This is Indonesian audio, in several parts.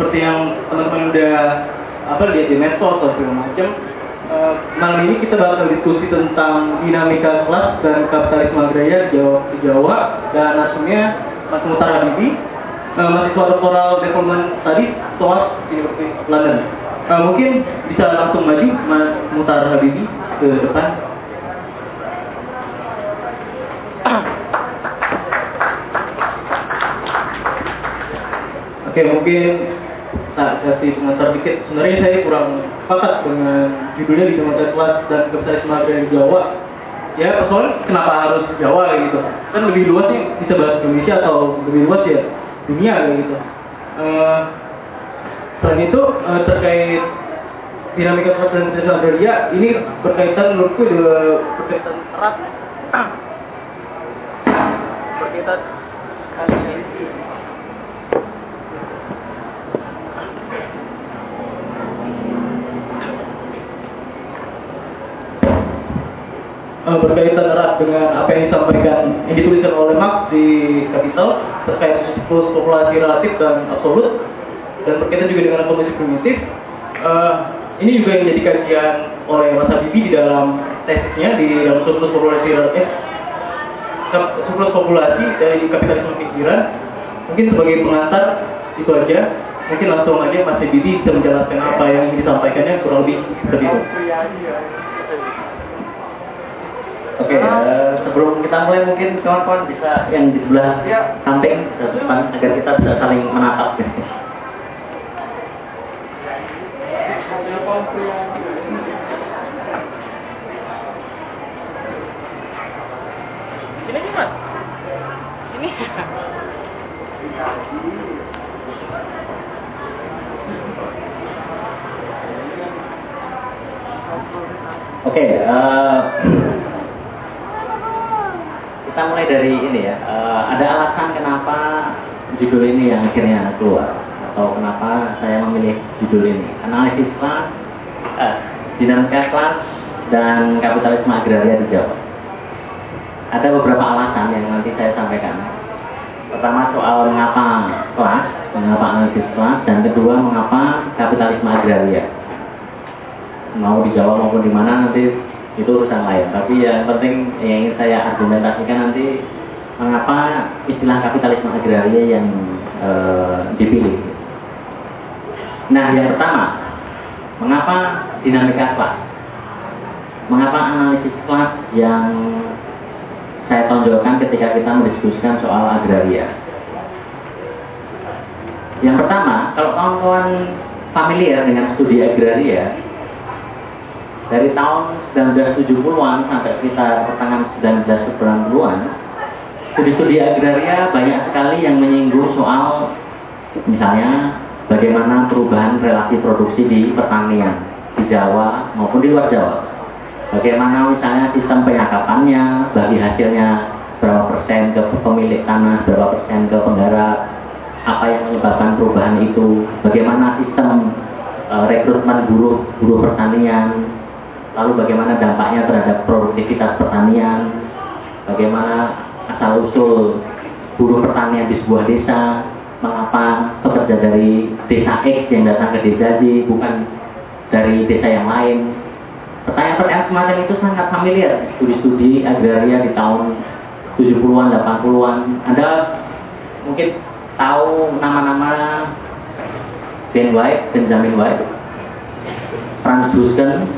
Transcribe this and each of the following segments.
seperti yang teman-teman udah apa lihat di medsos atau segala macam eh, malam ini kita bakal diskusi tentang dinamika kelas dan kapitalisme agraria di Jawa, di Jawa dan nasumnya Mas Mutar Habibi eh, mahasiswa doktoral development tadi SOAS University of London. Eh, mungkin bisa langsung maju Mas Mutar Habibi ke depan. Oke mungkin tak kasih pengantar dikit. Sebenarnya saya kurang sepakat dengan judulnya di Kelas dan Kapitalisme di Jawa. Ya persoalan kenapa harus Jawa gitu? Kan lebih luas nih bisa bahas Indonesia atau lebih luas ya dunia gitu. Eh, selain itu eh, terkait dinamika kapitalisme agraria ini berkaitan menurutku juga berkaitan erat berkaitan berkaitan erat dengan apa yang disampaikan yang dituliskan oleh Marx di Kapital terkait siklus populasi relatif dan absolut dan berkaitan juga dengan kondisi primitif. Eh, ini juga yang jadi kajian oleh Mas Habibie di dalam tesisnya di dalam siklus populasi relatif siklus populasi dari kapitalisme pikiran. Mungkin sebagai pengantar itu aja. Mungkin langsung aja Mas Habibie bisa menjelaskan apa yang disampaikannya kurang lebih seperti itu. Oke, eh, sebelum kita mulai mungkin kawan-kawan bisa yang di sebelah samping ke depan agar kita bisa saling menatap. Ini mas. Ini. Oke, eh, kita mulai dari ini ya. Eh, ada alasan kenapa judul ini yang akhirnya keluar atau kenapa saya memilih judul ini? Analisis kelas, eh, dinamika kelas dan kapitalisme agraria di Jawa. Ada beberapa alasan yang nanti saya sampaikan. Pertama soal mengapa kelas, mengapa analisis kelas, dan kedua mengapa kapitalisme agraria mau di Jawa maupun di mana nanti itu urusan lain. Tapi yang penting yang ingin saya argumentasikan nanti mengapa istilah kapitalisme agraria yang eh, dipilih. Nah, yang pertama, mengapa dinamika kelas? Mengapa analisis kelas yang saya tonjolkan ketika kita mendiskusikan soal agraria? Yang pertama, kalau kawan-kawan familiar dengan studi agraria, dari tahun 1970-an sampai sekitar pertengahan 1990-an, studi-studi agraria banyak sekali yang menyinggung soal misalnya bagaimana perubahan relasi produksi di pertanian di Jawa maupun di luar Jawa. Bagaimana misalnya sistem penyakapannya, bagi hasilnya berapa persen ke pemilik tanah, berapa persen ke penggarap, apa yang menyebabkan perubahan itu, bagaimana sistem eh, rekrutmen buruh buruh pertanian, lalu bagaimana dampaknya terhadap produktivitas pertanian, bagaimana asal usul buruh pertanian di sebuah desa, mengapa pekerja dari desa X yang datang ke desa Y bukan dari desa yang lain. Pertanyaan-pertanyaan semacam itu sangat familiar studi-studi agraria di tahun 70-an, 80-an. Anda mungkin tahu nama-nama Ben White, Benjamin White, Franz Huston,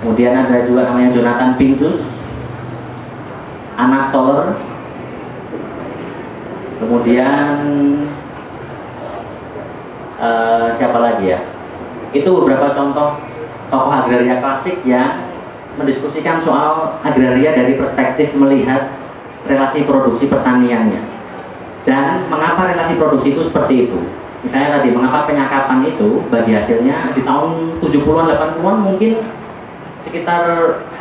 kemudian ada juga namanya Jonathan Pintus, Anna Stoller, kemudian eh, siapa lagi ya? Itu beberapa contoh tokoh agraria klasik yang mendiskusikan soal agraria dari perspektif melihat relasi produksi pertaniannya dan mengapa relasi produksi itu seperti itu. Misalnya tadi, mengapa penyakapan itu bagi hasilnya di tahun 70-an, 80-an mungkin sekitar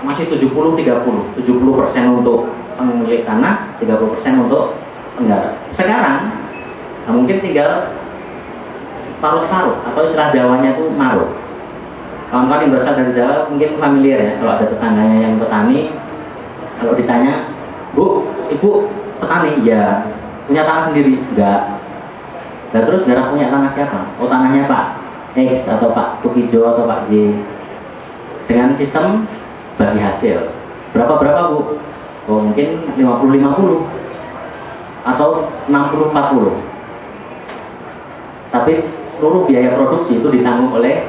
masih 70-30, 70 persen untuk pemilik tanah, 30 persen untuk penggarap. Sekarang nah mungkin tinggal paruh-paruh atau istilah Jawanya itu maruh. Kawan-kawan yang berasal dari Jawa mungkin familiar ya kalau ada tetangganya yang petani, kalau ditanya, Bu, Ibu petani? Ya, punya tanah sendiri? Enggak. Nah terus daerah punya tanah siapa? Oh tanahnya Pak X atau Pak Tukijo atau Pak Y. Dengan sistem bagi hasil. Berapa-berapa Bu? Oh mungkin 50-50 atau 60-40. Tapi seluruh biaya produksi itu ditanggung oleh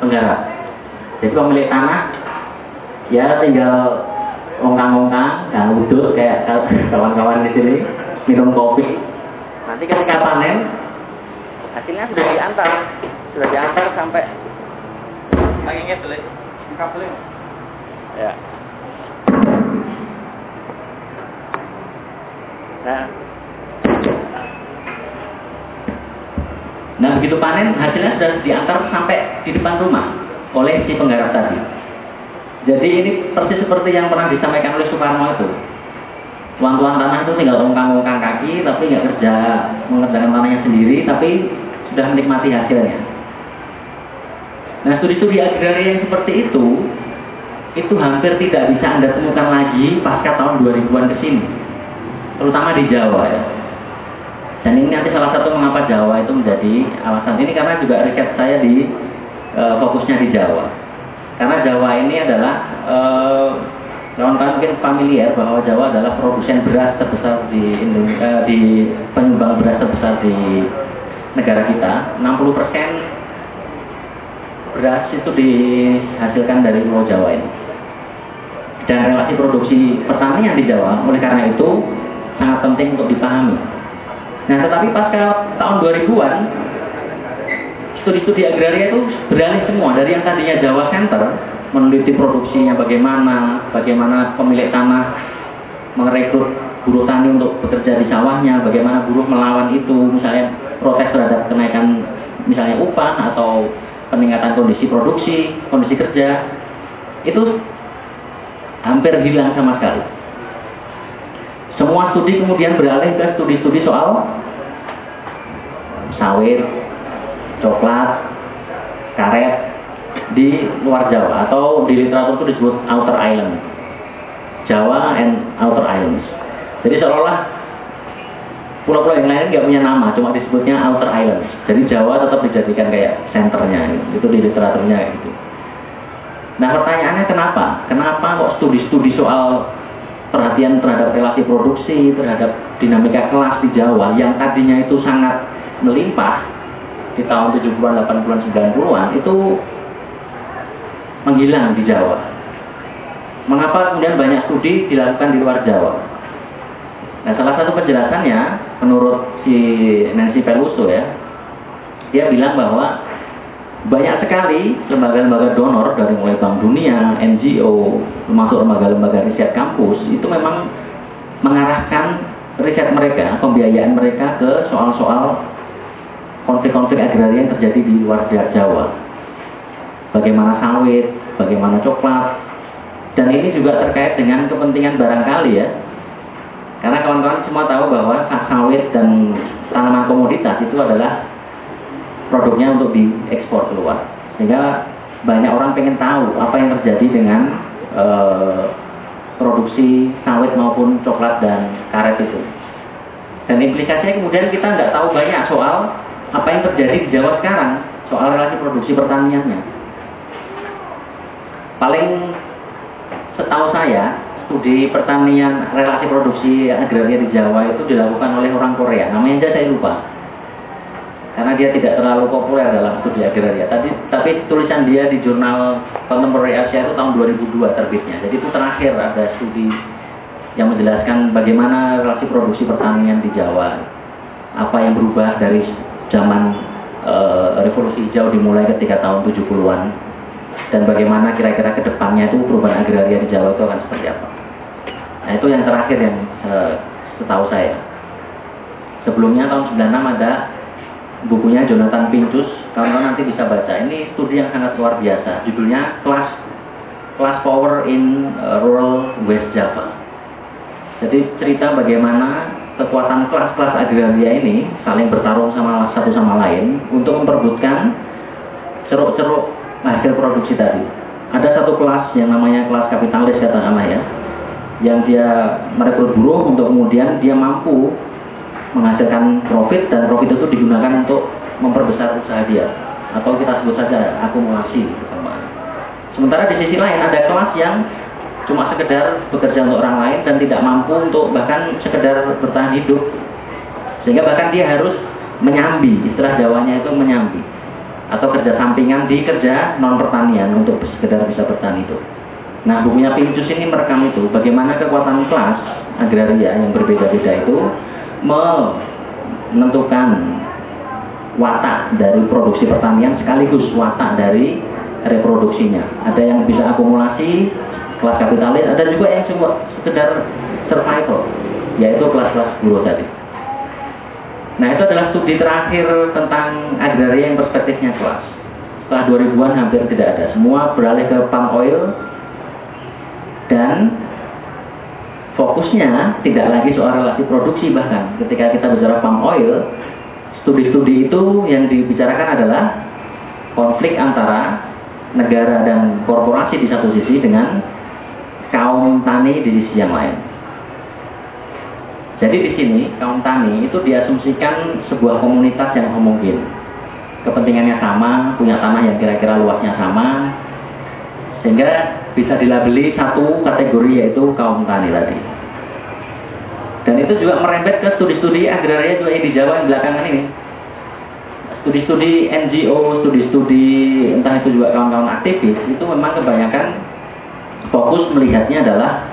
penggarap. Jadi pemilik tanah ya tinggal ongkang-ongkang, nggak udut kayak kawan-kawan di sini minum kopi Nanti ketika panen hasilnya sudah diantar, sudah diantar sampai Tuh, kabelnya. ya. Nah, nah begitu panen hasilnya sudah diantar sampai di depan rumah oleh si penggarap tadi. Jadi ini persis seperti yang pernah disampaikan oleh Soekarno itu tuan-tuan tanah itu tinggal ongkang-ongkang kaki tapi nggak kerja mengerjakan tanahnya sendiri tapi sudah menikmati hasilnya nah studi-studi agraria yang seperti itu itu hampir tidak bisa anda temukan lagi pasca tahun 2000-an ke sini. Terutama di Jawa ya. Dan ini nanti salah satu mengapa Jawa itu menjadi alasan ini karena juga riset saya di e, fokusnya di Jawa. Karena Jawa ini adalah e, Kawan-kawan mungkin familiar bahwa Jawa adalah produsen beras terbesar di Indonesia, eh, di penyumbang beras terbesar di negara kita. 60 persen beras itu dihasilkan dari Pulau Jawa ini. Dan relasi produksi pertanian di Jawa, oleh karena itu sangat penting untuk dipahami. Nah, tetapi pasca tahun 2000-an, studi-studi agraria itu beralih semua dari yang tadinya Jawa Center meneliti produksinya bagaimana, bagaimana pemilik tanah merekrut buruh tani untuk bekerja di sawahnya, bagaimana buruh melawan itu, misalnya protes terhadap kenaikan misalnya upah atau peningkatan kondisi produksi, kondisi kerja, itu hampir hilang sama sekali. Semua studi kemudian beralih ke studi-studi soal sawit, coklat, karet, di luar Jawa atau di literatur itu disebut outer island. Jawa and outer islands. Jadi seolah-olah pulau-pulau yang lain nggak punya nama, cuma disebutnya outer islands. Jadi Jawa tetap dijadikan kayak senternya, itu di literaturnya gitu. Nah pertanyaannya kenapa? Kenapa kok studi-studi soal perhatian terhadap relasi produksi, terhadap dinamika kelas di Jawa yang tadinya itu sangat melimpah di tahun 70-an, 80-an, 90-an itu menghilang di Jawa. Mengapa kemudian banyak studi dilakukan di luar Jawa? Nah, salah satu penjelasannya menurut si Nancy Peluso ya, dia bilang bahwa banyak sekali lembaga-lembaga donor dari mulai Bank Dunia, NGO, termasuk lembaga-lembaga riset kampus itu memang mengarahkan riset mereka, pembiayaan mereka ke soal-soal konflik-konflik agraria yang terjadi di luar Jawa bagaimana sawit, bagaimana coklat, dan ini juga terkait dengan kepentingan barangkali ya. Karena kawan-kawan semua tahu bahwa sawit dan tanaman komoditas itu adalah produknya untuk diekspor keluar. Sehingga banyak orang pengen tahu apa yang terjadi dengan e, produksi sawit maupun coklat dan karet itu. Dan implikasinya kemudian kita nggak tahu banyak soal apa yang terjadi di Jawa sekarang, soal relasi produksi pertaniannya paling setahu saya studi pertanian relasi produksi agraria di Jawa itu dilakukan oleh orang Korea. Namanya aja saya lupa. Karena dia tidak terlalu populer dalam studi agraria. Tapi, tapi tulisan dia di jurnal Contemporary Asia itu tahun 2002 terbitnya. Jadi itu terakhir ada studi yang menjelaskan bagaimana relasi produksi pertanian di Jawa. Apa yang berubah dari zaman e, revolusi hijau dimulai ketika tahun 70-an dan bagaimana kira-kira ke depannya itu perubahan agraria di Jawa itu akan seperti apa. Nah itu yang terakhir yang uh, setahu saya. Sebelumnya tahun 96 ada bukunya Jonathan Pincus, kawan-kawan nanti bisa baca. Ini studi yang sangat luar biasa. Judulnya Class Class Power in uh, Rural West Java. Jadi cerita bagaimana kekuatan kelas-kelas agraria ini saling bertarung sama satu sama lain untuk memperbutkan ceruk-ceruk hasil produksi tadi. Ada satu kelas yang namanya kelas kapitalis kata ya, yang dia merekrut buruh untuk kemudian dia mampu menghasilkan profit dan profit itu digunakan untuk memperbesar usaha dia. Atau kita sebut saja akumulasi Sementara di sisi lain ada kelas yang cuma sekedar bekerja untuk orang lain dan tidak mampu untuk bahkan sekedar bertahan hidup. Sehingga bahkan dia harus menyambi istilah Jawanya itu menyambi. Atau kerja sampingan di kerja non pertanian untuk sekedar bisa bertahan hidup. Nah bukunya Pincus ini merekam itu bagaimana kekuatan kelas agraria yang berbeda-beda itu menentukan watak dari produksi pertanian sekaligus watak dari reproduksinya. Ada yang bisa akumulasi kelas kapitalis, ada juga yang cuma sekedar survival, yaitu kelas-kelas buruh tadi. Nah itu adalah studi terakhir tentang agraria yang perspektifnya kelas. Setelah 2000-an hampir tidak ada. Semua beralih ke palm oil dan fokusnya tidak lagi soal relasi produksi bahkan. Ketika kita bicara palm oil, studi-studi itu yang dibicarakan adalah konflik antara negara dan korporasi di satu sisi dengan kaum tani di sisi yang lain. Jadi di sini kaum tani itu diasumsikan sebuah komunitas yang homogen. Kepentingannya sama, punya tanah yang kira-kira luasnya sama, sehingga bisa dilabeli satu kategori yaitu kaum tani tadi. Dan itu juga merembet ke studi-studi agraria juga di Jawa yang belakangan ini studi-studi NGO, studi-studi entah itu juga kawan-kawan aktivis itu memang kebanyakan fokus melihatnya adalah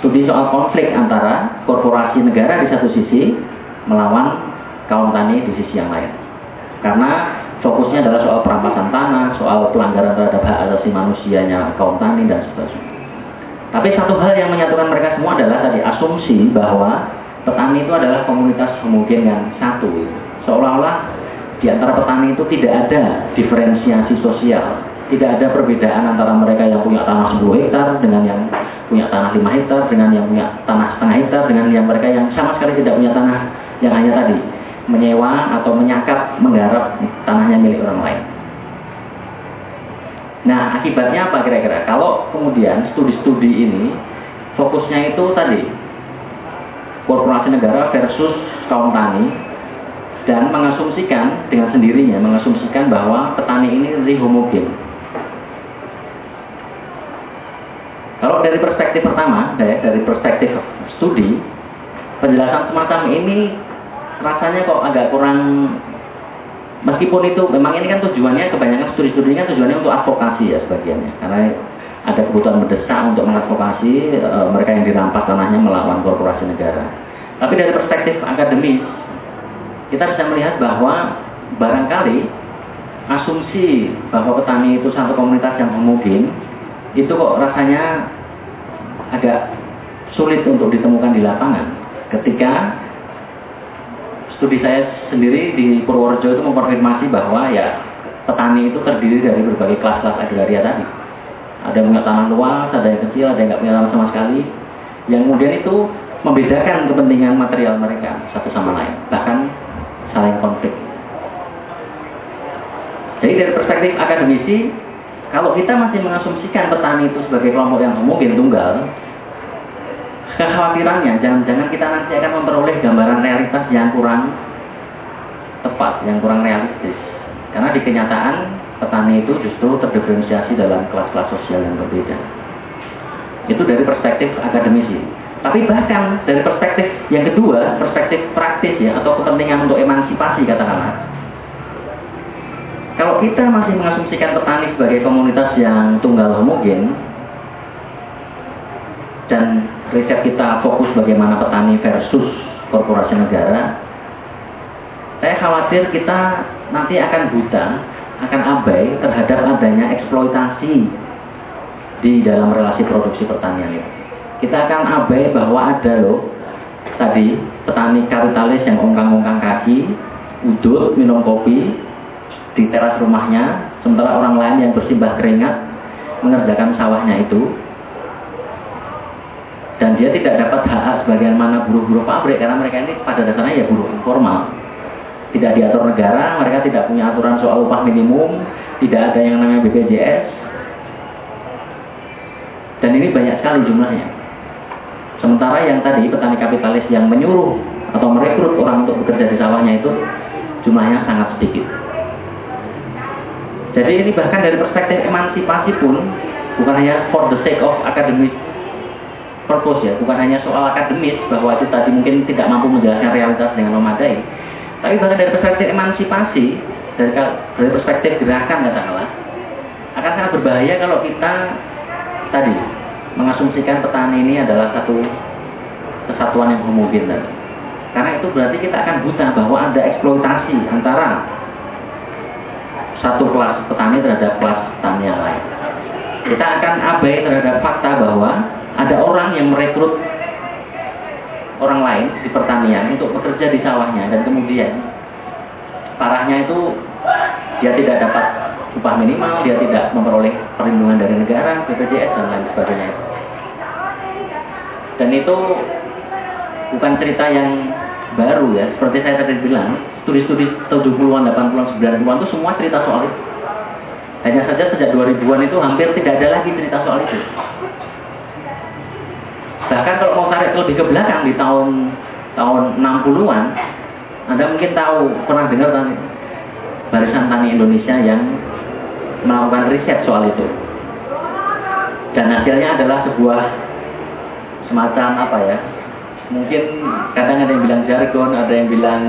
studi soal konflik antara korporasi negara di satu sisi melawan kaum tani di sisi yang lain. Karena fokusnya adalah soal perampasan tanah, soal pelanggaran terhadap hak asasi manusianya kaum tani dan seterusnya. Tapi satu hal yang menyatukan mereka semua adalah tadi asumsi bahwa petani itu adalah komunitas homogen yang satu. Seolah-olah di antara petani itu tidak ada diferensiasi sosial tidak ada perbedaan antara mereka yang punya tanah 10 hektar dengan yang punya tanah 5 hektar dengan yang punya tanah setengah hektar dengan yang mereka yang sama sekali tidak punya tanah yang hanya tadi menyewa atau menyakap menggarap tanahnya milik orang lain nah akibatnya apa kira-kira kalau kemudian studi-studi ini fokusnya itu tadi korporasi negara versus kaum tani dan mengasumsikan dengan sendirinya mengasumsikan bahwa petani ini lebih homogen. Kalau dari perspektif pertama, dari perspektif studi, penjelasan semacam ini rasanya kok agak kurang meskipun itu memang ini kan tujuannya kebanyakan studi-studi kan tujuannya untuk advokasi ya sebagiannya karena ada kebutuhan mendesak untuk mengadvokasi e, mereka yang dirampas tanahnya melawan korporasi negara. Tapi dari perspektif akademis kita bisa melihat bahwa barangkali asumsi bahwa petani itu satu komunitas yang homogen itu kok rasanya agak sulit untuk ditemukan di lapangan ketika studi saya sendiri di Purworejo itu mengkonfirmasi bahwa ya petani itu terdiri dari berbagai kelas-kelas agraria tadi ada yang punya tanah luas, ada yang kecil, ada yang nggak punya tanah sama sekali yang kemudian itu membedakan kepentingan material mereka satu sama lain bahkan saling konflik. Jadi dari perspektif akademisi, kalau kita masih mengasumsikan petani itu sebagai kelompok yang homogen tunggal, kekhawatirannya jangan-jangan kita nanti akan memperoleh gambaran realitas yang kurang tepat, yang kurang realistis. Karena di kenyataan petani itu justru terdiferensiasi dalam kelas-kelas sosial yang berbeda. Itu dari perspektif akademisi. Tapi bahkan dari perspektif yang kedua, perspektif praktis ya atau kepentingan untuk emansipasi katakanlah. Kalau kita masih mengasumsikan petani sebagai komunitas yang tunggal homogen dan riset kita fokus bagaimana petani versus korporasi negara, saya khawatir kita nanti akan buta, akan abai terhadap adanya eksploitasi di dalam relasi produksi pertanian itu. Kita akan abai bahwa ada loh tadi petani kapitalis yang ongkang-ongkang kaki, udut, minum kopi di teras rumahnya, sementara orang lain yang bersimbah keringat mengerjakan sawahnya itu dan dia tidak dapat hak sebagaimana buruh-buruh pabrik karena mereka ini pada dasarnya ya buruh informal. Tidak diatur negara, mereka tidak punya aturan soal upah minimum, tidak ada yang namanya BPJS dan ini banyak sekali jumlahnya. Sementara yang tadi petani kapitalis yang menyuruh atau merekrut orang untuk bekerja di sawahnya itu jumlahnya sangat sedikit. Jadi ini bahkan dari perspektif emansipasi pun bukan hanya for the sake of academic purpose ya, bukan hanya soal akademis bahwa itu tadi mungkin tidak mampu menjelaskan realitas dengan memadai, tapi bahkan dari perspektif emansipasi dari, dari perspektif gerakan katakanlah akan sangat berbahaya kalau kita tadi mengasumsikan petani ini adalah satu kesatuan yang homogen. Karena itu berarti kita akan buta bahwa ada eksploitasi antara satu kelas petani terhadap kelas petani yang lain. Kita akan abai terhadap fakta bahwa ada orang yang merekrut orang lain di pertanian untuk bekerja di sawahnya dan kemudian parahnya itu dia tidak dapat upah minimal, dia tidak memperoleh perlindungan dari negara, BPJS dan lain sebagainya. Dan itu bukan cerita yang baru ya, seperti saya tadi bilang, studi-studi 70-an, 80-an, 90-an itu semua cerita soal itu. Hanya saja sejak 2000-an itu hampir tidak ada lagi cerita soal itu. Bahkan kalau mau tarik lebih ke belakang di tahun tahun 60-an, Anda mungkin tahu, pernah dengar tadi Barisan Tani Indonesia yang melakukan riset soal itu. Dan hasilnya adalah sebuah semacam apa ya, mungkin kadang ada yang bilang jargon, ada yang bilang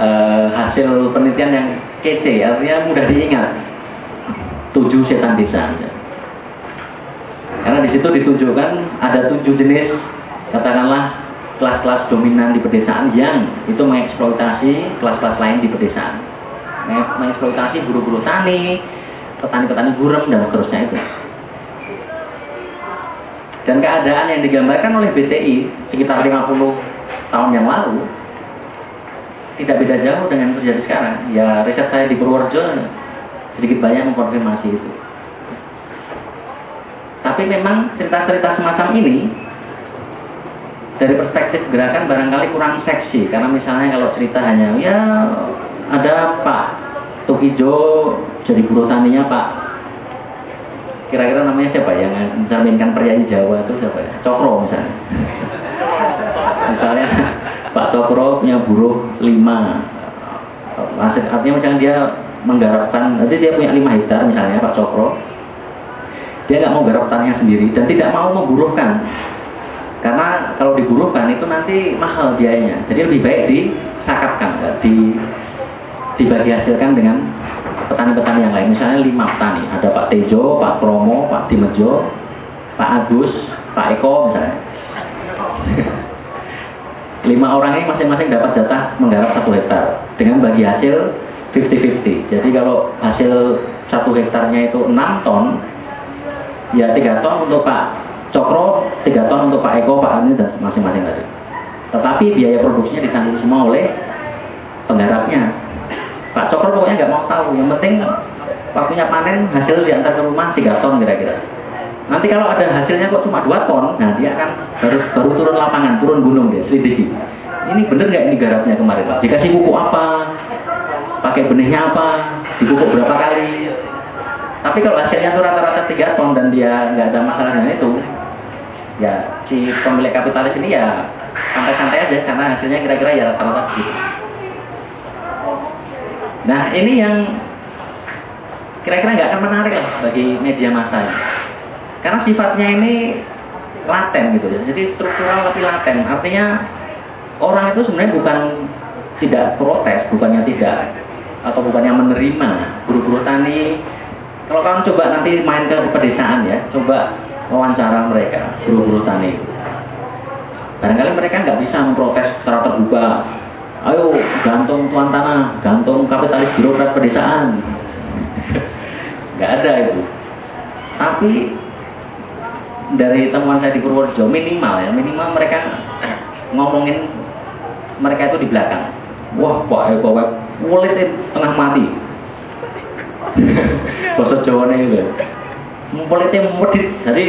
uh, hasil penelitian yang kece, artinya mudah diingat. Tujuh setan desa. Karena di situ ditunjukkan ada tujuh jenis, katakanlah kelas-kelas dominan di pedesaan yang itu mengeksploitasi kelas-kelas lain di pedesaan. Mengeksploitasi guru-guru tani, petani-petani gurem, dan seterusnya itu. Dan keadaan yang digambarkan oleh BTI sekitar 50 tahun yang lalu tidak beda jauh dengan yang terjadi sekarang. Ya riset saya di Purworejo sedikit banyak mengkonfirmasi itu. Tapi memang cerita-cerita semacam ini dari perspektif gerakan barangkali kurang seksi karena misalnya kalau cerita hanya ya ada Pak Tukijo jadi buruh taninya Pak kira-kira namanya siapa yang mencerminkan pria Jawa itu siapa ya? Cokro misalnya. misalnya Pak Cokro punya buruh lima. Artinya misalnya dia menggarapkan, nanti dia punya lima hektar misalnya Pak Cokro. Dia nggak mau garap tanahnya sendiri dan tidak mau memburuhkan. Karena kalau diburuhkan itu nanti mahal biayanya. Jadi lebih baik disakapkan, di dibagi hasilkan dengan petani-petani yang lain. Misalnya lima petani, ada Pak Tejo, Pak Promo, Pak Dimejo, Pak Agus, Pak Eko misalnya. lima orang ini masing-masing dapat jatah menggarap satu hektar dengan bagi hasil 50-50. Jadi kalau hasil satu hektarnya itu 6 ton, ya 3 ton untuk Pak Cokro, 3 ton untuk Pak Eko, Pak Ani dan masing-masing tadi. Tetapi biaya produksinya ditanggung semua oleh penggarapnya. Pak Cokro pokoknya nggak mau tahu. Yang penting waktunya panen hasil diantar ke rumah 3 ton kira-kira. Nanti kalau ada hasilnya kok cuma 2 ton, nah dia akan baru, baru turun lapangan, turun gunung dia, selidiki. Ini bener nggak ini garapnya kemarin Pak? Dikasih pupuk apa? Pakai benihnya apa? Dipupuk berapa kali? Tapi kalau hasilnya itu rata-rata 3 ton dan dia nggak ada masalah dengan itu, ya si pemilik kapitalis ini ya santai-santai aja karena hasilnya kira-kira ya rata-rata gitu. Nah ini yang kira-kira nggak akan menarik lah bagi media massa ini. Karena sifatnya ini laten gitu ya. Jadi struktural tapi laten. Artinya orang itu sebenarnya bukan tidak protes, bukannya tidak atau bukannya menerima guru-guru tani. Kalau kalian coba nanti main ke pedesaan ya, coba wawancara mereka guru-guru tani. Barangkali mereka nggak bisa memprotes secara terbuka ayo gantung tuan tanah, gantung kapitalis birokrat pedesaan. Nggak ada itu. Tapi dari temuan saya di Purworejo minimal ya, minimal mereka ngomongin mereka itu di belakang. Wah, Pak Eko mulit tengah mati. Bahasa Jawa nih itu. Mulitnya medit. Jadi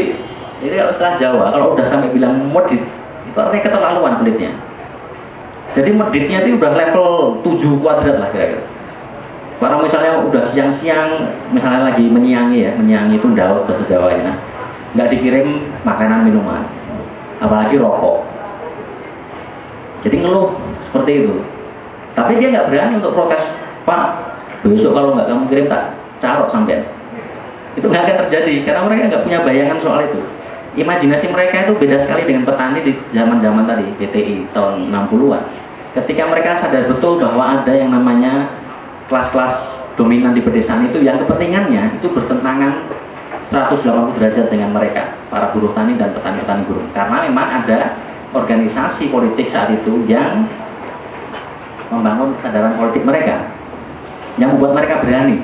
ini setelah Jawa, kalau udah sampai bilang medit, itu artinya keterlaluan kulitnya. Jadi meditnya itu udah level 7 kuadrat lah kira-kira. Kalau misalnya udah siang-siang, misalnya lagi menyiangi ya, menyiangi itu daun bahasa Jawanya, nggak dikirim makanan minuman, apalagi rokok. Jadi ngeluh seperti itu. Tapi dia nggak berani untuk protes, Pak, besok kalau nggak kamu kirim tak carok sampai. Itu nggak akan terjadi karena mereka nggak punya bayangan soal itu. Imajinasi mereka itu beda sekali dengan petani di zaman-zaman tadi, BTI tahun 60-an. Ketika mereka sadar betul bahwa ada yang namanya kelas-kelas dominan di pedesaan itu yang kepentingannya itu bertentangan 180 derajat dengan mereka, para buruh tani dan petani-petani buruh. Karena memang ada organisasi politik saat itu yang membangun kesadaran politik mereka yang membuat mereka berani.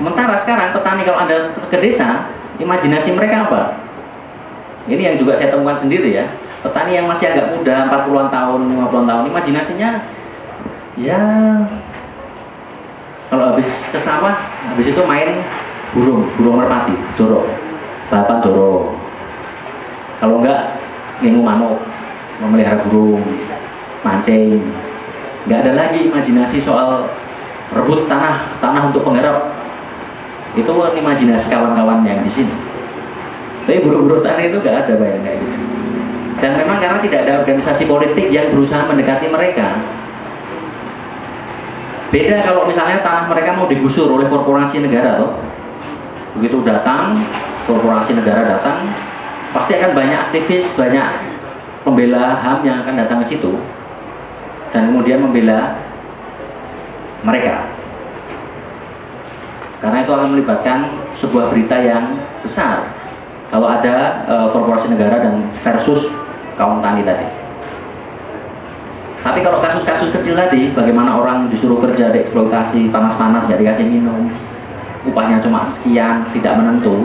Sementara sekarang petani kalau Anda ke desa, imajinasi mereka apa? Ini yang juga saya temukan sendiri ya. Petani yang masih agak muda, 40-an tahun, 50-an tahun, imajinasinya ya kalau habis ke sawah, habis itu main burung, burung merpati, jorok, balapan jorok. Kalau enggak, ngingu manuk, memelihara burung, mancing. Enggak ada lagi imajinasi soal rebut tanah, tanah untuk penggarap itu kan imajinasi kawan-kawan yang di sini. Tapi buru-buru tani itu gak ada bayang kayak gitu. Dan memang karena tidak ada organisasi politik yang berusaha mendekati mereka. Beda kalau misalnya tanah mereka mau digusur oleh korporasi negara loh. Begitu datang, korporasi negara datang, pasti akan banyak aktivis, banyak pembela HAM yang akan datang ke situ. Dan kemudian membela mereka. Karena itu akan melibatkan sebuah berita yang besar. Kalau ada e, korporasi negara dan versus kaum tani tadi. Tapi kalau kasus-kasus kecil tadi, bagaimana orang disuruh kerja dieksploitasi panas-panas, jadi dikasih minum, upahnya cuma sekian, tidak menentu,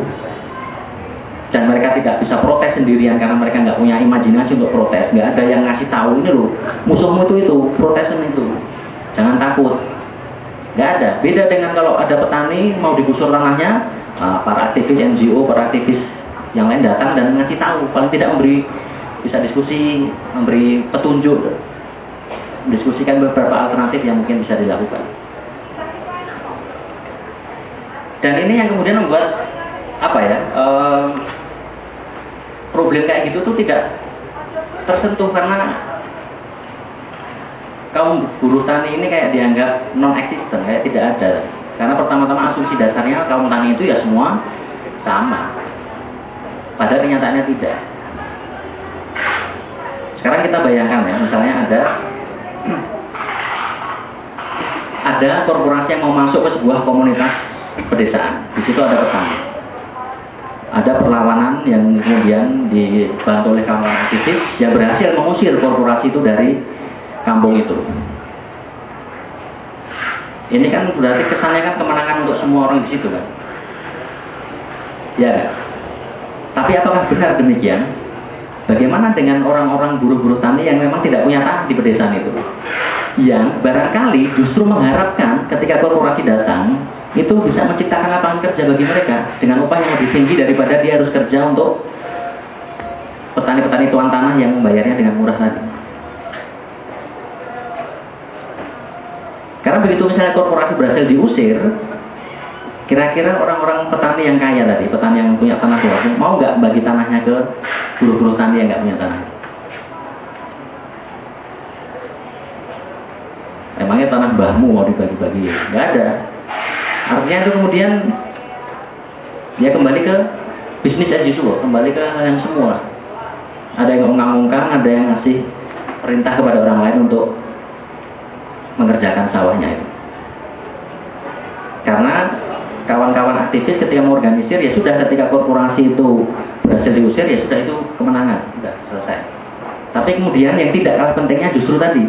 dan mereka tidak bisa protes sendirian karena mereka nggak punya imajinasi untuk protes, nggak ada yang ngasih tahu ini loh, musuhmu itu itu, protesan itu, jangan takut, Nggak ada. Beda dengan kalau ada petani mau digusur tanahnya, uh, para aktivis NGO, para aktivis yang lain datang dan ngasih tahu, paling tidak memberi bisa diskusi, memberi petunjuk, diskusikan beberapa alternatif yang mungkin bisa dilakukan. Dan ini yang kemudian membuat apa ya uh, problem kayak gitu tuh tidak tersentuh karena kaum buruh tani ini kayak dianggap non existent kayak tidak ada. Karena pertama-tama asumsi dasarnya kaum tani itu ya semua sama. Padahal kenyataannya tidak. Sekarang kita bayangkan ya misalnya ada ada korporasi yang mau masuk ke sebuah komunitas pedesaan. Di situ ada petani ada perlawanan yang kemudian dibantu oleh kawan aktivis yang berhasil mengusir korporasi itu dari kampung itu. Ini kan berarti kesannya kan kemenangan untuk semua orang di situ kan. Ya. Tapi apakah benar demikian? Bagaimana dengan orang-orang buruh-buruh tani yang memang tidak punya tanah di pedesaan itu? Yang barangkali justru mengharapkan ketika korporasi datang itu bisa menciptakan lapangan kerja bagi mereka dengan upah yang lebih tinggi daripada dia harus kerja untuk petani-petani tuan tanah yang membayarnya dengan murah tadi. Karena begitu misalnya korporasi berhasil diusir, kira-kira orang-orang petani yang kaya tadi, petani yang punya tanah luas, mau nggak bagi tanahnya ke buruh-buruh tani yang nggak punya tanah? Emangnya tanah bahmu mau dibagi-bagi? Nggak ada. Artinya itu kemudian dia kembali ke bisnis as usual, kembali ke yang semua. Ada yang mengangungkan, ada yang ngasih perintah kepada orang lain untuk mengerjakan sawahnya itu. Karena kawan-kawan aktivis ketika mengorganisir ya sudah ketika korporasi itu berhasil diusir ya sudah itu kemenangan sudah selesai. Tapi kemudian yang tidak kalah pentingnya justru tadi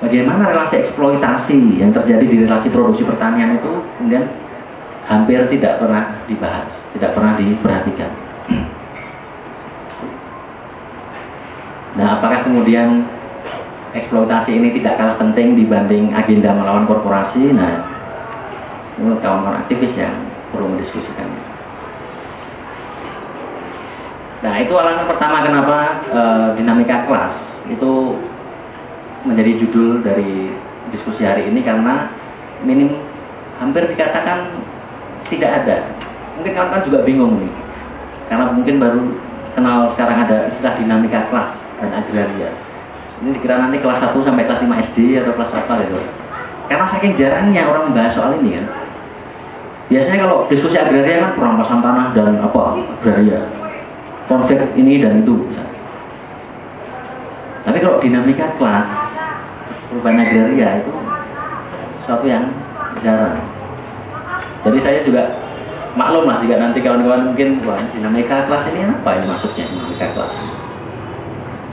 bagaimana relasi eksploitasi yang terjadi di relasi produksi pertanian itu kemudian hampir tidak pernah dibahas, tidak pernah diperhatikan. Nah, apakah kemudian eksploitasi ini tidak kalah penting dibanding agenda melawan korporasi. Nah, ini kawan-kawan aktivis yang perlu mendiskusikan. Nah, itu alasan pertama kenapa e, dinamika kelas itu menjadi judul dari diskusi hari ini karena minim hampir dikatakan tidak ada. Mungkin kawan-kawan juga bingung nih. Karena mungkin baru kenal sekarang ada istilah dinamika kelas dan agraria Ini dikira nanti kelas 1 sampai kelas 5 SD atau kelas apa gitu. Karena saking jarangnya orang membahas soal ini kan. Biasanya kalau diskusi agraria kan perampasan tanah dan apa agraria, konflik ini dan itu. Tapi kalau dinamika kelas, perubahan agraria itu sesuatu yang jarang. Jadi saya juga maklum lah jika nanti kawan-kawan mungkin wah dinamika kelas ini apa ini maksudnya dinamika kelas.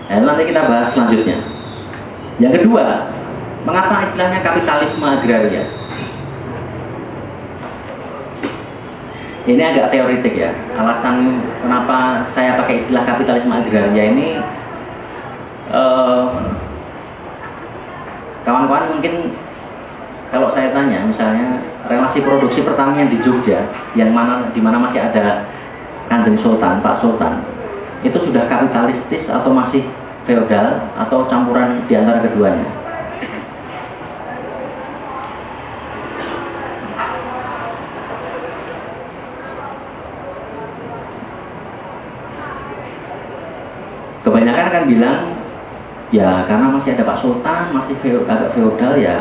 Nah, nanti kita bahas selanjutnya. Yang kedua, mengapa istilahnya kapitalisme agraria? Ini agak teoritik ya. Alasan kenapa saya pakai istilah kapitalisme agraria ini eh, kawan-kawan mungkin kalau saya tanya misalnya relasi produksi pertanian di Jogja yang mana di mana masih ada Kanjeng Sultan, Pak Sultan, itu sudah kapitalistis atau masih feodal atau campuran di antara keduanya? Kebanyakan kan bilang ya karena masih ada Pak Sultan, masih agak feodal ya,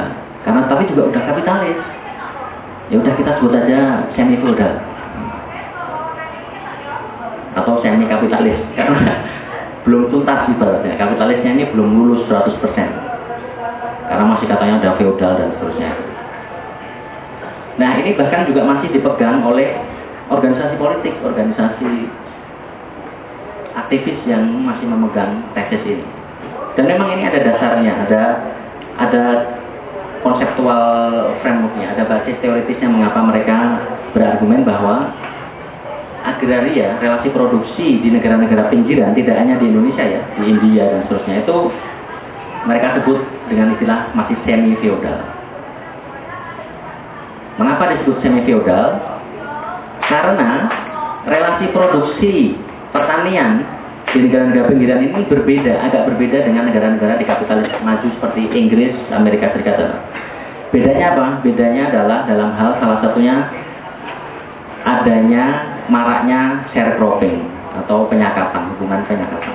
karena tapi juga udah kapitalis. Ya udah kita sebut aja semi feudal atau semi kapitalis karena belum tuntas ibaratnya. Kapitalisnya ini belum lulus 100% karena masih katanya ada feudal dan seterusnya. Nah ini bahkan juga masih dipegang oleh organisasi politik organisasi aktivis yang masih memegang tesis ini dan memang ini ada dasarnya ada ada konseptual frameworknya, ada basis teoritisnya mengapa mereka berargumen bahwa agraria, relasi produksi di negara-negara pinggiran, tidak hanya di Indonesia ya, di India dan seterusnya itu mereka sebut dengan istilah masih semi feodal. Mengapa disebut semi feodal? Karena relasi produksi pertanian di negara-negara pinggiran ini berbeda, agak berbeda dengan negara-negara di kapitalis maju seperti Inggris, Amerika Serikat. Bedanya apa? Bedanya adalah dalam hal salah satunya adanya maraknya sharecropping atau penyakapan, hubungan penyakapan.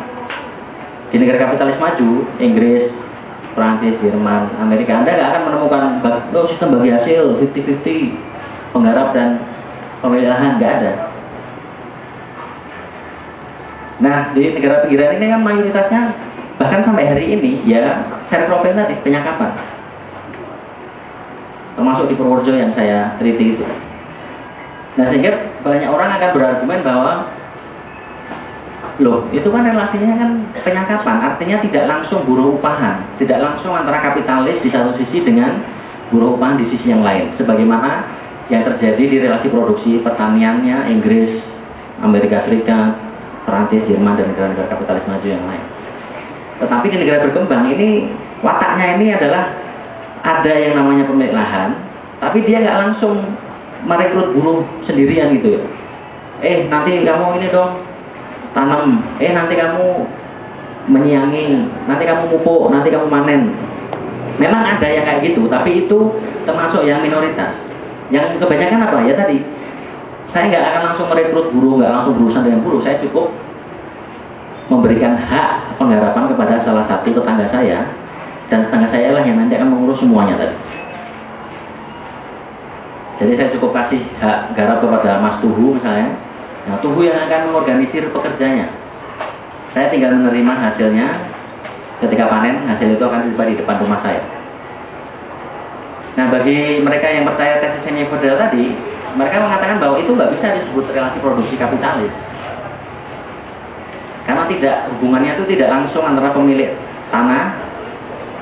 Di negara kapitalis maju, Inggris, Prancis, Jerman, Amerika, Anda nggak akan menemukan oh, sistem bagi hasil 50-50 penggarap dan pemilihan nggak ada Nah, di negara pinggiran ini kan mayoritasnya bahkan sampai hari ini ya sharecropping tadi penyakapan. Termasuk di Purworejo yang saya teliti itu. Nah, sehingga banyak orang akan berargumen bahwa loh, itu kan relasinya kan penyakapan, artinya tidak langsung buruh upahan, tidak langsung antara kapitalis di satu sisi dengan buruh upahan di sisi yang lain. Sebagaimana yang terjadi di relasi produksi pertaniannya Inggris, Amerika Serikat, Perancis, Jerman, dan negara-negara kapitalis maju yang lain. Tetapi di negara berkembang ini wataknya ini adalah ada yang namanya pemilik lahan, tapi dia nggak langsung merekrut buruh sendirian gitu ya. Eh nanti kamu ini dong tanam, eh nanti kamu menyiangi, nanti kamu pupuk, nanti kamu panen. Memang ada yang kayak gitu, tapi itu termasuk yang minoritas. Yang kebanyakan apa ya tadi saya nggak akan langsung merekrut buruh, nggak langsung berurusan dengan buruh. Saya cukup memberikan hak penggarapan kepada salah satu tetangga saya dan tetangga saya lah yang nanti akan mengurus semuanya tadi. Jadi saya cukup kasih hak garap kepada Mas Tuhu misalnya. Nah, Tuhu yang akan mengorganisir pekerjanya. Saya tinggal menerima hasilnya. Ketika panen, hasil itu akan tiba di depan rumah saya. Nah, bagi mereka yang percaya tesis semi tadi, mereka mengatakan bahwa itu nggak bisa disebut relasi produksi kapitalis. Karena tidak hubungannya itu tidak langsung antara pemilik tanah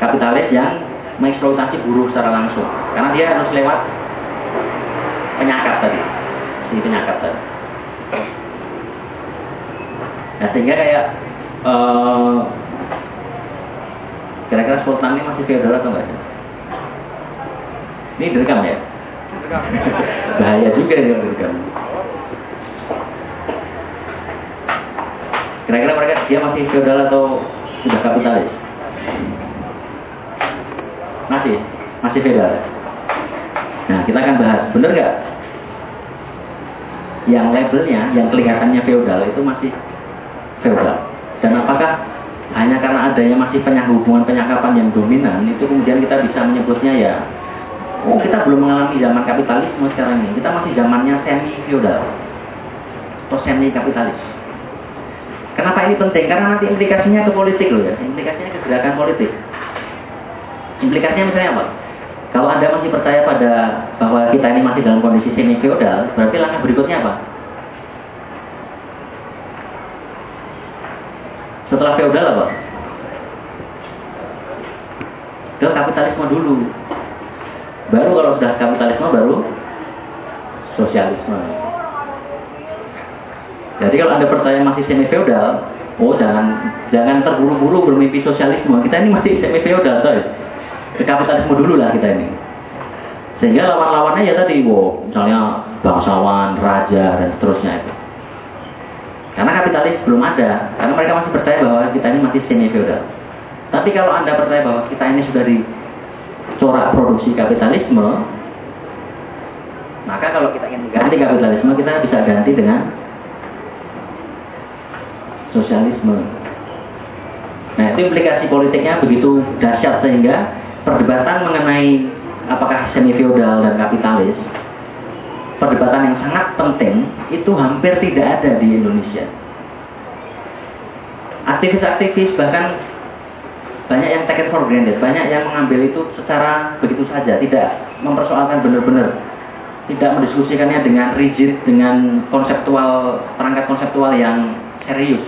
kapitalis yang mengeksploitasi buruh secara langsung. Karena dia harus lewat penyakap tadi, si penyakap tadi. Nah sehingga kayak uh, kira-kira sultan ini masih feodal atau enggak? Ini direkam ya? Bahaya juga ya direkam. Kira-kira mereka dia masih feodal atau sudah kapitalis? Masih, masih feodal. Nah, kita akan bahas, benar nggak? Yang labelnya, yang kelihatannya feodal itu masih feodal. Dan apakah hanya hanya karena adanya masih hubungan penyakapan yang dominan, itu kemudian kita bisa menyebutnya ya, oh kita belum mengalami zaman kapitalisme sekarang ini, kita masih zamannya semi feudal atau semi kapitalis. Kenapa ini penting? Karena nanti implikasinya ke politik loh ya, implikasinya ke gerakan politik. Implikasinya misalnya apa? Kalau Anda masih percaya pada bahwa kita ini masih dalam kondisi semi feudal, berarti langkah berikutnya apa? Setelah feodal apa? Ke kapitalisme dulu. Baru kalau sudah kapitalisme baru sosialisme. Jadi kalau Anda percaya masih semi feodal, oh jangan jangan terburu-buru bermimpi sosialisme. Kita ini masih semi feodal, sorry. Ke kapitalisme dulu lah kita ini. Sehingga lawan-lawannya ya tadi, wow, misalnya bangsawan, raja dan seterusnya itu. Karena kapitalis belum ada, karena mereka masih percaya bahwa kita ini masih semi feudal. Tapi kalau anda percaya bahwa kita ini sudah di corak produksi kapitalisme, maka kalau kita ingin mengganti kapitalisme, kita bisa ganti dengan sosialisme. Nah, itu implikasi politiknya begitu dahsyat sehingga perdebatan mengenai apakah semi feudal dan kapitalis perdebatan yang sangat penting itu hampir tidak ada di Indonesia. Aktivis-aktivis bahkan banyak yang taken for granted, banyak yang mengambil itu secara begitu saja, tidak mempersoalkan benar-benar, tidak mendiskusikannya dengan rigid, dengan konseptual, perangkat konseptual yang serius.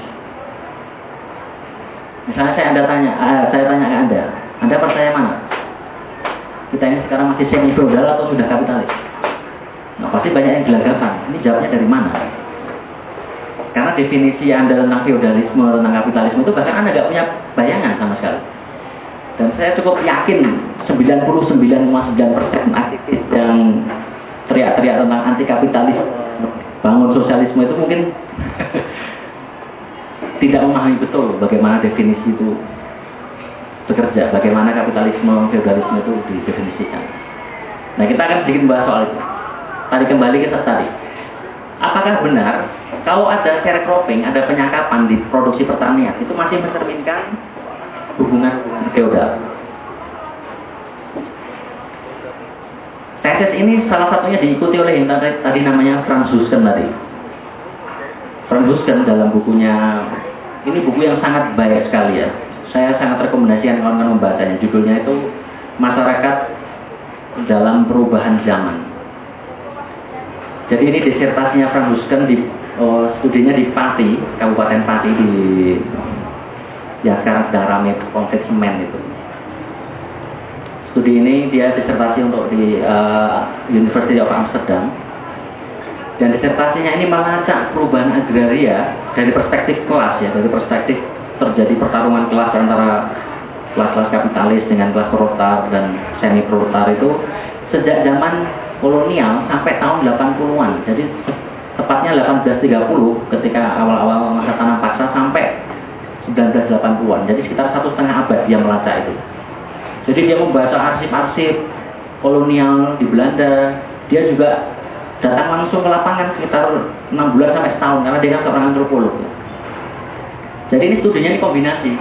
Misalnya saya anda tanya, uh, saya tanya ke anda, anda percaya mana? Kita ini sekarang masih semi feudal atau sudah kapitalis? Nah, pasti banyak yang gelagapan. Ini jawabnya dari mana? Karena definisi Anda tentang feudalisme, tentang kapitalisme itu bahkan Anda nggak punya bayangan sama sekali. Dan saya cukup yakin 99,9% aktivis yang teriak-teriak tentang anti kapitalis, bangun sosialisme itu mungkin tidak memahami betul bagaimana definisi itu bekerja, bagaimana kapitalisme, feudalisme itu didefinisikan. Nah kita akan sedikit membahas soal itu. Tadi kembali ke tadi. Apakah benar kalau ada sharecropping, ada penyakapan di produksi pertanian, itu masih mencerminkan hubungan feodal? Tesis ini salah satunya diikuti oleh yang tadi, tadi namanya Franz Husken tadi. Franz dalam bukunya, ini buku yang sangat baik sekali ya. Saya sangat rekomendasikan kawan-kawan membacanya. Judulnya itu Masyarakat dalam Perubahan Zaman. Jadi ini disertasinya Frank Husken di oh, studinya di Pati, Kabupaten Pati di ya sekarang sedang ramai konflik semen itu. Studi ini dia disertasi untuk di uh, University of Amsterdam dan disertasinya ini melacak perubahan agraria dari perspektif kelas ya, dari perspektif terjadi pertarungan kelas antara kelas-kelas kapitalis dengan kelas proletar dan semi proletar itu sejak zaman kolonial sampai tahun 80-an. Jadi tepatnya 1830 ketika awal-awal masa tanam paksa sampai 1980-an. Jadi sekitar satu setengah abad dia melacak itu. Jadi dia membaca arsip-arsip kolonial di Belanda. Dia juga datang langsung ke lapangan sekitar 6 bulan sampai setahun karena dia kan seorang antropolog. Jadi ini studinya ini kombinasi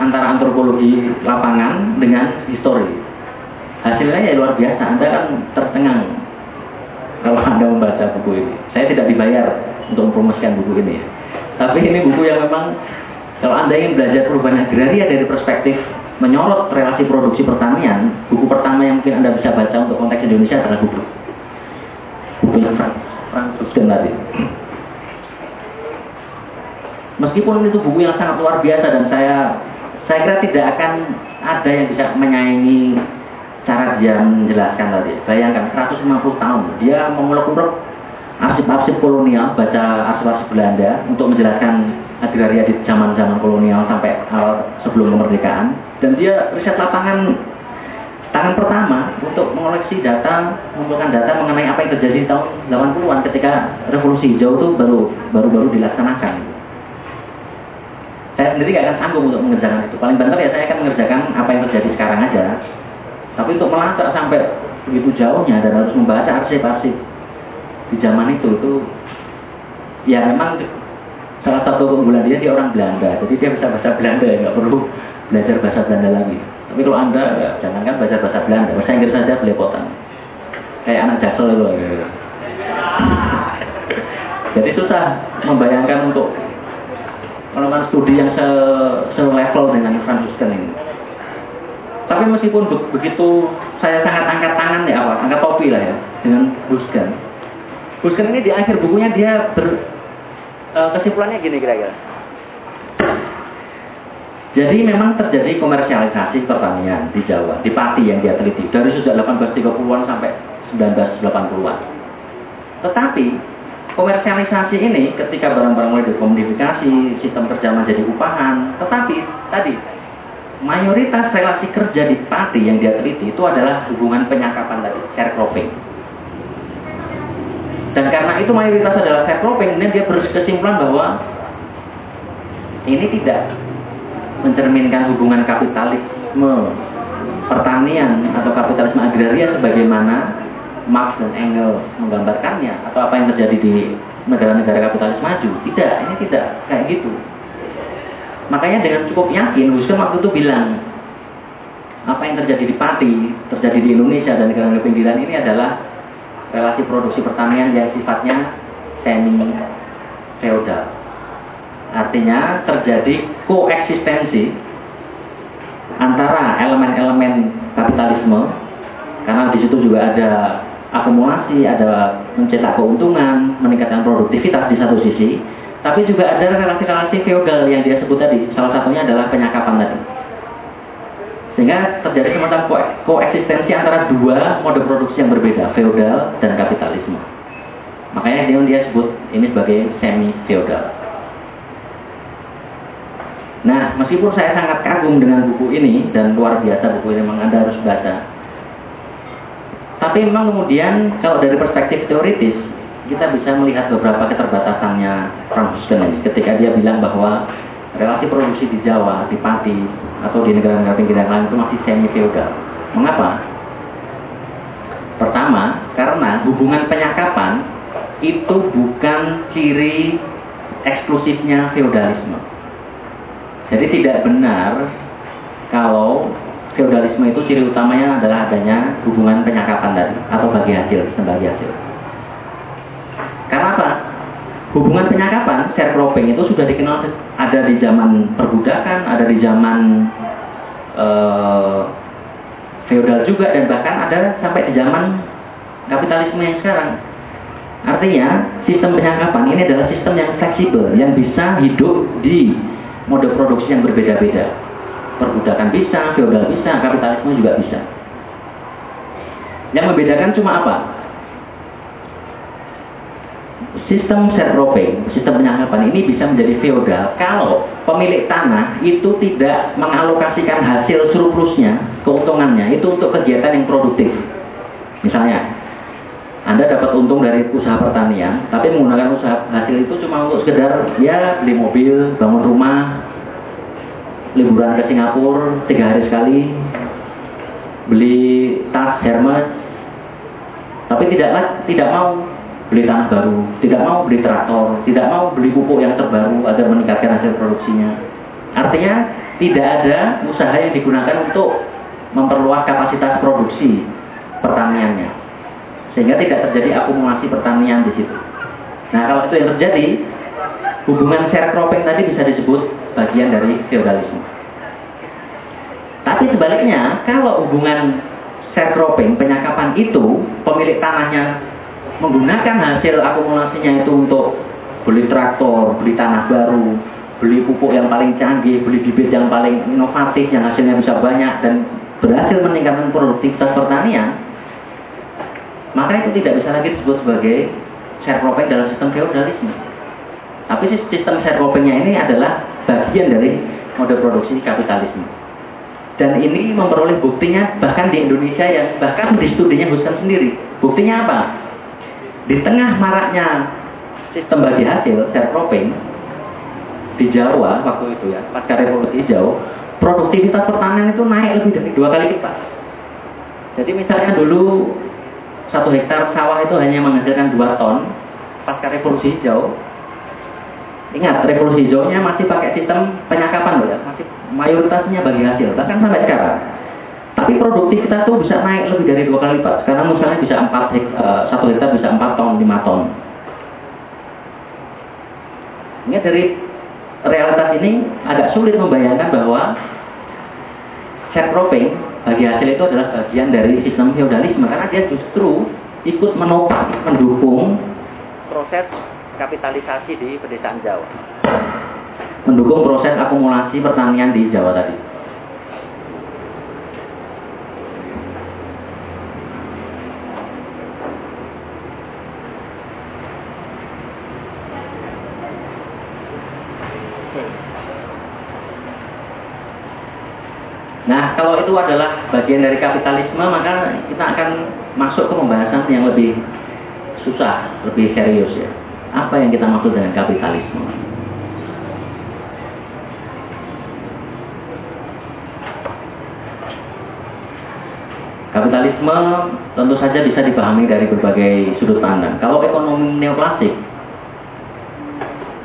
antara antropologi lapangan dengan histori hasilnya ya luar biasa. Anda kan tercengang kalau anda membaca buku ini. Saya tidak dibayar untuk mempromosikan buku ini ya. tapi ini buku yang memang kalau anda ingin belajar perubahan agraria dari perspektif menyorot relasi produksi pertanian buku pertama yang mungkin anda bisa baca untuk konteks Indonesia adalah buku buku Francis tadi meskipun itu buku yang sangat luar biasa dan saya saya kira tidak akan ada yang bisa menyaingi cara dia menjelaskan tadi. Bayangkan 150 tahun dia mengulek-ulek arsip-arsip kolonial, baca arsip-arsip Belanda untuk menjelaskan agraria di zaman-zaman kolonial sampai awal sebelum kemerdekaan. Dan dia riset lapangan tangan pertama untuk mengoleksi data, mengumpulkan data mengenai apa yang terjadi di tahun 80-an ketika revolusi hijau itu baru baru-baru dilaksanakan. Saya sendiri nggak akan sanggup untuk mengerjakan itu. Paling banter ya saya akan mengerjakan apa yang terjadi sekarang aja tapi untuk melacak sampai begitu jauhnya dan harus membaca arsip-arsip. Di zaman itu itu ya memang salah satu keunggulan dia dia orang Belanda. Jadi dia bisa bahasa Belanda nggak perlu belajar bahasa Belanda lagi. Tapi kalau anda ya, jangankan belajar bahasa Belanda bahasa Inggris saja belepotan. Kayak anak jaksel itu ya. jadi susah membayangkan untuk melakukan studi yang se, se level dengan Franciscan ini tapi meskipun be begitu saya sangat angkat tangan ya apa angkat topi lah ya dengan Huskan Huskan ini di akhir bukunya dia ber, uh, kesimpulannya gini kira-kira. Jadi memang terjadi komersialisasi pertanian di Jawa, di Pati yang dia teliti dari sejak 1830-an sampai 1980-an. Tetapi komersialisasi ini ketika barang-barang mulai dikomodifikasi, sistem kerja menjadi upahan, tetapi tadi mayoritas relasi kerja di Pati yang dia teliti itu adalah hubungan penyakapan tadi, sharecropping dan karena itu mayoritas adalah sharecropping, kemudian dia berkesimpulan bahwa ini tidak mencerminkan hubungan kapitalisme pertanian atau kapitalisme agraria sebagaimana Marx dan Engels menggambarkannya atau apa yang terjadi di negara-negara kapitalis maju. Tidak, ini tidak kayak gitu. Makanya dengan cukup yakin Husserl waktu itu bilang apa yang terjadi di Pati, terjadi di Indonesia dan negara-negara pinggiran ini adalah relasi produksi pertanian yang sifatnya semi feodal. Artinya terjadi koeksistensi antara elemen-elemen kapitalisme karena di situ juga ada akumulasi, ada mencetak keuntungan, meningkatkan produktivitas di satu sisi, tapi juga ada relasi-relasi feodal yang dia sebut tadi. Salah satunya adalah penyakapan tadi. Sehingga terjadi semacam ko koeksistensi antara dua mode produksi yang berbeda, feodal dan kapitalisme. Makanya dia, dia sebut ini sebagai semi feodal. Nah, meskipun saya sangat kagum dengan buku ini dan luar biasa buku ini memang Anda harus baca. Tapi memang kemudian kalau dari perspektif teoritis kita bisa melihat beberapa keterbatasannya Franz ketika dia bilang bahwa relasi produksi di Jawa, di Pati, atau di negara-negara pinggiran lain itu masih semi feodal. Mengapa? Pertama, karena hubungan penyakapan itu bukan ciri eksklusifnya feodalisme. Jadi tidak benar kalau feodalisme itu ciri utamanya adalah adanya hubungan penyakapan tadi atau bagi hasil, bagi hasil. Karena apa? hubungan penyakapan sharecropping itu sudah dikenal ada di zaman perbudakan, ada di zaman uh, feodal juga dan bahkan ada sampai di zaman kapitalisme yang sekarang. Artinya sistem penyakapan ini adalah sistem yang fleksibel yang bisa hidup di mode produksi yang berbeda-beda. Perbudakan bisa, feodal bisa, kapitalisme juga bisa. Yang membedakan cuma apa? Sistem sharecropping, sistem penyangkapan ini bisa menjadi feodal kalau pemilik tanah itu tidak mengalokasikan hasil surplusnya, keuntungannya itu untuk kegiatan yang produktif. Misalnya, Anda dapat untung dari usaha pertanian, tapi menggunakan usaha hasil itu cuma untuk sekedar ya beli mobil, bangun rumah, liburan ke Singapura tiga hari sekali, beli tas Hermes, tapi tidak tidak mau beli tanah baru, tidak mau beli traktor, tidak mau beli pupuk yang terbaru agar meningkatkan hasil produksinya. Artinya tidak ada usaha yang digunakan untuk memperluas kapasitas produksi pertaniannya. Sehingga tidak terjadi akumulasi pertanian di situ. Nah kalau itu yang terjadi, hubungan sharecropping tadi bisa disebut bagian dari feodalisme. Tapi sebaliknya, kalau hubungan sharecropping, penyakapan itu, pemilik tanahnya menggunakan hasil akumulasinya itu untuk beli traktor, beli tanah baru, beli pupuk yang paling canggih, beli bibit yang paling inovatif, yang hasilnya bisa banyak dan berhasil meningkatkan produktivitas pertanian, maka itu tidak bisa lagi disebut sebagai sharecropping dalam sistem feodalisme. Tapi sistem sharecroppingnya ini adalah bagian dari mode produksi kapitalisme. Dan ini memperoleh buktinya bahkan di Indonesia yang bahkan di studinya Huskan sendiri. Buktinya apa? Di tengah maraknya sistem bagi hasil, sharecropping, di Jawa waktu itu ya, pasca revolusi hijau, produktivitas pertanian itu naik lebih dari dua kali lipat. Jadi misalnya dulu satu hektar sawah itu hanya menghasilkan dua ton, pasca revolusi hijau, Ingat, revolusi hijaunya masih pakai sistem penyakapan loh ya, masih mayoritasnya bagi hasil, bahkan sampai sekarang. Tapi produktivitas tuh bisa naik lebih dari dua kali lipat. Sekarang misalnya bisa empat uh, satu hektar bisa empat ton, lima ton. Ini dari realitas ini agak sulit membayangkan bahwa sharecropping bagi hasil itu adalah bagian dari sistem feodalisme karena dia justru ikut menopang, mendukung proses kapitalisasi di pedesaan Jawa. Mendukung proses akumulasi pertanian di Jawa tadi. Nah, kalau itu adalah bagian dari kapitalisme, maka kita akan masuk ke pembahasan yang lebih susah, lebih serius ya. Apa yang kita maksud dengan kapitalisme? Kapitalisme tentu saja bisa dipahami dari berbagai sudut pandang. Kalau ekonomi neoklasik,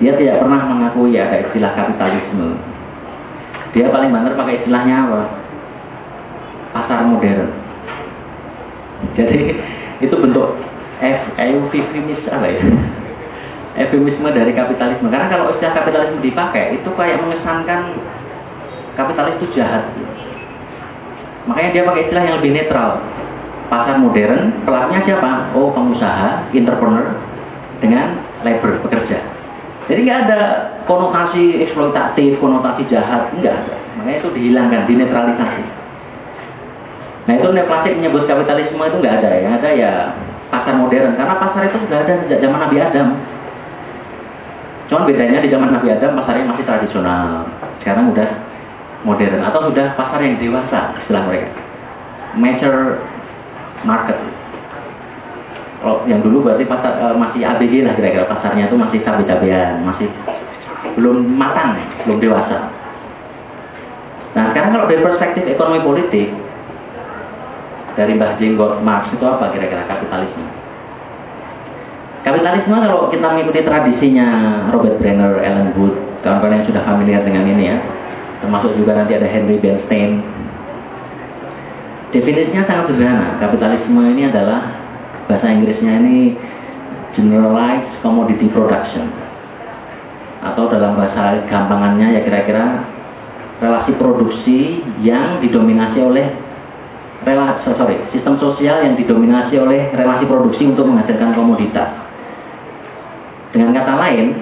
dia tidak pernah mengakui ada istilah kapitalisme dia paling banter pakai istilahnya apa pasar modern. Jadi itu bentuk eufemis apa ya? Eufemisme dari kapitalisme. Karena kalau istilah kapitalisme dipakai itu kayak mengesankan kapitalis itu jahat. Makanya dia pakai istilah yang lebih netral. Pasar modern pelakunya siapa? Oh pengusaha entrepreneur dengan labor pekerja. Jadi nggak ada konotasi eksploitatif, konotasi jahat, enggak ada. Makanya itu dihilangkan, dinetralisasi. Nah itu neoklasik menyebut kapitalisme itu nggak ada ya, ada ya pasar modern. Karena pasar itu sudah ada sejak zaman Nabi Adam. Cuman bedanya di zaman Nabi Adam pasarnya masih tradisional. Sekarang udah modern atau sudah pasar yang dewasa istilah mereka. Mature market. Kalau yang dulu berarti pasar uh, masih ABG lah kira-kira pasarnya itu masih cabai-cabean, masih belum matang, belum dewasa. Nah sekarang kalau dari perspektif ekonomi politik dari Mbah Jenggot Marx itu apa kira-kira kapitalisme? Kapitalisme kalau kita mengikuti tradisinya Robert Brenner, Ellen Wood, kawan-kawan yang sudah familiar dengan ini ya, termasuk juga nanti ada Henry Bernstein. Definisinya sangat sederhana. Kapitalisme ini adalah bahasa Inggrisnya ini generalized commodity production atau dalam bahasa gampangannya ya kira-kira relasi produksi yang didominasi oleh relasi sorry sistem sosial yang didominasi oleh relasi produksi untuk menghasilkan komoditas dengan kata lain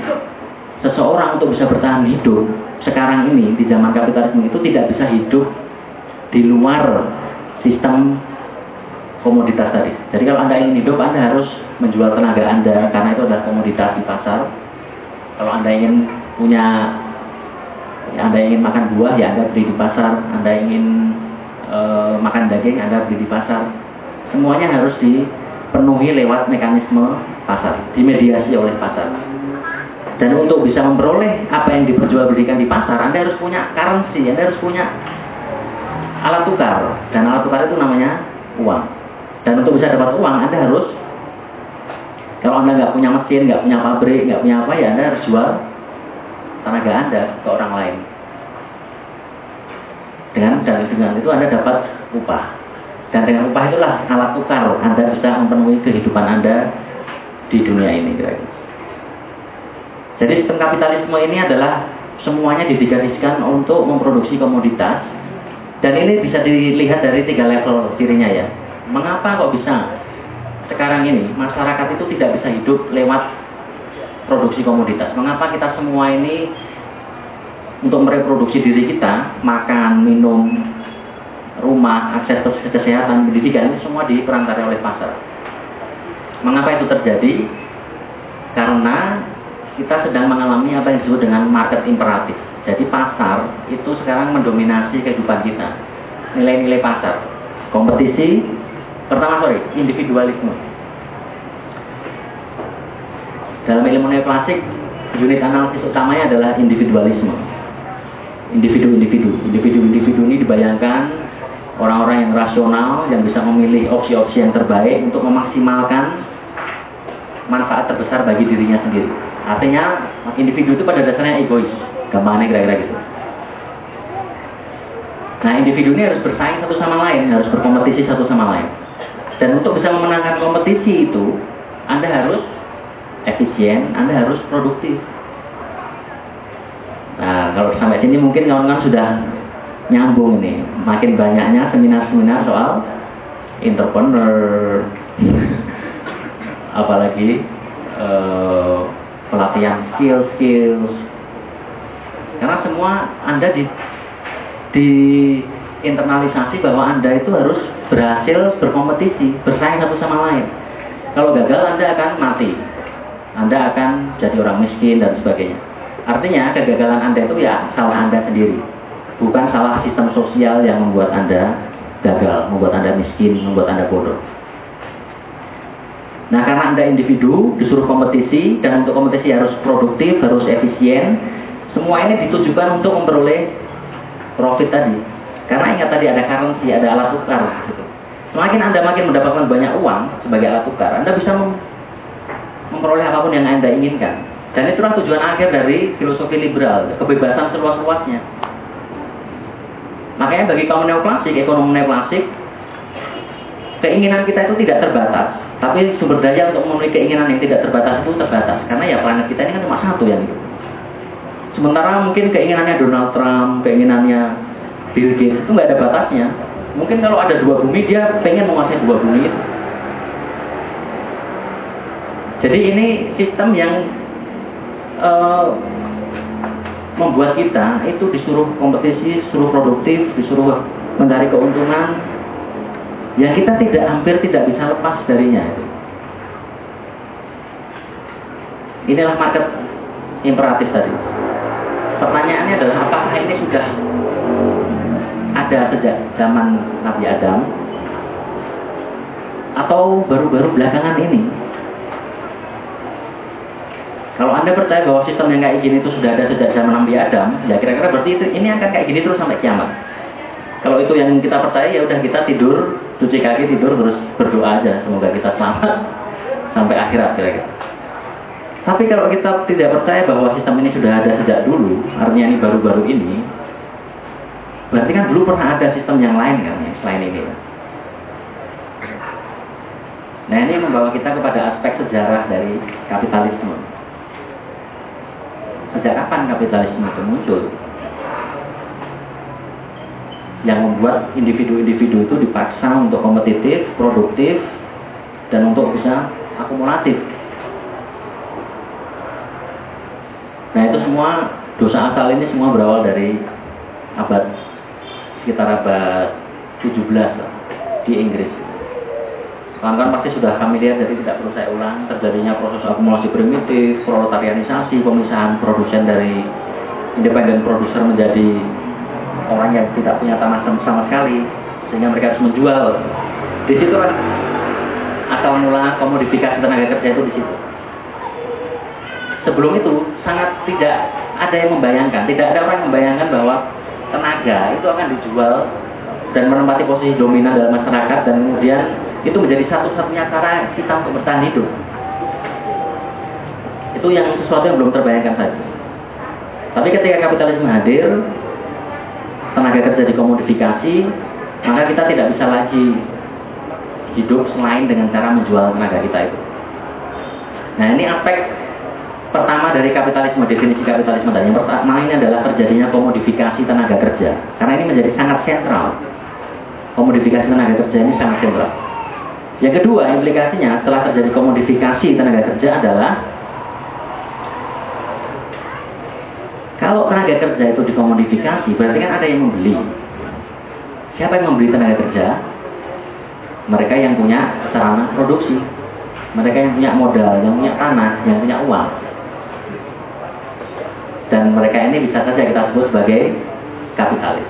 seseorang untuk bisa bertahan hidup sekarang ini di zaman kapitalisme itu tidak bisa hidup di luar sistem komoditas tadi. Jadi kalau Anda ingin hidup, Anda harus menjual tenaga Anda karena itu adalah komoditas di pasar. Kalau Anda ingin punya ya Anda ingin makan buah, ya Anda beli di pasar. Anda ingin e, makan daging, Anda beli di pasar. Semuanya harus dipenuhi lewat mekanisme pasar, dimediasi oleh pasar. Dan untuk bisa memperoleh apa yang diperjualbelikan di pasar, Anda harus punya currency, Anda harus punya alat tukar. Dan alat tukar itu namanya uang. Dan untuk bisa dapat uang, Anda harus kalau Anda nggak punya mesin, nggak punya pabrik, nggak punya apa ya, Anda harus jual tenaga Anda ke orang lain. Dengan dan dengan itu Anda dapat upah. Dan dengan upah itulah alat tukar Anda bisa memenuhi kehidupan Anda di dunia ini kira-kira. Jadi sistem kapitalisme ini adalah semuanya didedikasikan untuk memproduksi komoditas dan ini bisa dilihat dari tiga level cirinya ya Mengapa kok bisa sekarang ini masyarakat itu tidak bisa hidup lewat produksi komoditas? Mengapa kita semua ini untuk mereproduksi diri kita, makan, minum, rumah, akses kesehatan, pendidikan ini semua diperantara oleh pasar. Mengapa itu terjadi? Karena kita sedang mengalami apa yang disebut dengan market imperatif. Jadi pasar itu sekarang mendominasi kehidupan kita. Nilai-nilai pasar, kompetisi, Pertama sorry, individualisme. Dalam ilmu neoplastik, unit analisis utamanya adalah individualisme. Individu-individu. Individu-individu ini dibayangkan orang-orang yang rasional yang bisa memilih opsi-opsi yang terbaik untuk memaksimalkan manfaat terbesar bagi dirinya sendiri. Artinya individu itu pada dasarnya egois. Gampangnya kira-kira gitu. Nah individu ini harus bersaing satu sama lain, harus berkompetisi satu sama lain. Dan untuk bisa memenangkan kompetisi itu, Anda harus efisien, Anda harus produktif. Nah kalau sampai sini mungkin kawan-kawan sudah nyambung ini. Makin banyaknya seminar-seminar soal entrepreneur, apalagi uh, pelatihan skill-skills. Karena semua Anda di, di internalisasi bahwa Anda itu harus berhasil berkompetisi, bersaing satu sama lain. Kalau gagal Anda akan mati. Anda akan jadi orang miskin dan sebagainya. Artinya kegagalan Anda itu ya salah Anda sendiri. Bukan salah sistem sosial yang membuat Anda gagal, membuat Anda miskin, membuat Anda bodoh. Nah karena Anda individu, disuruh kompetisi, dan untuk kompetisi harus produktif, harus efisien, semua ini ditujukan untuk memperoleh profit tadi. Karena ingat tadi ada currency, ada alat tukar. Gitu. Semakin Anda makin mendapatkan banyak uang sebagai alat tukar, Anda bisa mem memperoleh apa pun yang Anda inginkan. Dan itulah tujuan akhir dari filosofi liberal, kebebasan seluas-luasnya. Makanya bagi kaum neoklasik, ekonomi neoklasik, keinginan kita itu tidak terbatas. Tapi sumber daya untuk memenuhi keinginan yang tidak terbatas itu terbatas. Karena ya planet kita ini kan cuma satu yang itu. Sementara mungkin keinginannya Donald Trump, keinginannya Bill Gates itu nggak ada batasnya. Mungkin kalau ada dua bumi dia pengen menguasai dua bumi itu. Jadi ini sistem yang uh, membuat kita itu disuruh kompetisi, disuruh produktif, disuruh mencari keuntungan, yang kita tidak hampir tidak bisa lepas darinya. Inilah market imperatif tadi. Pertanyaannya adalah apakah ini sudah ada sejak zaman Nabi Adam atau baru-baru belakangan ini? Kalau Anda percaya bahwa sistem yang kayak gini itu sudah ada sejak zaman Nabi Adam, ya kira-kira berarti itu, ini akan kayak gini terus sampai kiamat. Kalau itu yang kita percaya ya udah kita tidur, cuci kaki tidur terus berdoa aja semoga kita selamat sampai akhirat kira-kira. Tapi kalau kita tidak percaya bahwa sistem ini sudah ada sejak dulu, artinya ini baru-baru ini, berarti kan dulu pernah ada sistem yang lain kan ya, selain ini. Nah ini membawa kita kepada aspek sejarah dari kapitalisme. Sejak kapan kapitalisme itu muncul? yang membuat individu-individu itu dipaksa untuk kompetitif, produktif, dan untuk bisa akumulatif. Nah itu semua dosa asal ini semua berawal dari abad sekitar abad 17 di Inggris. Kawan-kawan pasti sudah familiar jadi tidak perlu saya ulang. Terjadinya proses akumulasi primitif, proletarianisasi, pemisahan produsen dari independen produser menjadi orang yang tidak punya tanah sama sekali sehingga mereka harus menjual. Di situ asal mula komodifikasi tenaga kerja itu di situ. Sebelum itu sangat tidak ada yang membayangkan tidak ada orang yang membayangkan bahwa tenaga itu akan dijual dan menempati posisi dominan dalam masyarakat dan kemudian itu menjadi satu-satunya cara kita untuk bertahan hidup itu yang sesuatu yang belum terbayangkan saja tapi ketika kapitalisme hadir tenaga kerja dikomodifikasi, maka kita tidak bisa lagi hidup selain dengan cara menjual tenaga kita itu. Nah ini aspek pertama dari kapitalisme, definisi kapitalisme tadi. Yang pertama ini adalah terjadinya komodifikasi tenaga kerja. Karena ini menjadi sangat sentral. Komodifikasi tenaga kerja ini sangat sentral. Yang kedua, implikasinya setelah terjadi komodifikasi tenaga kerja adalah Kalau tenaga kerja itu dikomodifikasi, berarti kan ada yang membeli. Siapa yang membeli tenaga kerja? Mereka yang punya sarana produksi. Mereka yang punya modal, yang punya tanah, yang punya uang. Dan mereka ini bisa saja kita sebut sebagai kapitalis.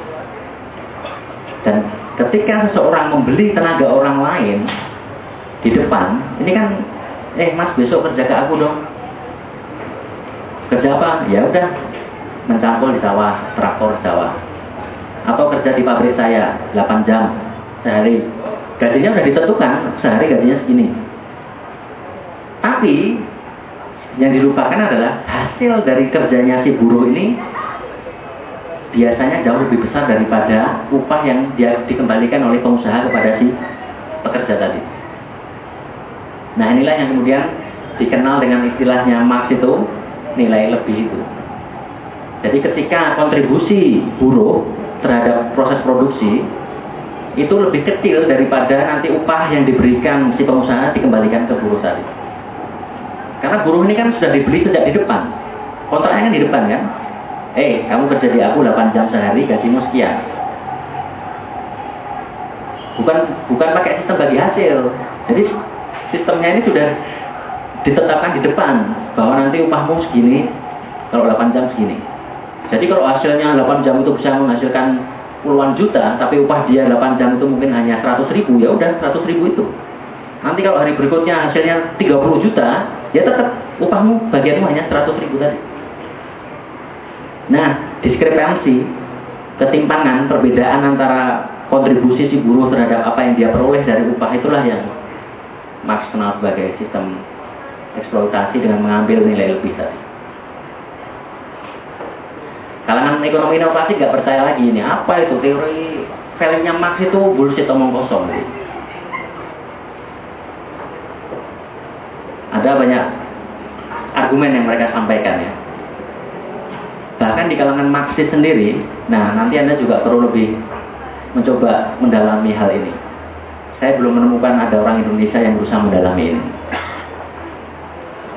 Dan ketika seseorang membeli tenaga orang lain di depan, ini kan, eh mas besok kerja ke aku dong. Kerja apa? Ya udah, mencangkul di sawah, traktor sawah. Atau kerja di pabrik saya 8 jam sehari. Gajinya sudah ditentukan, sehari gajinya segini. Tapi yang dilupakan adalah hasil dari kerjanya si buruh ini biasanya jauh lebih besar daripada upah yang dia dikembalikan oleh pengusaha kepada si pekerja tadi. Nah inilah yang kemudian dikenal dengan istilahnya Marx itu nilai lebih itu. Jadi ketika kontribusi buruh terhadap proses produksi itu lebih kecil daripada nanti upah yang diberikan si pengusaha dikembalikan ke buruh tadi. Karena buruh ini kan sudah dibeli sejak di depan. Kontraknya kan di depan kan. Eh, kamu kerja di aku 8 jam sehari, gajimu sekian. Bukan bukan pakai sistem bagi hasil. Jadi sistemnya ini sudah ditetapkan di depan bahwa nanti upahmu segini kalau 8 jam segini. Jadi kalau hasilnya 8 jam itu bisa menghasilkan puluhan juta, tapi upah dia 8 jam itu mungkin hanya 100 ribu, ya udah 100 ribu itu. Nanti kalau hari berikutnya hasilnya 30 juta, ya tetap upahmu bagianmu hanya 100 ribu tadi. Nah, diskrepansi, ketimpangan, perbedaan antara kontribusi si buruh terhadap apa yang dia peroleh dari upah itulah yang Marx kenal sebagai sistem eksploitasi dengan mengambil nilai lebih tadi. Kalangan ekonomi inovasi nggak percaya lagi ini apa itu teori value-nya Marx itu bullshit omong kosong. Ada banyak argumen yang mereka sampaikan ya. Bahkan di kalangan Marxis sendiri, nah nanti Anda juga perlu lebih mencoba mendalami hal ini. Saya belum menemukan ada orang Indonesia yang berusaha mendalami ini.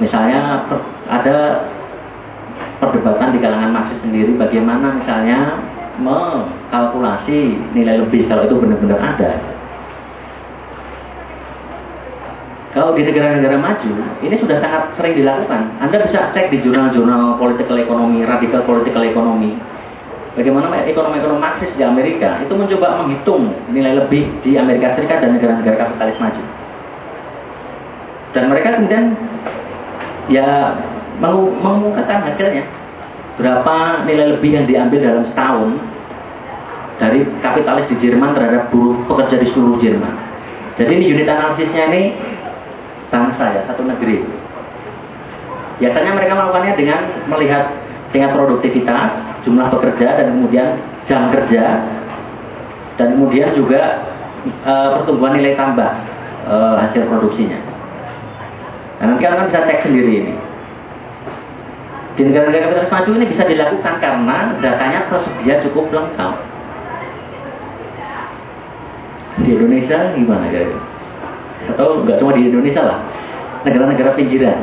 Misalnya ada perdebatan di kalangan Marxis sendiri bagaimana misalnya mengkalkulasi nilai lebih kalau itu benar-benar ada. Kalau di negara-negara maju, ini sudah sangat sering dilakukan. Anda bisa cek di jurnal-jurnal political ekonomi, radikal political ekonomi. Bagaimana ekonomi-ekonomi Marxis di Amerika itu mencoba menghitung nilai lebih di Amerika Serikat dan negara-negara kapitalis maju. Dan mereka kemudian ya mengumumkan hasilnya berapa nilai lebih yang diambil dalam setahun dari kapitalis di Jerman terhadap buruh pekerja di seluruh Jerman. Jadi ini unit analisisnya ini bangsa ya, satu negeri. Biasanya mereka melakukannya dengan melihat tingkat produktivitas, jumlah pekerja dan kemudian jam kerja dan kemudian juga e, pertumbuhan nilai tambah e, hasil produksinya. Nah, nanti kalian bisa cek sendiri ini. Di negara-negara kapitalis maju ini bisa dilakukan karena datanya tersedia cukup lengkap. Di Indonesia gimana guys? atau nggak cuma di Indonesia lah negara-negara pinggiran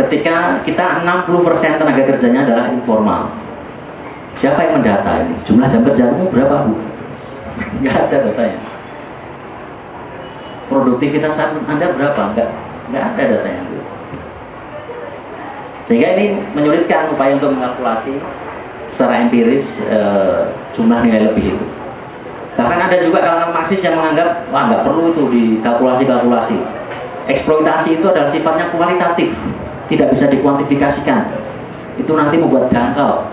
ketika kita 60% tenaga kerjanya adalah informal siapa yang mendata ini? Jumlah jam kerjamu berapa bu? Nggak ada datanya produktivitas anda berapa? Nggak nggak ada datanya bu sehingga ini menyulitkan upaya untuk mengkalkulasi secara empiris e, jumlah nilai lebih itu. Bahkan ada juga kalangan Marxis yang menganggap, wah nggak perlu itu dikalkulasi-kalkulasi. Eksploitasi itu adalah sifatnya kualitatif, tidak bisa dikuantifikasikan. Itu nanti membuat jangkau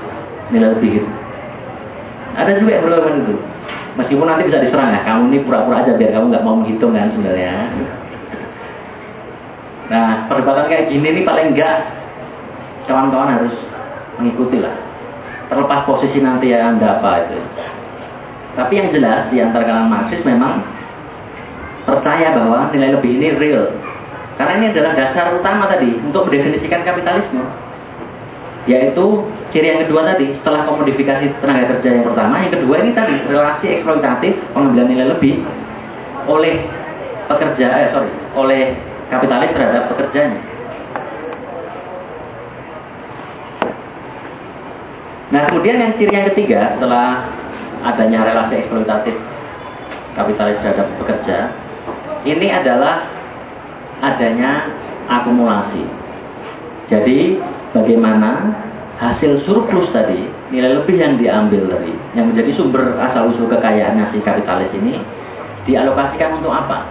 lebih gitu. Ada juga yang berlakukan itu. Meskipun nanti bisa diserang ya, kamu ini pura-pura aja biar kamu nggak mau menghitung kan sebenarnya. Nah, perdebatan kayak gini ini paling enggak kawan-kawan harus mengikuti lah. Terlepas posisi nanti yang anda apa itu. Tapi yang jelas di antara kalangan Marxis memang percaya bahwa nilai lebih ini real. Karena ini adalah dasar utama tadi untuk mendefinisikan kapitalisme. Yaitu ciri yang kedua tadi, setelah komodifikasi tenaga kerja yang pertama, yang kedua ini tadi relasi eksploitatif pengambilan nilai lebih oleh pekerja, eh sorry, oleh kapitalis terhadap pekerjanya. Nah kemudian yang ciri yang ketiga setelah adanya relasi eksploitatif kapitalis terhadap pekerja ini adalah adanya akumulasi. Jadi bagaimana hasil surplus tadi, nilai lebih yang diambil tadi, yang menjadi sumber asal usul kekayaannya si kapitalis ini dialokasikan untuk apa?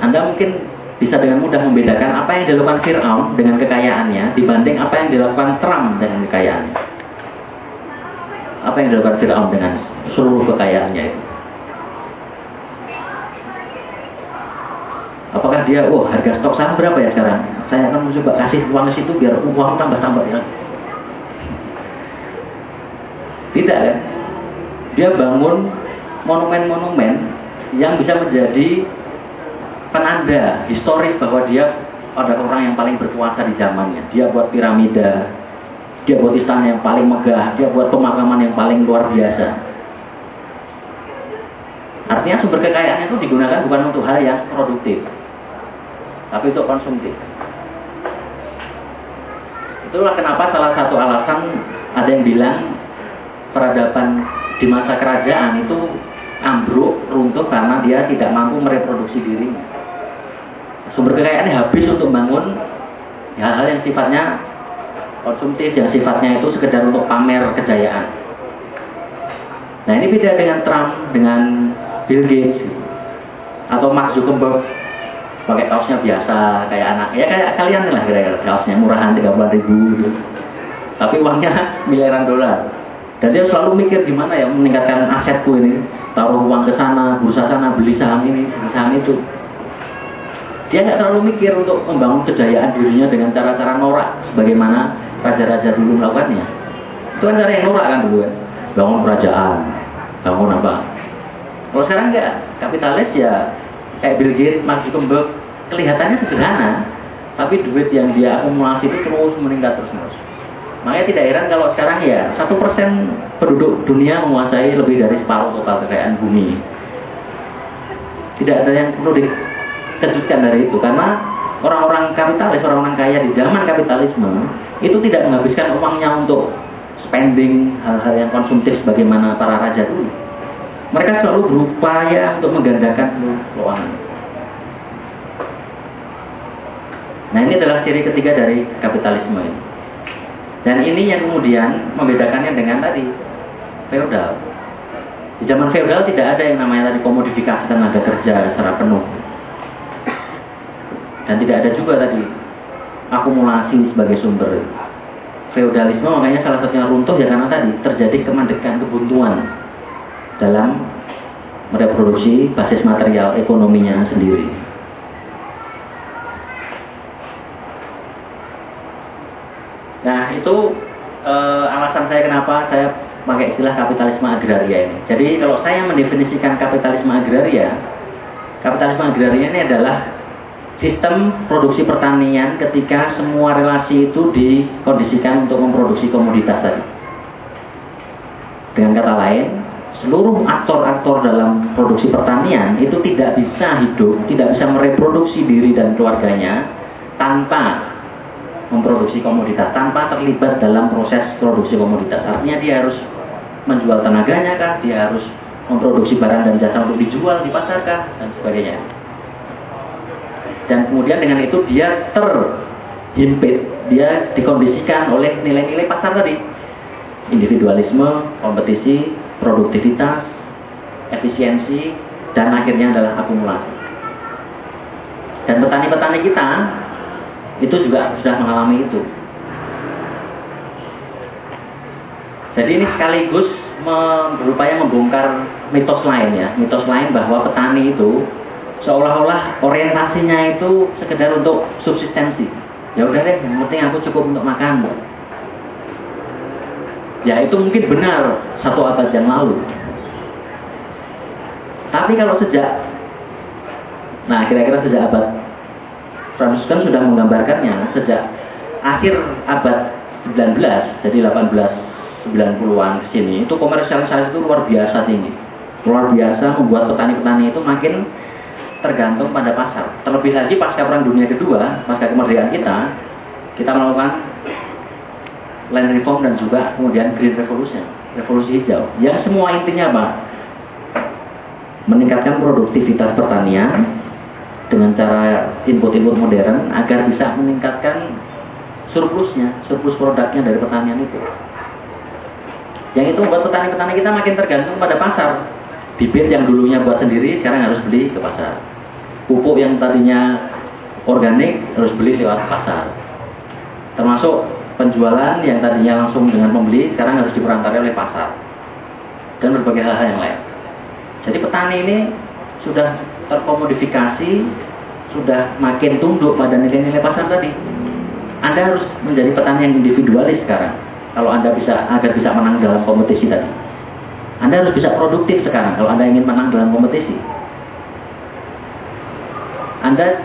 Anda mungkin bisa dengan mudah membedakan apa yang dilakukan Fir'aun dengan kekayaannya dibanding apa yang dilakukan Trump dengan kekayaannya apa yang dilakukan Fir'aun dengan seluruh kekayaannya itu? Apakah dia, oh harga stok saham berapa ya sekarang? Saya akan mencoba kasih uang ke situ biar uang tambah-tambah ya. Tidak kan? Dia bangun monumen-monumen yang bisa menjadi penanda historis bahwa dia ada orang yang paling berkuasa di zamannya. Dia buat piramida, dia buat istana yang paling megah, dia buat pemakaman yang paling luar biasa. Artinya sumber kekayaan itu digunakan bukan untuk hal yang produktif, tapi untuk konsumtif. Itulah kenapa salah satu alasan ada yang bilang peradaban di masa kerajaan itu ambruk, runtuh karena dia tidak mampu mereproduksi dirinya. Sumber kekayaannya habis untuk membangun hal-hal yang sifatnya konsumtif, yang sifatnya itu sekedar untuk pamer kejayaan. Nah ini beda dengan Trump, dengan Bill Gates atau Mark Zuckerberg pakai kaosnya biasa kayak anak ya kayak kalian lah kira-kira kaosnya murahan 30 ribu gitu. tapi uangnya miliaran dolar. Dan dia selalu mikir gimana ya meningkatkan asetku ini. Taruh uang ke sana bursa sana beli saham ini saham itu. Dia nggak terlalu mikir untuk membangun kejayaan dirinya dengan cara-cara norak sebagaimana raja-raja dulu melakukannya. Itu kan cara yang norak kan dulu kan? Bangun kerajaan bangun apa? Kalau sekarang enggak, kapitalis ya kayak Bill Gates, Mark Zuckerberg, kelihatannya sederhana, tapi duit yang dia akumulasi itu terus meningkat terus terus. Makanya tidak heran kalau sekarang ya satu persen penduduk dunia menguasai lebih dari separuh total kekayaan bumi. Tidak ada yang perlu dikejutkan dari itu karena orang-orang kapitalis, orang-orang kaya di zaman kapitalisme itu tidak menghabiskan uangnya untuk spending hal-hal yang konsumtif sebagaimana para raja dulu mereka selalu berupaya untuk menggandakan keuangan. Nah ini adalah ciri ketiga dari kapitalisme ini. Dan ini yang kemudian membedakannya dengan tadi feodal. Di zaman feodal tidak ada yang namanya tadi komodifikasi tenaga kerja secara penuh. Dan tidak ada juga tadi akumulasi sebagai sumber. Feodalisme makanya salah satunya runtuh ya karena tadi terjadi kemandekan kebuntuan dalam mereproduksi basis material ekonominya sendiri. Nah itu e, alasan saya kenapa saya pakai istilah kapitalisme agraria ini. Jadi kalau saya mendefinisikan kapitalisme agraria, kapitalisme agraria ini adalah sistem produksi pertanian ketika semua relasi itu dikondisikan untuk memproduksi komoditas tadi. Dengan kata lain, seluruh aktor-aktor dalam produksi pertanian itu tidak bisa hidup, tidak bisa mereproduksi diri dan keluarganya tanpa memproduksi komoditas, tanpa terlibat dalam proses produksi komoditas. Artinya dia harus menjual tenaganya kah, dia harus memproduksi barang dan jasa untuk dijual di pasar kah, dan sebagainya. Dan kemudian dengan itu dia terhimpit, dia dikondisikan oleh nilai-nilai pasar tadi. Individualisme, kompetisi, produktivitas, efisiensi, dan akhirnya adalah akumulasi. Dan petani-petani kita itu juga sudah mengalami itu. Jadi ini sekaligus berupaya membongkar mitos lain ya, mitos lain bahwa petani itu seolah-olah orientasinya itu sekedar untuk subsistensi. Ya udah deh, yang penting aku cukup untuk makan. Ya itu mungkin benar satu abad yang lalu. Tapi kalau sejak, nah kira-kira sejak abad Franciscan sudah menggambarkannya sejak akhir abad 19, jadi 1890-an ke sini, itu komersialisasi itu luar biasa tinggi. Luar biasa membuat petani-petani itu makin tergantung pada pasar. Terlebih lagi pasca Perang Dunia Kedua, pasca kemerdekaan kita, kita melakukan land reform dan juga kemudian green revolution, revolusi hijau. Yang semua intinya apa? Meningkatkan produktivitas pertanian dengan cara input-input modern agar bisa meningkatkan surplusnya, surplus produknya dari pertanian itu. Yang itu membuat petani-petani kita makin tergantung pada pasar. Bibit yang dulunya buat sendiri sekarang harus beli ke pasar. Pupuk yang tadinya organik harus beli lewat pasar. Termasuk penjualan yang tadinya langsung dengan pembeli sekarang harus diperantari oleh pasar dan berbagai hal-hal yang lain. Jadi petani ini sudah terkomodifikasi sudah makin tunduk pada nilai-nilai pasar tadi. Anda harus menjadi petani yang individualis sekarang. Kalau Anda bisa agar bisa menang dalam kompetisi tadi. Anda harus bisa produktif sekarang kalau Anda ingin menang dalam kompetisi. Anda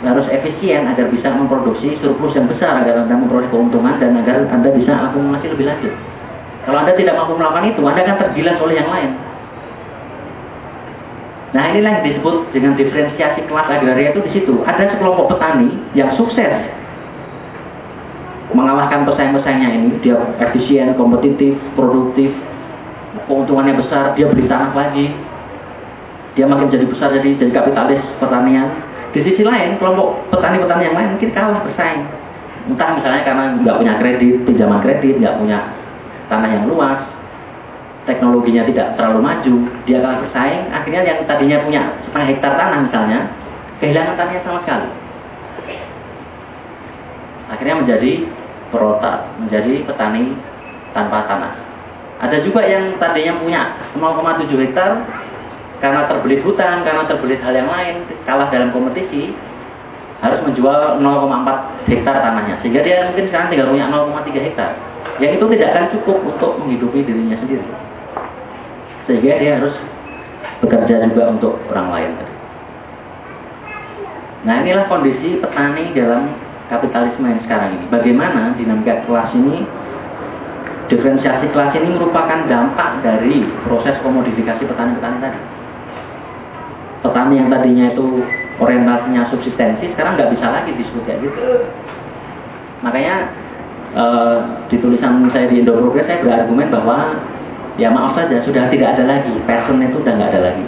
harus efisien agar bisa memproduksi surplus yang besar agar Anda memperoleh keuntungan dan agar Anda bisa akumulasi lebih lanjut. Kalau Anda tidak mampu melakukan itu, Anda akan tergilas oleh yang lain. Nah inilah yang disebut dengan diferensiasi kelas agraria itu di situ. Ada sekelompok petani yang sukses mengalahkan pesaing-pesaingnya ini. Dia efisien, kompetitif, produktif, keuntungannya besar, dia beli tanah lagi. Dia makin jadi besar jadi jadi kapitalis pertanian. Di sisi lain, kelompok petani-petani yang lain mungkin kalah bersaing. Entah misalnya karena nggak punya kredit, pinjaman kredit, nggak punya tanah yang luas, teknologinya tidak terlalu maju, dia kalah bersaing, akhirnya yang tadinya punya setengah hektar tanah misalnya, kehilangan tanahnya sama sekali. Akhirnya menjadi perotak, menjadi petani tanpa tanah. Ada juga yang tadinya punya 0,7 hektar, karena terbelit hutan, karena terbelit hal yang lain, kalah dalam kompetisi, harus menjual 0,4 hektar tanahnya. Sehingga dia mungkin sekarang tinggal punya 0,3 hektar. Yang itu tidak akan cukup untuk menghidupi dirinya sendiri. Sehingga dia harus bekerja juga untuk orang lain. Nah inilah kondisi petani dalam kapitalisme yang sekarang ini. Bagaimana dinamika kelas ini diferensiasi kelas ini merupakan dampak dari proses komodifikasi petani-petani tadi petani yang tadinya itu orientasinya subsistensi sekarang nggak bisa lagi disebut kayak gitu. Makanya e, di tulisan saya di Indo Progress saya berargumen bahwa ya maaf saja sudah tidak ada lagi. Passion itu udah nggak ada lagi.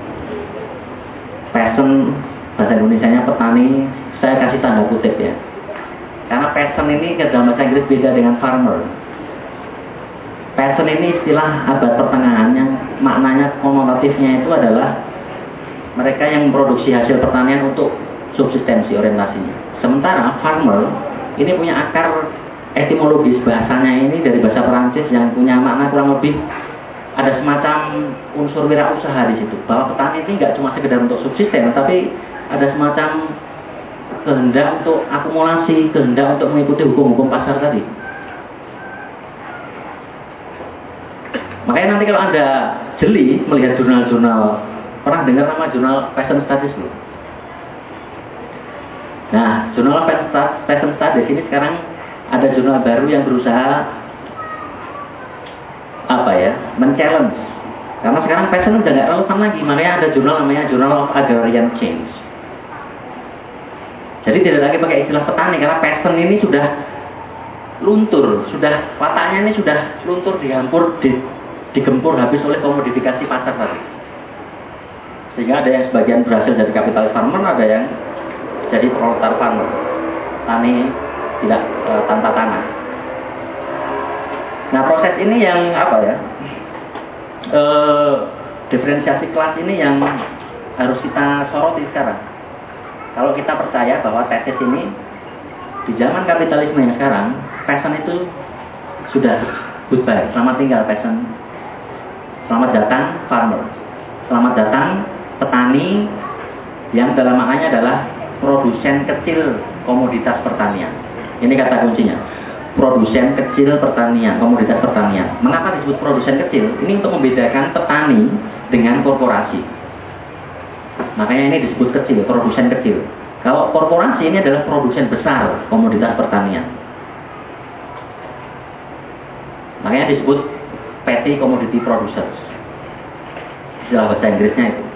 Passion bahasa Indonesia nya petani saya kasih tanda kutip ya. Karena passion ini ke dalam bahasa Inggris beda dengan farmer. Passion ini istilah abad pertengahan yang maknanya konotatifnya itu adalah mereka yang memproduksi hasil pertanian untuk subsistensi orientasinya. Sementara farmer ini punya akar etimologis bahasanya ini dari bahasa Perancis yang punya makna kurang lebih ada semacam unsur wirausaha di situ. Bahwa petani ini nggak cuma sekedar untuk subsisten, tapi ada semacam kehendak untuk akumulasi, kehendak untuk mengikuti hukum-hukum pasar tadi. Makanya nanti kalau Anda jeli melihat jurnal-jurnal Pernah dengar nama jurnal Fashion Studies belum? Nah, jurnal Fashion Studies ini sekarang ada jurnal baru yang berusaha apa ya, men-challenge. Karena sekarang fashion udah nggak relevan lagi, makanya ada jurnal namanya Journal of Agrarian Change. Jadi tidak lagi pakai istilah petani karena fashion ini sudah luntur, sudah wataknya ini sudah luntur dihampur, di, digempur habis oleh komodifikasi pasar tadi. Sehingga ada yang sebagian berhasil jadi kapitalis farmer, ada yang jadi proletar farmer. Tani tidak e, tanpa tanah. Nah proses ini yang apa ya? E, diferensiasi kelas ini yang harus kita soroti sekarang. Kalau kita percaya bahwa tesis ini di zaman kapitalisme yang sekarang, passion itu sudah goodbye. Selamat tinggal passion. Selamat datang farmer. Selamat datang petani yang dalam maknanya adalah produsen kecil komoditas pertanian. Ini kata kuncinya. Produsen kecil pertanian, komoditas pertanian. Mengapa disebut produsen kecil? Ini untuk membedakan petani dengan korporasi. Makanya ini disebut kecil, produsen kecil. Kalau korporasi ini adalah produsen besar komoditas pertanian. Makanya disebut petty commodity producers. Istilah bahasa Inggrisnya itu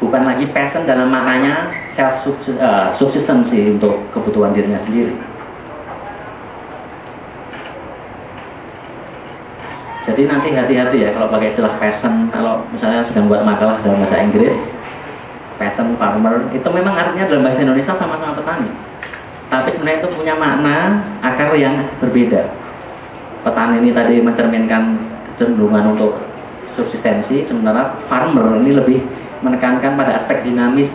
bukan lagi passion dalam maknanya self uh, subsistency untuk kebutuhan dirinya sendiri. Jadi nanti hati-hati ya kalau pakai istilah passion, kalau misalnya sedang buat makalah dalam bahasa Inggris, passion farmer, itu memang artinya dalam bahasa Indonesia sama-sama petani. Tapi sebenarnya itu punya makna akar yang berbeda. Petani ini tadi mencerminkan kecenderungan untuk subsistensi, sementara farmer ini lebih menekankan pada aspek dinamis,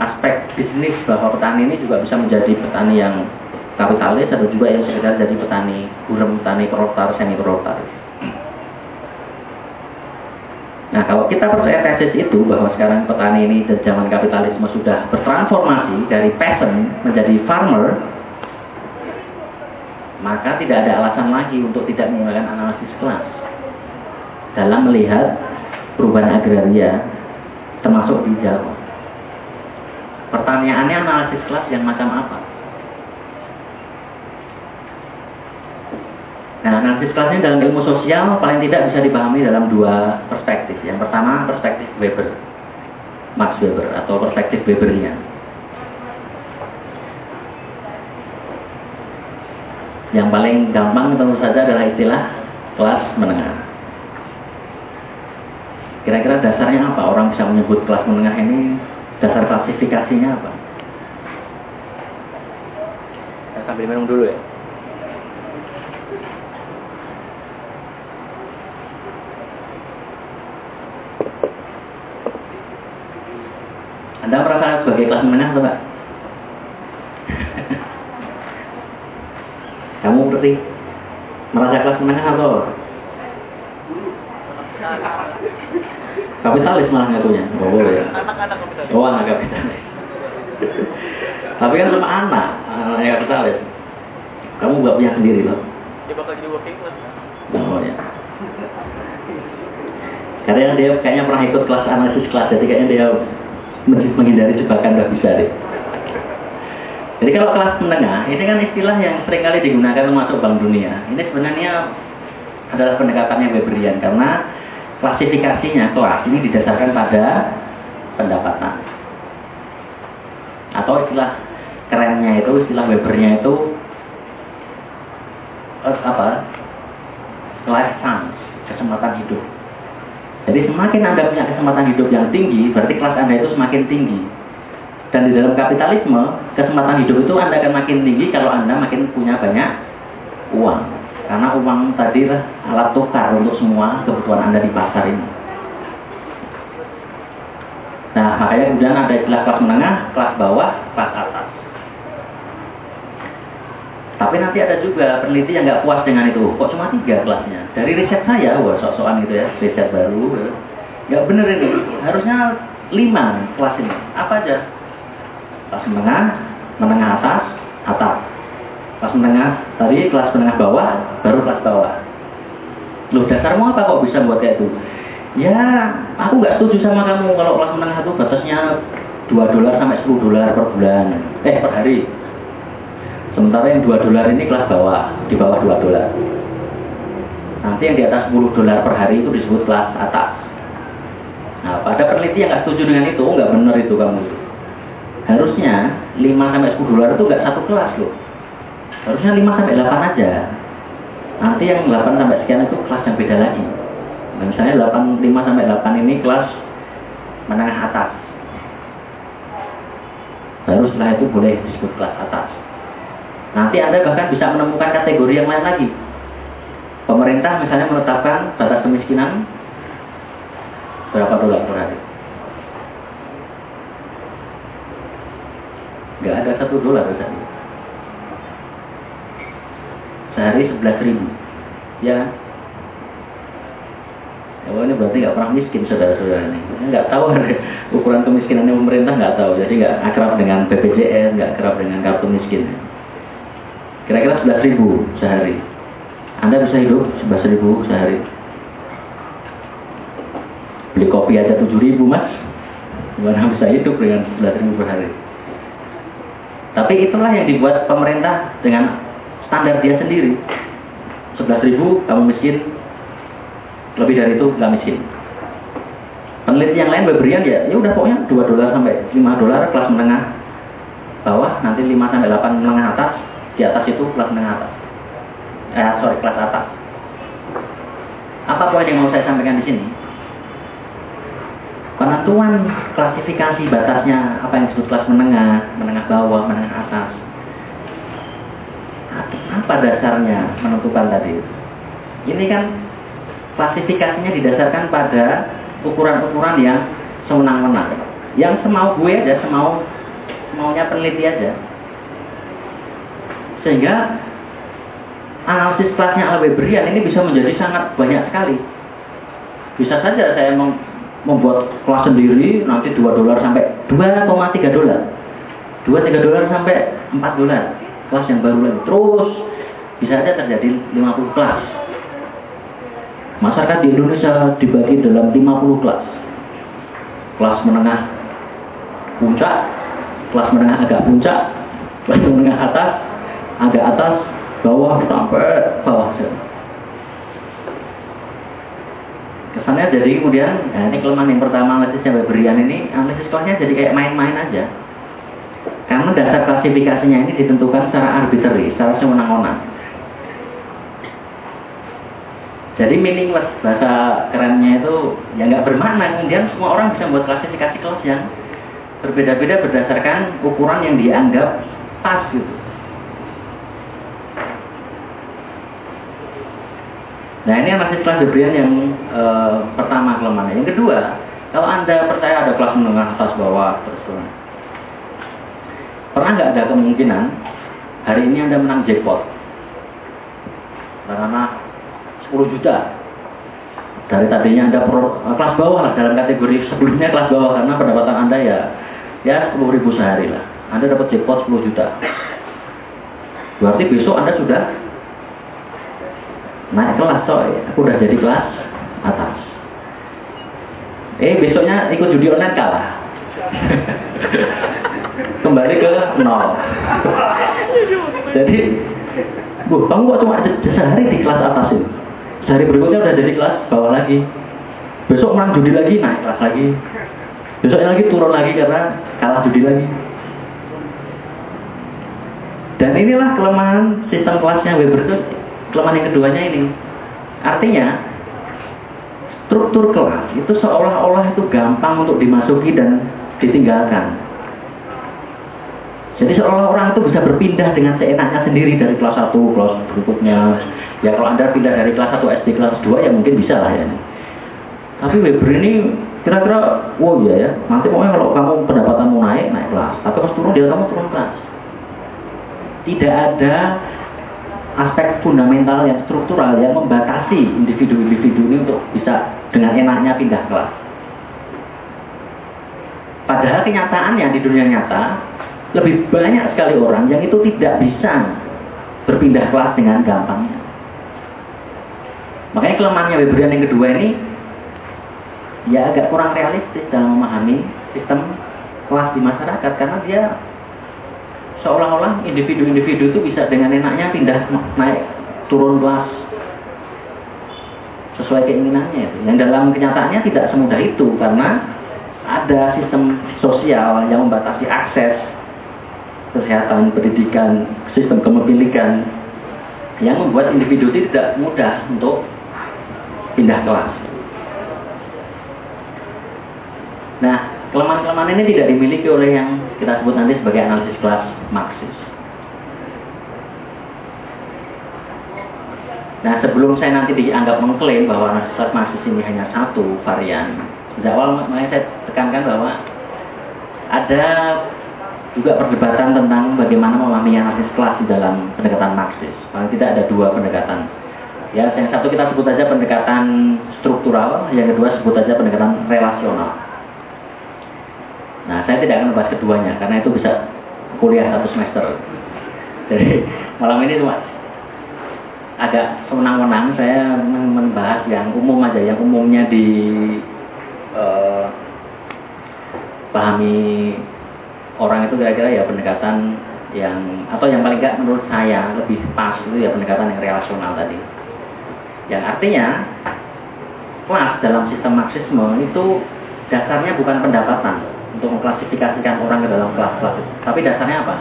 aspek bisnis bahwa petani ini juga bisa menjadi petani yang kapitalis atau juga yang sekedar jadi petani gurem, petani proletar, semi proletar. Nah, kalau kita percaya tesis itu bahwa sekarang petani ini dan zaman kapitalisme sudah bertransformasi dari peasant menjadi farmer, maka tidak ada alasan lagi untuk tidak menggunakan analisis kelas dalam melihat perubahan agraria termasuk di Jawa. Pertanyaannya analisis kelas yang macam apa? Nah, analisis kelasnya dalam ilmu sosial paling tidak bisa dipahami dalam dua perspektif. Yang pertama, perspektif Weber, Max Weber, atau perspektif Weberian. Yang paling gampang tentu saja adalah istilah kelas menengah. Kira-kira dasarnya apa? Orang bisa menyebut kelas menengah ini dasar klasifikasinya apa? Saya sambil minum dulu ya. Anda merasa sebagai kelas menengah atau enggak? Kamu berarti merasa kelas menengah atau kapitalis malah ngakunya? Oh boleh. Anak-anak kapitalis. Oh anak kapitalis. Tapi kan sama anak, anak kapitalis. Kamu nggak punya sendiri loh. Dia bakal jadi working class. Oh ya. Karena dia kayaknya pernah ikut kelas analisis kelas, jadi kayaknya dia menghindari jebakan nggak bisa deh. Jadi kalau kelas menengah, ini kan istilah yang sering kali digunakan termasuk Bank Dunia. Ini sebenarnya adalah pendekatannya Weberian karena klasifikasinya kelas ini didasarkan pada pendapatan. Atau istilah kerennya itu, istilah Webernya itu eh, apa? Life chance, kesempatan hidup. Jadi semakin Anda punya kesempatan hidup yang tinggi, berarti kelas Anda itu semakin tinggi. Dan di dalam kapitalisme, kesempatan hidup itu Anda akan makin tinggi kalau Anda makin punya banyak uang. Karena uang tadi lah alat tukar untuk semua kebutuhan Anda di pasar ini. Nah, makanya kemudian ada istilah kelas menengah, kelas bawah, kelas atas. Tapi nanti ada juga peneliti yang nggak puas dengan itu. Kok cuma tiga kelasnya? Dari riset saya, wah sok-sokan gitu ya, riset baru. ya. Nggak bener ini. Harusnya lima kelas ini. Apa aja? Kelas menengah, menengah atas, atas. Kelas menengah, tadi kelas menengah bawah, baru kelas bawah. Loh dasarmu apa kok bisa buat kayak itu? Ya, aku nggak setuju sama kamu kalau kelas menengah itu batasnya 2 dolar sampai 10 dolar per bulan. Eh, per hari. Sementara yang 2 dolar ini kelas bawah, di bawah 2 dolar. Nanti yang di atas 10 dolar per hari itu disebut kelas atas. Nah, pada peneliti yang nggak setuju dengan itu, nggak benar itu kamu. Harusnya 5 sampai 10 dolar itu nggak satu kelas loh. Harusnya 5 sampai 8 aja. Nanti yang 8 sampai sekian itu kelas yang beda lagi. Nah, misalnya 8, 5 sampai 8 ini kelas menengah atas. Baru setelah itu boleh disebut kelas atas. Nanti Anda bahkan bisa menemukan kategori yang lain lagi. Pemerintah misalnya menetapkan batas kemiskinan berapa dolar per hari? Nggak ada satu dolar tadi. Sehari sebelas ribu. Ya. Oh ini berarti nggak pernah miskin saudara-saudara. Ini nggak tahu ukuran kemiskinannya pemerintah nggak tahu. Jadi nggak akrab dengan BPJS, nggak akrab dengan kartu miskin. Kira-kira 11 ribu sehari. Anda bisa hidup 11 ribu sehari. Beli kopi aja 7 ribu mas. Gimana bisa hidup dengan 11 ribu per hari? Tapi itulah yang dibuat pemerintah dengan standar dia sendiri. 11 ribu kamu miskin, lebih dari itu nggak miskin. Peneliti yang lain berian ya, ya udah pokoknya 2 dolar sampai 5 dolar kelas menengah bawah, nanti 5 sampai 8 menengah atas, di atas itu kelas menengah atas. Eh, sorry, kelas atas. Apa poin yang mau saya sampaikan di sini? Penentuan klasifikasi batasnya apa yang disebut kelas menengah, menengah bawah, menengah atas. Apa dasarnya menentukan tadi? Ini kan klasifikasinya didasarkan pada ukuran-ukuran yang sewenang-wenang. Yang semau gue aja, semau maunya peneliti aja. Sehingga analisis kelasnya Al Weberian ini bisa menjadi sangat banyak sekali. Bisa saja saya membuat kelas sendiri nanti 2 dolar sampai 2,3 dolar 2-3 dolar sampai 4 dolar kelas yang baru lagi. Terus bisa saja terjadi 50 kelas. Masyarakat di Indonesia dibagi dalam 50 kelas. Kelas menengah puncak kelas menengah agak puncak kelas menengah atas agak atas bawah sampai bawah kesannya jadi kemudian nah ini kelemahan yang pertama analisis yang berian ini analisis kelasnya jadi kayak main-main aja karena dasar klasifikasinya ini ditentukan secara arbitrary, secara sewenang-wenang. Jadi meaningless bahasa kerennya itu ya nggak bermakna. Kemudian semua orang bisa membuat klasifikasi kelas yang berbeda-beda berdasarkan ukuran yang dianggap pas gitu. Nah ini analisis kelas Debrian yang e, pertama kelemahannya. Yang kedua, kalau anda percaya ada kelas menengah atas bawah terus, pernah nggak ada kemungkinan hari ini anda menang jackpot? Karena 10 juta. Dari tadinya anda pro, kelas bawah lah dalam kategori sebelumnya kelas bawah karena pendapatan anda ya ya 10 ribu sehari lah. Anda dapat jackpot 10 juta. Berarti besok anda sudah naik kelas coy aku udah jadi kelas atas eh besoknya ikut judi online kalah kembali ke nol. Jadi bu kamu kok cuma sehari di kelas atas itu sehari berikutnya udah jadi kelas bawah lagi. Besok menang judi lagi naik kelas lagi. Besoknya lagi turun lagi karena kalah judi lagi. Dan inilah kelemahan sistem kelasnya Weber itu kelemahan yang keduanya ini. Artinya, struktur kelas itu seolah-olah itu gampang untuk dimasuki dan ditinggalkan. Jadi seolah orang itu bisa berpindah dengan seenaknya sendiri dari kelas 1 kelas berikutnya. Ya kalau Anda pindah dari kelas 1 SD kelas 2 ya mungkin bisa lah ya. Tapi Weber ini kira-kira, wow ya ya, nanti pokoknya kalau kamu pendapatanmu naik, naik kelas. Tapi pas turun dia kamu turun kelas. Tidak ada aspek fundamental yang struktural yang membatasi individu-individu ini untuk bisa dengan enaknya pindah kelas. Padahal kenyataannya di dunia nyata lebih banyak sekali orang yang itu tidak bisa berpindah kelas dengan gampangnya. Makanya kelemahannya Weberian yang kedua ini ya agak kurang realistis dalam memahami sistem kelas di masyarakat karena dia seolah-olah individu-individu itu bisa dengan enaknya pindah naik turun kelas sesuai keinginannya yang dalam kenyataannya tidak semudah itu karena ada sistem sosial yang membatasi akses kesehatan, pendidikan, sistem kepemilikan yang membuat individu tidak mudah untuk pindah kelas. Nah, Kelemahan-kelemahan ini tidak dimiliki oleh yang kita sebut nanti sebagai analisis kelas Marxis. Nah, sebelum saya nanti dianggap mengklaim bahwa analisis kelas Marxis ini hanya satu varian, di awal makanya saya tekankan bahwa ada juga perdebatan tentang bagaimana memahami analisis kelas di dalam pendekatan Marxis. Paling tidak ada dua pendekatan. Ya, yang satu kita sebut saja pendekatan struktural, yang kedua sebut saja pendekatan relasional. Nah, saya tidak akan membahas keduanya karena itu bisa kuliah satu semester. Jadi malam ini cuma agak semenang-menang saya membahas yang umum aja, yang umumnya di uh, pahami orang itu kira-kira ya pendekatan yang atau yang paling enggak menurut saya lebih pas itu ya pendekatan yang relasional tadi. Yang artinya kelas dalam sistem Marxisme itu dasarnya bukan pendapatan, untuk mengklasifikasikan orang ke dalam kelas-kelas. Tapi dasarnya apa?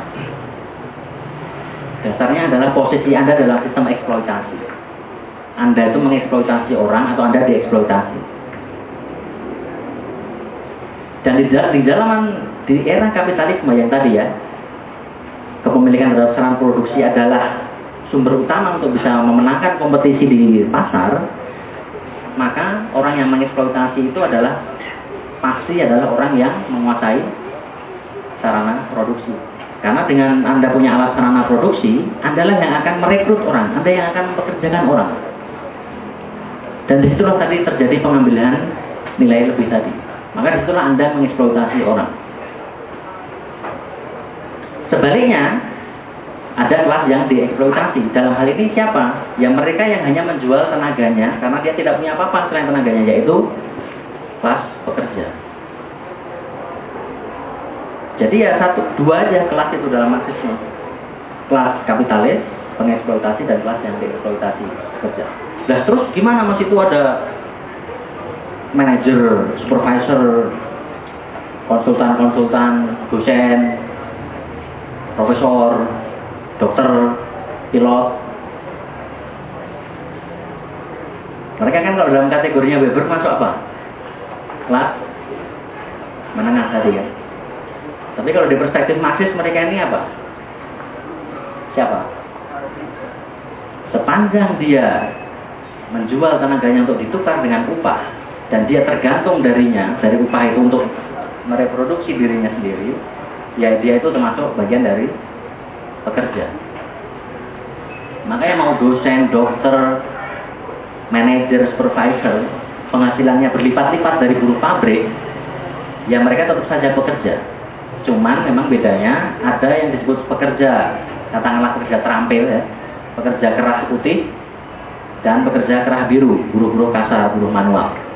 Dasarnya adalah posisi Anda dalam sistem eksploitasi. Anda itu mengeksploitasi orang atau Anda dieksploitasi. Dan di, di dalam di era kapitalisme yang tadi ya, kepemilikan terhadap sarana produksi adalah sumber utama untuk bisa memenangkan kompetisi di pasar, maka orang yang mengeksploitasi itu adalah pasti adalah orang yang menguasai sarana produksi. Karena dengan Anda punya alat sarana produksi, Anda yang akan merekrut orang, Anda yang akan mempekerjakan orang. Dan di situlah tadi terjadi pengambilan nilai lebih tadi. Maka di situlah Anda mengeksploitasi orang. Sebaliknya, ada kelas yang dieksploitasi. Dalam hal ini siapa? Ya mereka yang hanya menjual tenaganya karena dia tidak punya apa-apa selain tenaganya, yaitu kelas pekerja. Jadi ya satu, dua aja kelas itu dalam marxisme. Kelas kapitalis, pengeksploitasi dan kelas yang dieksploitasi pekerja. Nah terus gimana mas itu ada manajer, supervisor, konsultan-konsultan, dosen, profesor, dokter, pilot. Mereka kan kalau dalam kategorinya Weber masuk apa? Kelas menengah tadi ya. Tapi kalau di perspektif Marxis mereka ini apa? Siapa? Sepanjang dia menjual tenaganya untuk ditukar dengan upah dan dia tergantung darinya dari upah itu untuk mereproduksi dirinya sendiri, ya dia itu termasuk bagian dari pekerja. Makanya mau dosen, dokter, manajer, supervisor, penghasilannya berlipat-lipat dari buruh pabrik, ya mereka tetap saja pekerja. Cuman memang bedanya ada yang disebut pekerja, katakanlah pekerja terampil ya, pekerja kerah putih dan pekerja kerah biru, buruh-buruh kasar, buruh manual.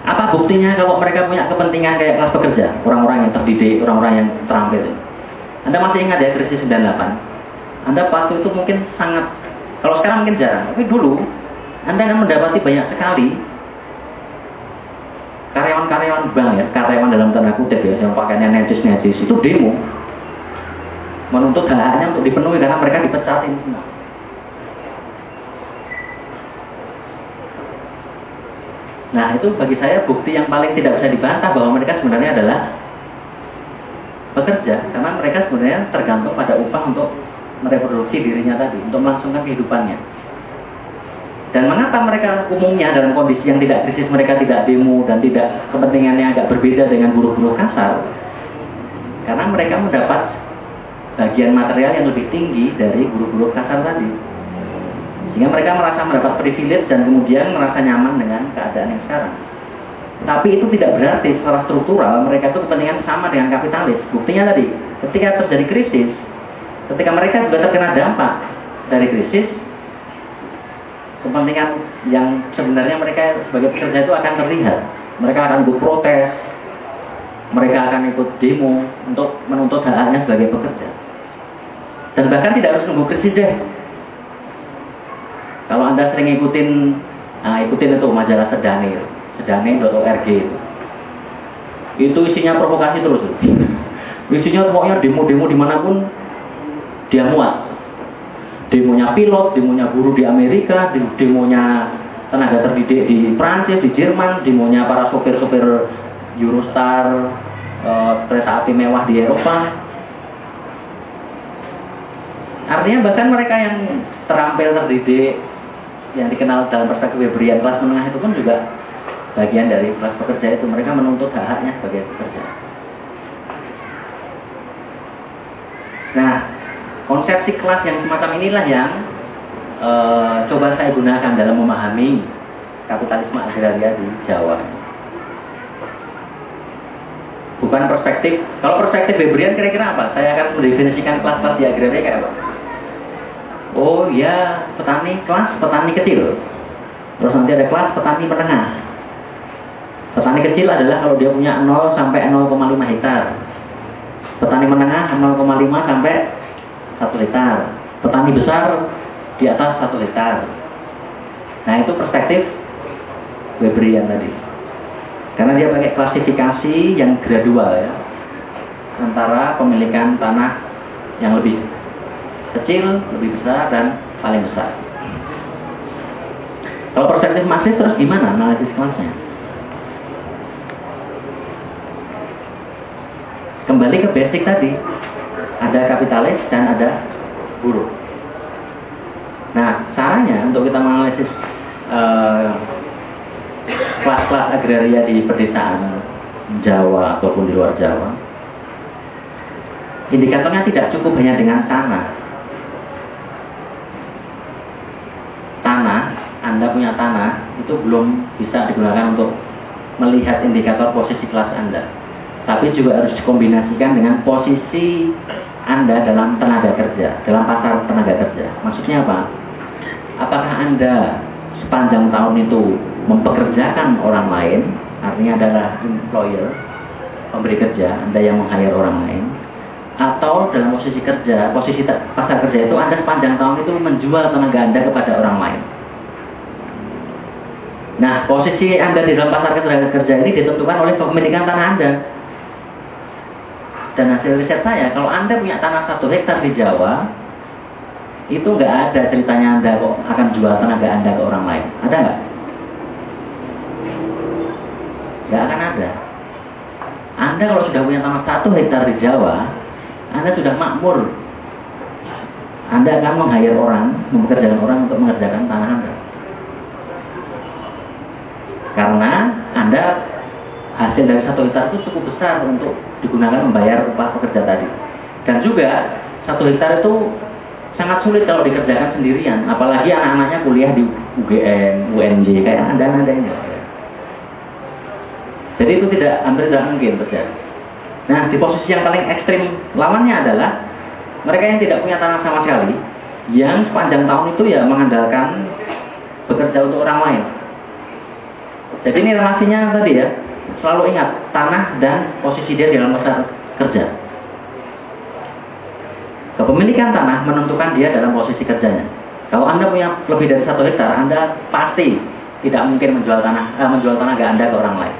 Apa buktinya kalau mereka punya kepentingan kayak kelas pekerja, orang-orang yang terdidik, orang-orang yang terampil? Anda masih ingat ya krisis 98? Anda waktu itu mungkin sangat, kalau sekarang mungkin jarang, tapi dulu Anda akan mendapati banyak sekali karyawan-karyawan bank ya, karyawan dalam tanda kutip ya, yang pakainya netis-netis, itu demo menuntut hak-haknya untuk dipenuhi karena mereka dipecatin semua. Nah itu bagi saya bukti yang paling tidak bisa dibantah bahwa mereka sebenarnya adalah bekerja karena mereka sebenarnya tergantung pada upah untuk mereproduksi dirinya tadi untuk melangsungkan kehidupannya. Dan mengapa mereka umumnya dalam kondisi yang tidak krisis mereka tidak demo dan tidak kepentingannya agak berbeda dengan buruh-buruh kasar? Karena mereka mendapat bagian material yang lebih tinggi dari buruh-buruh kasar tadi sehingga mereka merasa mendapat privilege dan kemudian merasa nyaman dengan keadaan yang sekarang tapi itu tidak berarti secara struktural mereka itu kepentingan sama dengan kapitalis. Buktinya tadi, ketika terjadi krisis, ketika mereka juga terkena dampak dari krisis, kepentingan yang sebenarnya mereka sebagai pekerja itu akan terlihat. Mereka akan ikut protes, mereka akan ikut demo untuk menuntut hak-haknya sebagai pekerja. Dan bahkan tidak harus nunggu krisis deh. Kalau Anda sering ikutin, nah, ikutin itu majalah Sedanil sedane.org itu. Itu isinya provokasi terus. Isinya pokoknya demo-demo di mana pun dia muat. Demonya pilot, demonya buruh di Amerika, demonya tenaga terdidik di Prancis, di Jerman, demonya para sopir-sopir Eurostar, eh, kereta api mewah di Eropa. Artinya bahkan mereka yang terampil terdidik, yang dikenal dalam perspektif Weberian kelas menengah itu pun juga bagian dari kelas pekerja itu mereka menuntut hak-haknya sebagai pekerja. Nah, konsepsi kelas yang semacam inilah yang e, coba saya gunakan dalam memahami kapitalisme agraria di Jawa. Bukan perspektif, kalau perspektif Weberian kira-kira apa? Saya akan mendefinisikan kelas-kelas di agraria kayak apa? Oh ya, petani kelas petani kecil. Terus nanti ada kelas petani menengah, Petani kecil adalah kalau dia punya 0 sampai 0,5 hektar. Petani menengah 0,5 sampai 1 hektar. Petani besar di atas 1 hektar. Nah itu perspektif Weberian tadi. Karena dia pakai klasifikasi yang gradual ya. Antara pemilikan tanah yang lebih kecil, lebih besar, dan paling besar. Kalau perspektif masif terus gimana analisis kelasnya? kembali ke basic tadi ada kapitalis dan ada buruh nah caranya untuk kita menganalisis kelas kelas-kelas agraria di pedesaan Jawa ataupun di luar Jawa indikatornya tidak cukup hanya dengan tanah tanah Anda punya tanah itu belum bisa digunakan untuk melihat indikator posisi kelas Anda. Tapi juga harus dikombinasikan dengan posisi Anda dalam tenaga kerja, dalam pasar tenaga kerja. Maksudnya apa? Apakah Anda sepanjang tahun itu mempekerjakan orang lain, artinya adalah employer, pemberi kerja, Anda yang meng-hire orang lain, atau dalam posisi kerja, posisi pasar kerja itu Anda sepanjang tahun itu menjual tenaga Anda kepada orang lain. Nah, posisi Anda di dalam pasar tenaga kerja ini ditentukan oleh kepemilikan tanah Anda. Dan hasil riset saya, kalau Anda punya tanah satu hektar di Jawa, itu nggak ada ceritanya Anda kok akan jual tenaga Anda ke orang lain. Ada nggak? Nggak akan ada. Anda kalau sudah punya tanah satu hektar di Jawa, anda sudah makmur. Anda akan meng orang, mempekerjakan orang untuk mengerjakan tanah Anda. Karena Anda hasil dari satu hektar itu cukup besar untuk digunakan membayar upah pekerja tadi. Dan juga satu hektar itu sangat sulit kalau dikerjakan sendirian, apalagi anak-anaknya kuliah di UGM, UNJ, kayak anda-anda ini. Jadi itu tidak hampir tidak mungkin terjadi. Nah, di posisi yang paling ekstrim lawannya adalah mereka yang tidak punya tanah sama sekali, yang sepanjang tahun itu ya mengandalkan bekerja untuk orang lain. Jadi ini relasinya tadi ya, selalu ingat tanah dan posisi dia dalam pasar kerja. Kepemilikan tanah menentukan dia dalam posisi kerjanya. Kalau Anda punya lebih dari satu hektar, Anda pasti tidak mungkin menjual tanah, eh, menjual tanah Anda ke orang lain.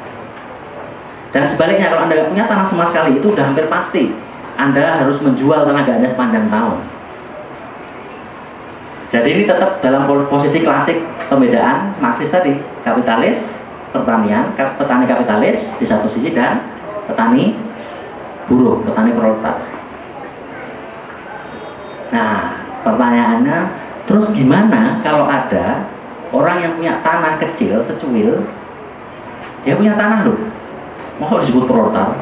Dan sebaliknya kalau Anda punya tanah sama sekali itu sudah hampir pasti Anda harus menjual tenaga Anda sepanjang tahun. Jadi ini tetap dalam posisi klasik pembedaan Marxis tadi, kapitalis, pertanian, petani kapitalis di satu sisi dan petani buruh, petani proletar. Nah, pertanyaannya, terus gimana kalau ada orang yang punya tanah kecil, secuil, dia punya tanah loh, Masa disebut proletar?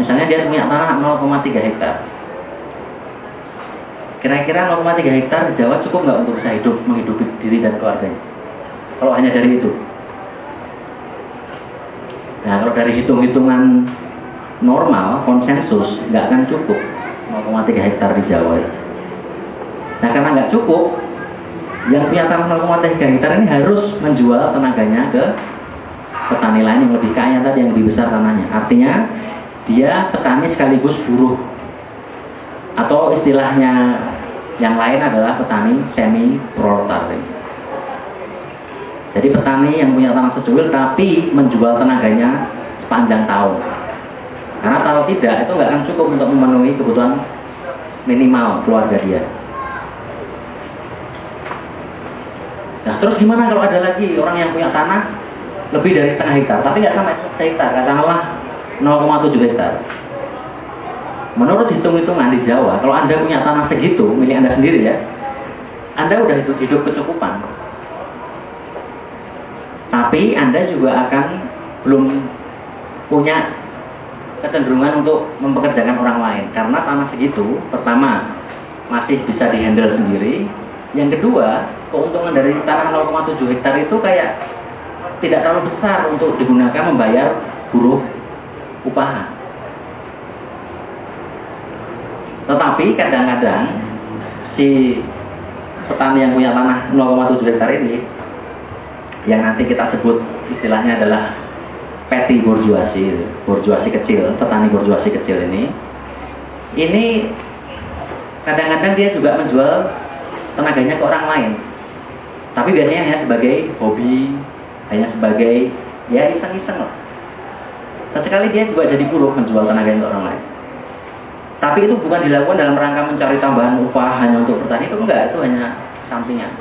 Misalnya dia punya tanah 0,3 hektar. Kira-kira 0,3 hektar di Jawa cukup nggak untuk bisa hidup, menghidupi diri dan keluarganya? Kalau hanya dari itu. Nah, kalau dari hitung-hitungan normal, konsensus, nggak akan cukup 0,3 hektar di Jawa. Nah, karena nggak cukup, yang punya tanah 0,3 hektar ini harus menjual tenaganya ke petani lain yang lebih kaya tadi yang lebih besar tanahnya. Artinya dia petani sekaligus buruh. Atau istilahnya yang lain adalah petani semi proletar. Jadi petani yang punya tanah secuil tapi menjual tenaganya sepanjang tahun. Karena kalau tidak itu nggak akan cukup untuk memenuhi kebutuhan minimal keluarga dia. Nah terus gimana kalau ada lagi orang yang punya tanah lebih dari setengah hektar, tapi nggak sampai hektar, katakanlah 0,7 hektar. Menurut hitung-hitungan di Jawa, kalau Anda punya tanah segitu, milik Anda sendiri ya, Anda udah hidup, hidup kecukupan. Tapi Anda juga akan belum punya kecenderungan untuk mempekerjakan orang lain. Karena tanah segitu, pertama, masih bisa dihandle sendiri. Yang kedua, keuntungan dari tanah 0,7 hektar itu kayak tidak terlalu besar untuk digunakan membayar buruh upahan. Tetapi kadang-kadang si petani yang punya tanah 0,7 hektar ini yang nanti kita sebut istilahnya adalah petty bourgeoisie, bourgeoisie kecil, petani bourgeoisie kecil ini ini kadang-kadang dia juga menjual tenaganya ke orang lain tapi biasanya hanya sebagai hobi hanya sebagai ya iseng-iseng lah. Sesekali dia juga jadi buruh menjual tenaga untuk orang lain. Tapi itu bukan dilakukan dalam rangka mencari tambahan upah hanya untuk bertani itu enggak, itu hanya sampingan.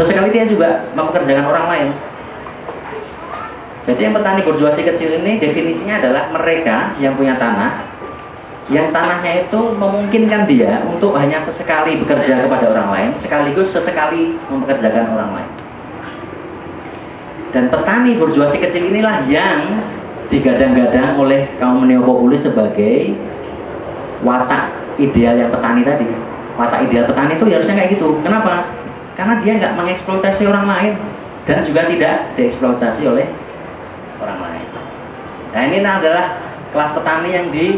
Sesekali dia juga mempekerjakan orang lain. Jadi yang petani berjuasi kecil ini definisinya adalah mereka yang punya tanah yang tanahnya itu memungkinkan dia untuk hanya sesekali bekerja kepada orang lain sekaligus sesekali mempekerjakan orang lain. Dan petani berjuasi kecil inilah yang digadang-gadang oleh kaum neopopulis sebagai watak ideal yang petani tadi. Watak ideal petani itu harusnya kayak gitu. Kenapa? Karena dia nggak mengeksploitasi orang lain. dan juga tidak dieksploitasi oleh orang lain. Nah ini adalah kelas petani yang di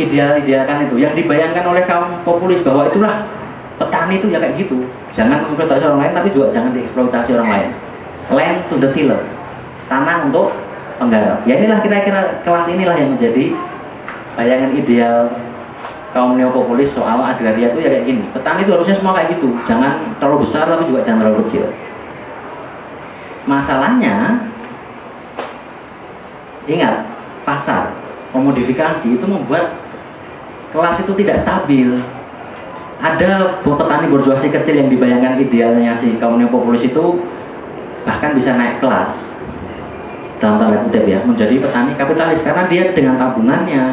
ideal-idealkan itu, yang dibayangkan oleh kaum populis bahwa itulah petani itu ya kayak gitu. Jangan mengeksploitasi orang lain, tapi juga jangan dieksploitasi orang lain. Land to the tiller, tanah untuk penggarap. Ya inilah kira-kira kelas inilah yang menjadi bayangan ideal kaum neopopulis soal agraria itu ya kayak gini. Petani itu harusnya semua kayak gitu, jangan terlalu besar tapi juga jangan terlalu kecil. Masalahnya, ingat, pasar, komodifikasi itu membuat kelas itu tidak stabil. Ada petani borjuasi kecil yang dibayangkan idealnya si kaum neopopulis itu bahkan bisa naik kelas dalam tanda kutip ya menjadi petani kapitalis karena dia dengan tabungannya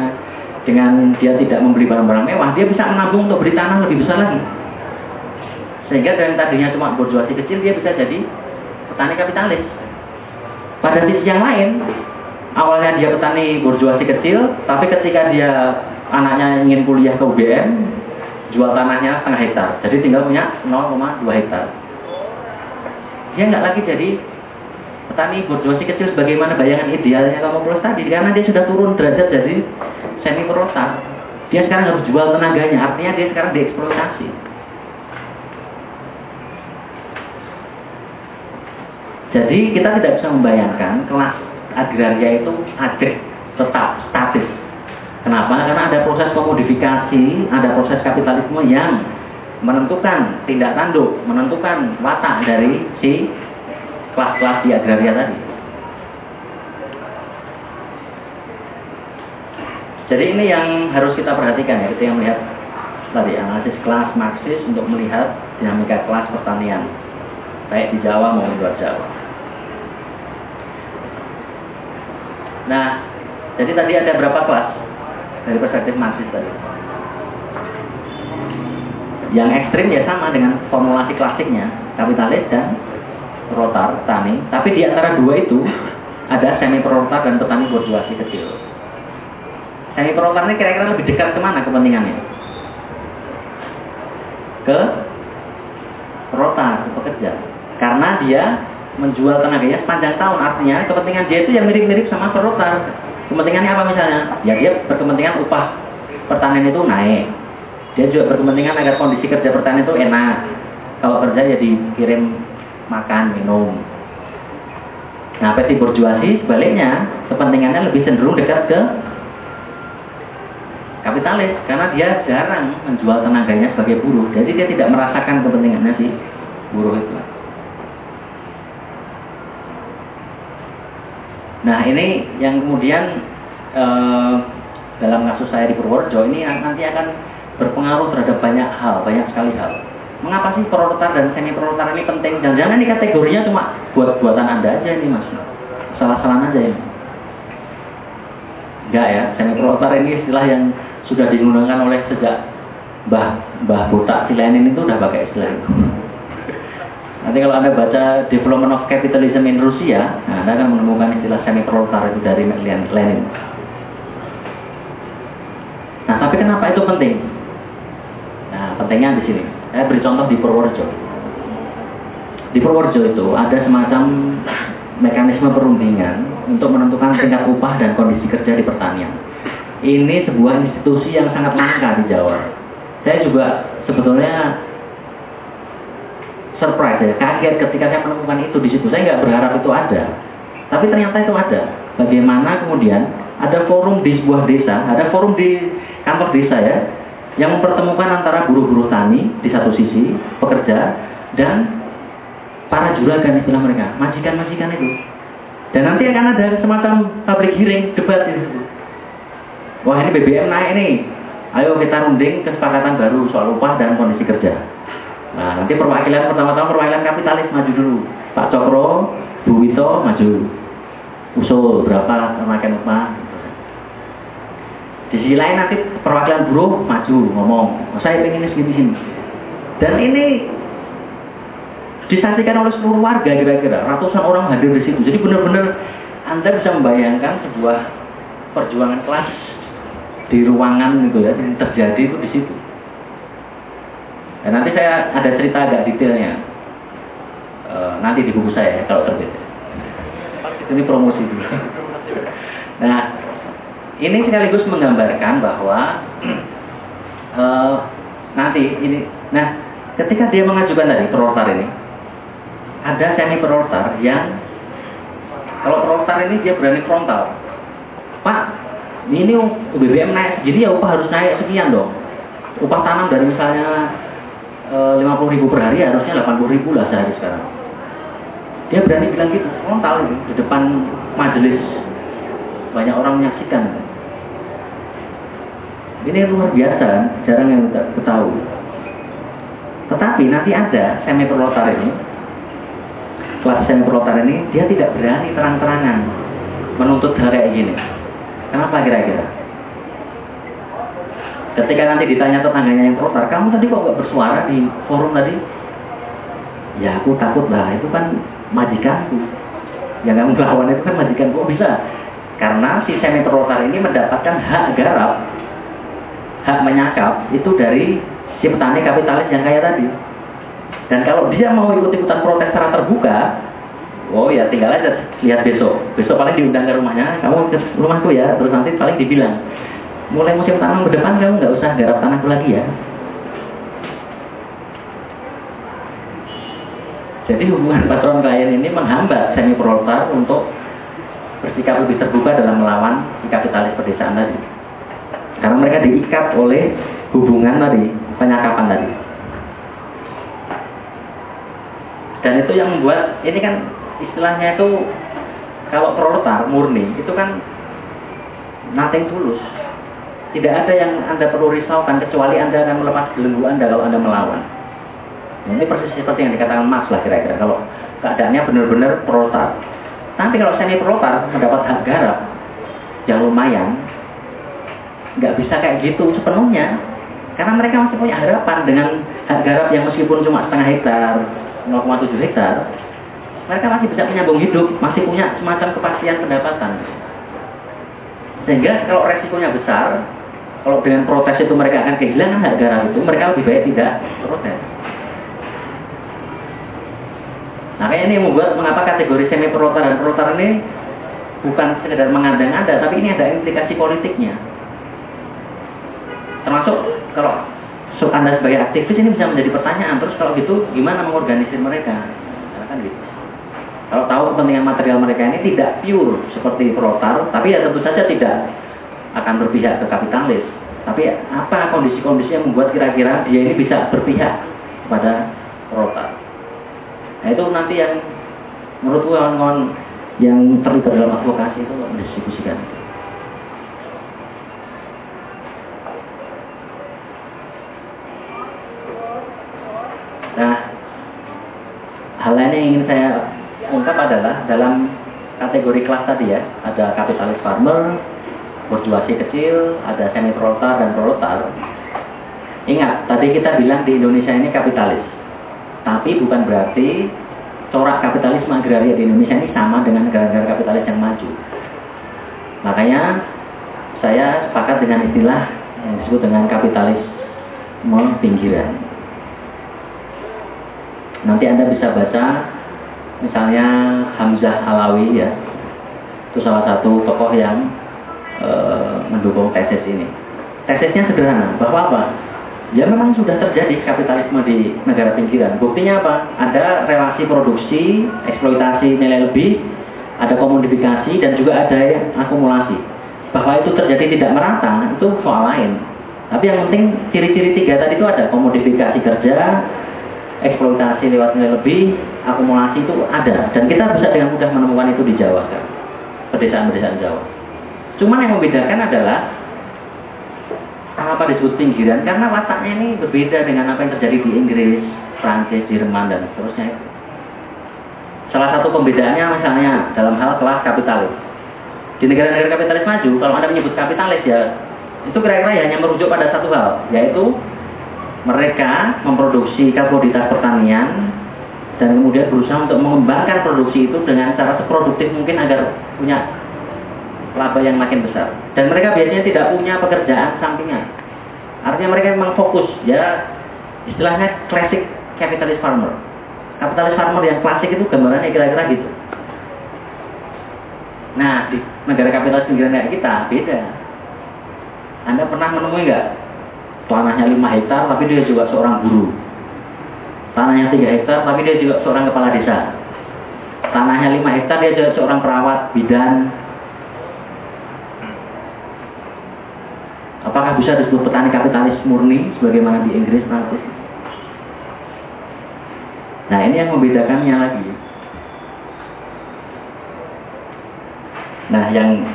dengan dia tidak membeli barang-barang mewah dia bisa menabung untuk beli tanah lebih besar lagi sehingga dari tadinya cuma borjuasi kecil dia bisa jadi petani kapitalis. Pada sisi yang lain, awalnya dia petani borjuasi kecil, tapi ketika dia anaknya ingin kuliah ke UGM, jual tanahnya setengah hektar, jadi tinggal punya 0,2 hektar. Dia nggak lagi jadi petani borjuasi kecil sebagaimana bayangan idealnya mulai tadi, karena dia sudah turun derajat dari semi perotak. Dia sekarang harus jual tenaganya, artinya dia sekarang dieksploitasi. Jadi kita tidak bisa membayangkan kelas agraria itu ada tetap statis. Kenapa? Karena ada proses komodifikasi, ada proses kapitalisme yang menentukan tindak tanduk, menentukan watak dari si kelas-kelas di agraria tadi. Jadi ini yang harus kita perhatikan ya ketika melihat tadi analisis kelas Marxis untuk melihat dinamika kelas pertanian baik di Jawa maupun luar Jawa. Nah, jadi tadi ada berapa kelas dari perspektif Marxis tadi? Yang ekstrim ya sama dengan formulasi klasiknya, kapitalis dan proletar, tani. Tapi di antara dua itu ada semi proletar dan petani borjuasi kecil. Semi proletar ini kira-kira lebih dekat ke mana kepentingannya? Ke proletar, ke pekerja. Karena dia menjual tenaganya sepanjang tahun artinya kepentingan dia itu yang mirip-mirip sama perotar kepentingannya apa misalnya ya dia berkepentingan upah pertanian itu naik dia juga berkepentingan agar kondisi kerja pertanian itu enak kalau kerja ya dikirim makan minum. Nah peti borjuasi sebaliknya kepentingannya lebih cenderung dekat ke kapitalis karena dia jarang menjual tenaganya sebagai buruh. Jadi dia tidak merasakan kepentingannya si buruh itu. Nah ini yang kemudian eh, dalam kasus saya di Purworejo ini nanti akan berpengaruh terhadap banyak hal, banyak sekali hal. Mengapa sih proletar dan semi proletar ini penting? Jangan-jangan ini kategorinya cuma buat buatan anda aja ini mas, salah-salah aja ya. Enggak ya, semi proletar ini istilah yang sudah digunakan oleh sejak Mbah Mbah Botak itu udah pakai istilah itu. Nanti kalau Anda baca Development of Capitalism in Rusia, nah Anda akan menemukan istilah semi proletar itu dari Lenin. Nah, tapi kenapa itu penting? Nah, pentingnya di sini. Saya beri contoh di Purworejo. Di Purworejo itu ada semacam mekanisme perundingan untuk menentukan tingkat upah dan kondisi kerja di pertanian. Ini sebuah institusi yang sangat langka di Jawa. Saya juga sebetulnya surprise ya, kaget ketika saya menemukan itu di situ. Saya nggak berharap itu ada, tapi ternyata itu ada. Bagaimana kemudian ada forum di sebuah desa, ada forum di kantor desa ya, yang mempertemukan antara buruh-buruh tani di satu sisi, pekerja, dan para juragan istilah mereka, majikan-majikan itu. Dan nanti akan ada semacam pabrik giring debat di situ. Wah ini BBM naik nih, ayo kita runding kesepakatan baru soal upah dan kondisi kerja. Nah, nanti perwakilan pertama-tama perwakilan kapitalis maju dulu. Pak Cokro, Bu Wito maju. Usul berapa kenaikan upah. Di sisi lain nanti perwakilan buruh maju ngomong, oh, saya pengen ini segini Dan ini disaksikan oleh seluruh warga kira-kira ratusan orang hadir di situ. Jadi benar-benar Anda bisa membayangkan sebuah perjuangan kelas di ruangan gitu ya yang terjadi itu di situ. Dan nanti saya ada cerita agak detailnya. eh, nanti di buku saya ya, kalau terbit. Ini promosi dulu. Nah, ini sekaligus menggambarkan bahwa uh, nanti ini, nah ketika dia mengajukan tadi perortar ini, ada semi perortar yang kalau perortar ini dia berani frontal. Pak, ini BBM naik jadi ya upah harus naik sekian dong. Upah tanam dari misalnya eh, 50 ribu per hari harusnya 80 ribu lah sehari sekarang. Dia berani bilang gitu, frontal di depan majelis banyak orang menyaksikan. Ini luar biasa, jarang yang tahu. Tetapi nanti ada semi perlotar ini, kelas semi perlotar ini, dia tidak berani terang-terangan menuntut hal kayak gini. Kenapa kira-kira? Ketika nanti ditanya tetangganya yang perlotar, kamu tadi kok nggak bersuara di forum tadi? Ya aku takut lah, itu kan majikanku. Yang kamu lawan itu kan majikanku, kok bisa? Karena si semi perlotar ini mendapatkan hak garap, hak menyakap itu dari si petani kapitalis yang kaya tadi. Dan kalau dia mau ikut-ikutan protes secara terbuka, oh ya tinggal aja lihat besok. Besok paling diundang ke rumahnya, kamu ke rumahku ya, terus nanti paling dibilang, mulai musim tanam ke depan kamu nggak usah garap tanahku lagi ya. Jadi hubungan patron klien ini menghambat semi proletar untuk bersikap lebih terbuka dalam melawan kapitalis pedesaan tadi. Karena mereka diikat oleh hubungan tadi, penyakapan tadi. Dan itu yang membuat, ini kan istilahnya itu, kalau proletar murni, itu kan nothing tulus. Tidak ada yang Anda perlu risaukan, kecuali Anda akan melepas belenggu Anda kalau Anda melawan. Nah, ini persis seperti yang dikatakan Mas lah kira-kira. Kalau keadaannya benar-benar proletar, Nanti kalau semi proletar mendapat hak garap yang lumayan, nggak bisa kayak gitu sepenuhnya. Karena mereka masih punya harapan dengan hak garap yang meskipun cuma setengah hektar, 0,7 hektar, mereka masih bisa menyambung hidup, masih punya semacam kepastian pendapatan. Sehingga kalau resikonya besar, kalau dengan protes itu mereka akan kehilangan hak garap itu, mereka lebih baik tidak protes. Makanya ini membuat mengapa kategori semi perotar dan perotar ini bukan sekedar mengandang-anda, tapi ini ada implikasi politiknya. Termasuk kalau anda sebagai aktivis ini bisa menjadi pertanyaan, terus kalau gitu gimana mengorganisir mereka? kan gitu. Kalau tahu kepentingan material mereka ini tidak pure seperti perotar, tapi ya tentu saja tidak akan berpihak ke kapitalis. Tapi apa kondisi-kondisi yang membuat kira-kira dia ini bisa berpihak kepada perotar? Nah itu nanti yang menurut kawan-kawan yang terlibat dalam advokasi itu mendiskusikan. Nah, hal lain yang ingin saya ungkap adalah dalam kategori kelas tadi ya, ada kapitalis farmer, borjuasi kecil, ada semi proletar dan proletar. Ingat, tadi kita bilang di Indonesia ini kapitalis. Tapi bukan berarti corak kapitalisme agraria di Indonesia ini sama dengan negara-negara kapitalis yang maju. Makanya saya sepakat dengan istilah yang disebut dengan kapitalisme pinggiran. Nanti Anda bisa baca misalnya Hamzah Alawi ya, itu salah satu tokoh yang e, mendukung tesis ini. Tesisnya sederhana, bahwa apa? Ya memang sudah terjadi kapitalisme di negara pinggiran. Buktinya apa? Ada relasi produksi, eksploitasi nilai lebih, ada komodifikasi dan juga ada akumulasi. Bahwa itu terjadi tidak merata itu soal lain. Tapi yang penting ciri-ciri tiga tadi itu ada komodifikasi kerja, eksploitasi lewat nilai lebih, akumulasi itu ada. Dan kita bisa dengan mudah menemukan itu di Jawa kan, pedesaan-pedesaan Jawa. Cuman yang membedakan adalah Kenapa disebut pinggiran? Karena wataknya ini berbeda dengan apa yang terjadi di Inggris, Prancis, Jerman, dan seterusnya. Salah satu pembedaannya misalnya dalam hal kelas kapitalis. Di negara-negara kapitalis maju, kalau Anda menyebut kapitalis ya, itu kira-kira ya hanya merujuk pada satu hal, yaitu mereka memproduksi komoditas pertanian dan kemudian berusaha untuk mengembangkan produksi itu dengan cara seproduktif mungkin agar punya laba yang makin besar. Dan mereka biasanya tidak punya pekerjaan sampingan. Artinya mereka memang fokus, ya istilahnya classic capitalist farmer. kapitalis farmer yang klasik itu gambarannya kira-kira gitu. Nah, di negara kapitalis negara kayak kita beda. Anda pernah menemui nggak tanahnya 5 hektar tapi dia juga seorang guru? Tanahnya 3 hektar tapi dia juga seorang kepala desa. Tanahnya 5 hektar dia juga seorang perawat, bidan. Apakah bisa disebut petani kapitalis murni sebagaimana di Inggris Prancis? Nah ini yang membedakannya lagi. Nah yang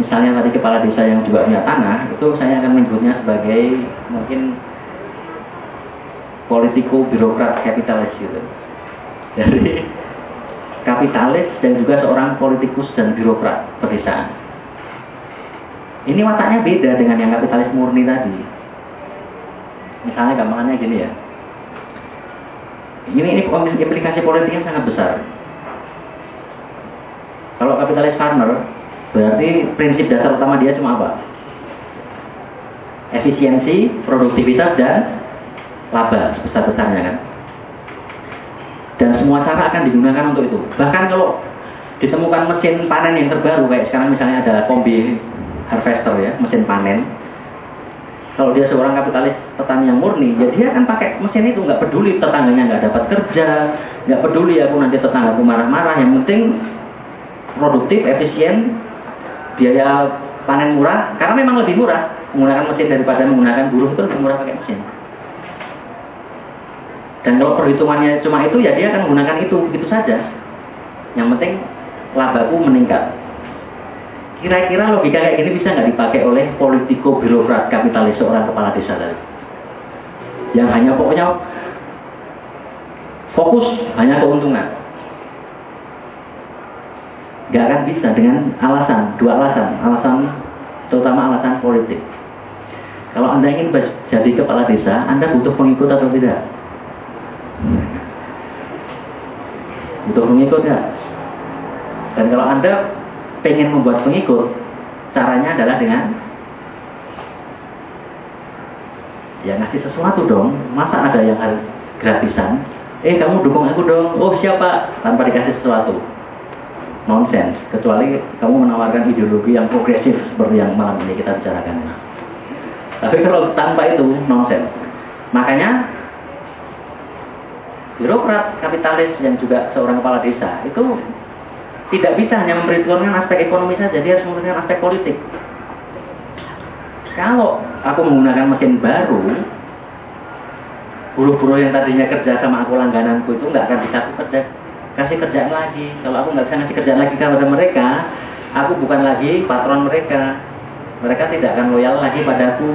misalnya tadi kepala desa yang juga punya tanah, itu saya akan menyebutnya sebagai mungkin politiko birokrat kapitalis gitu. Jadi kapitalis dan juga seorang politikus dan birokrat pedesaan. Ini wataknya beda dengan yang kapitalis murni tadi. Misalnya gampangannya gini ya, ini ini implikasi politiknya sangat besar. Kalau kapitalis farmer, berarti prinsip dasar utama dia cuma apa? Efisiensi, produktivitas, dan laba besar-besarnya kan. Dan semua cara akan digunakan untuk itu. Bahkan kalau ditemukan mesin panen yang terbaru, kayak sekarang misalnya ada kombi harvester ya, mesin panen, kalau dia seorang kapitalis petani yang murni, ya dia akan pakai mesin itu, nggak peduli tetangganya nggak dapat kerja, nggak peduli aku nanti tetanggaku marah-marah, yang penting produktif, efisien, biaya panen murah, karena memang lebih murah menggunakan mesin daripada menggunakan buruh itu lebih murah pakai mesin. Dan kalau perhitungannya cuma itu, ya dia akan menggunakan itu, begitu saja. Yang penting labaku meningkat. Kira-kira logika kayak gini bisa nggak dipakai oleh politiko birokrat kapitalis seorang kepala desa tadi? Yang hanya pokoknya fokus hanya keuntungan. Gak akan bisa dengan alasan, dua alasan, alasan terutama alasan politik. Kalau Anda ingin jadi kepala desa, Anda butuh pengikut atau tidak? Butuh pengikut ya? Dan kalau Anda pengen membuat pengikut, caranya adalah dengan ya ngasih sesuatu dong. Masa ada yang harus gratisan? Eh kamu dukung aku dong. Oh siapa? Tanpa dikasih sesuatu. Nonsense. Kecuali kamu menawarkan ideologi yang progresif seperti yang malam ini kita bicarakan. Tapi kalau tanpa itu nonsense. Makanya birokrat kapitalis yang juga seorang kepala desa itu tidak bisa hanya memperhitungkan aspek ekonomi saja, dia harus memperhitungkan aspek politik. Kalau aku menggunakan mesin baru, buruh-buruh yang tadinya kerja sama aku langgananku itu nggak akan bisa aku kerja, kasih kerjaan lagi. Kalau aku nggak bisa ngasih kerjaan lagi kepada mereka, aku bukan lagi patron mereka. Mereka tidak akan loyal lagi padaku.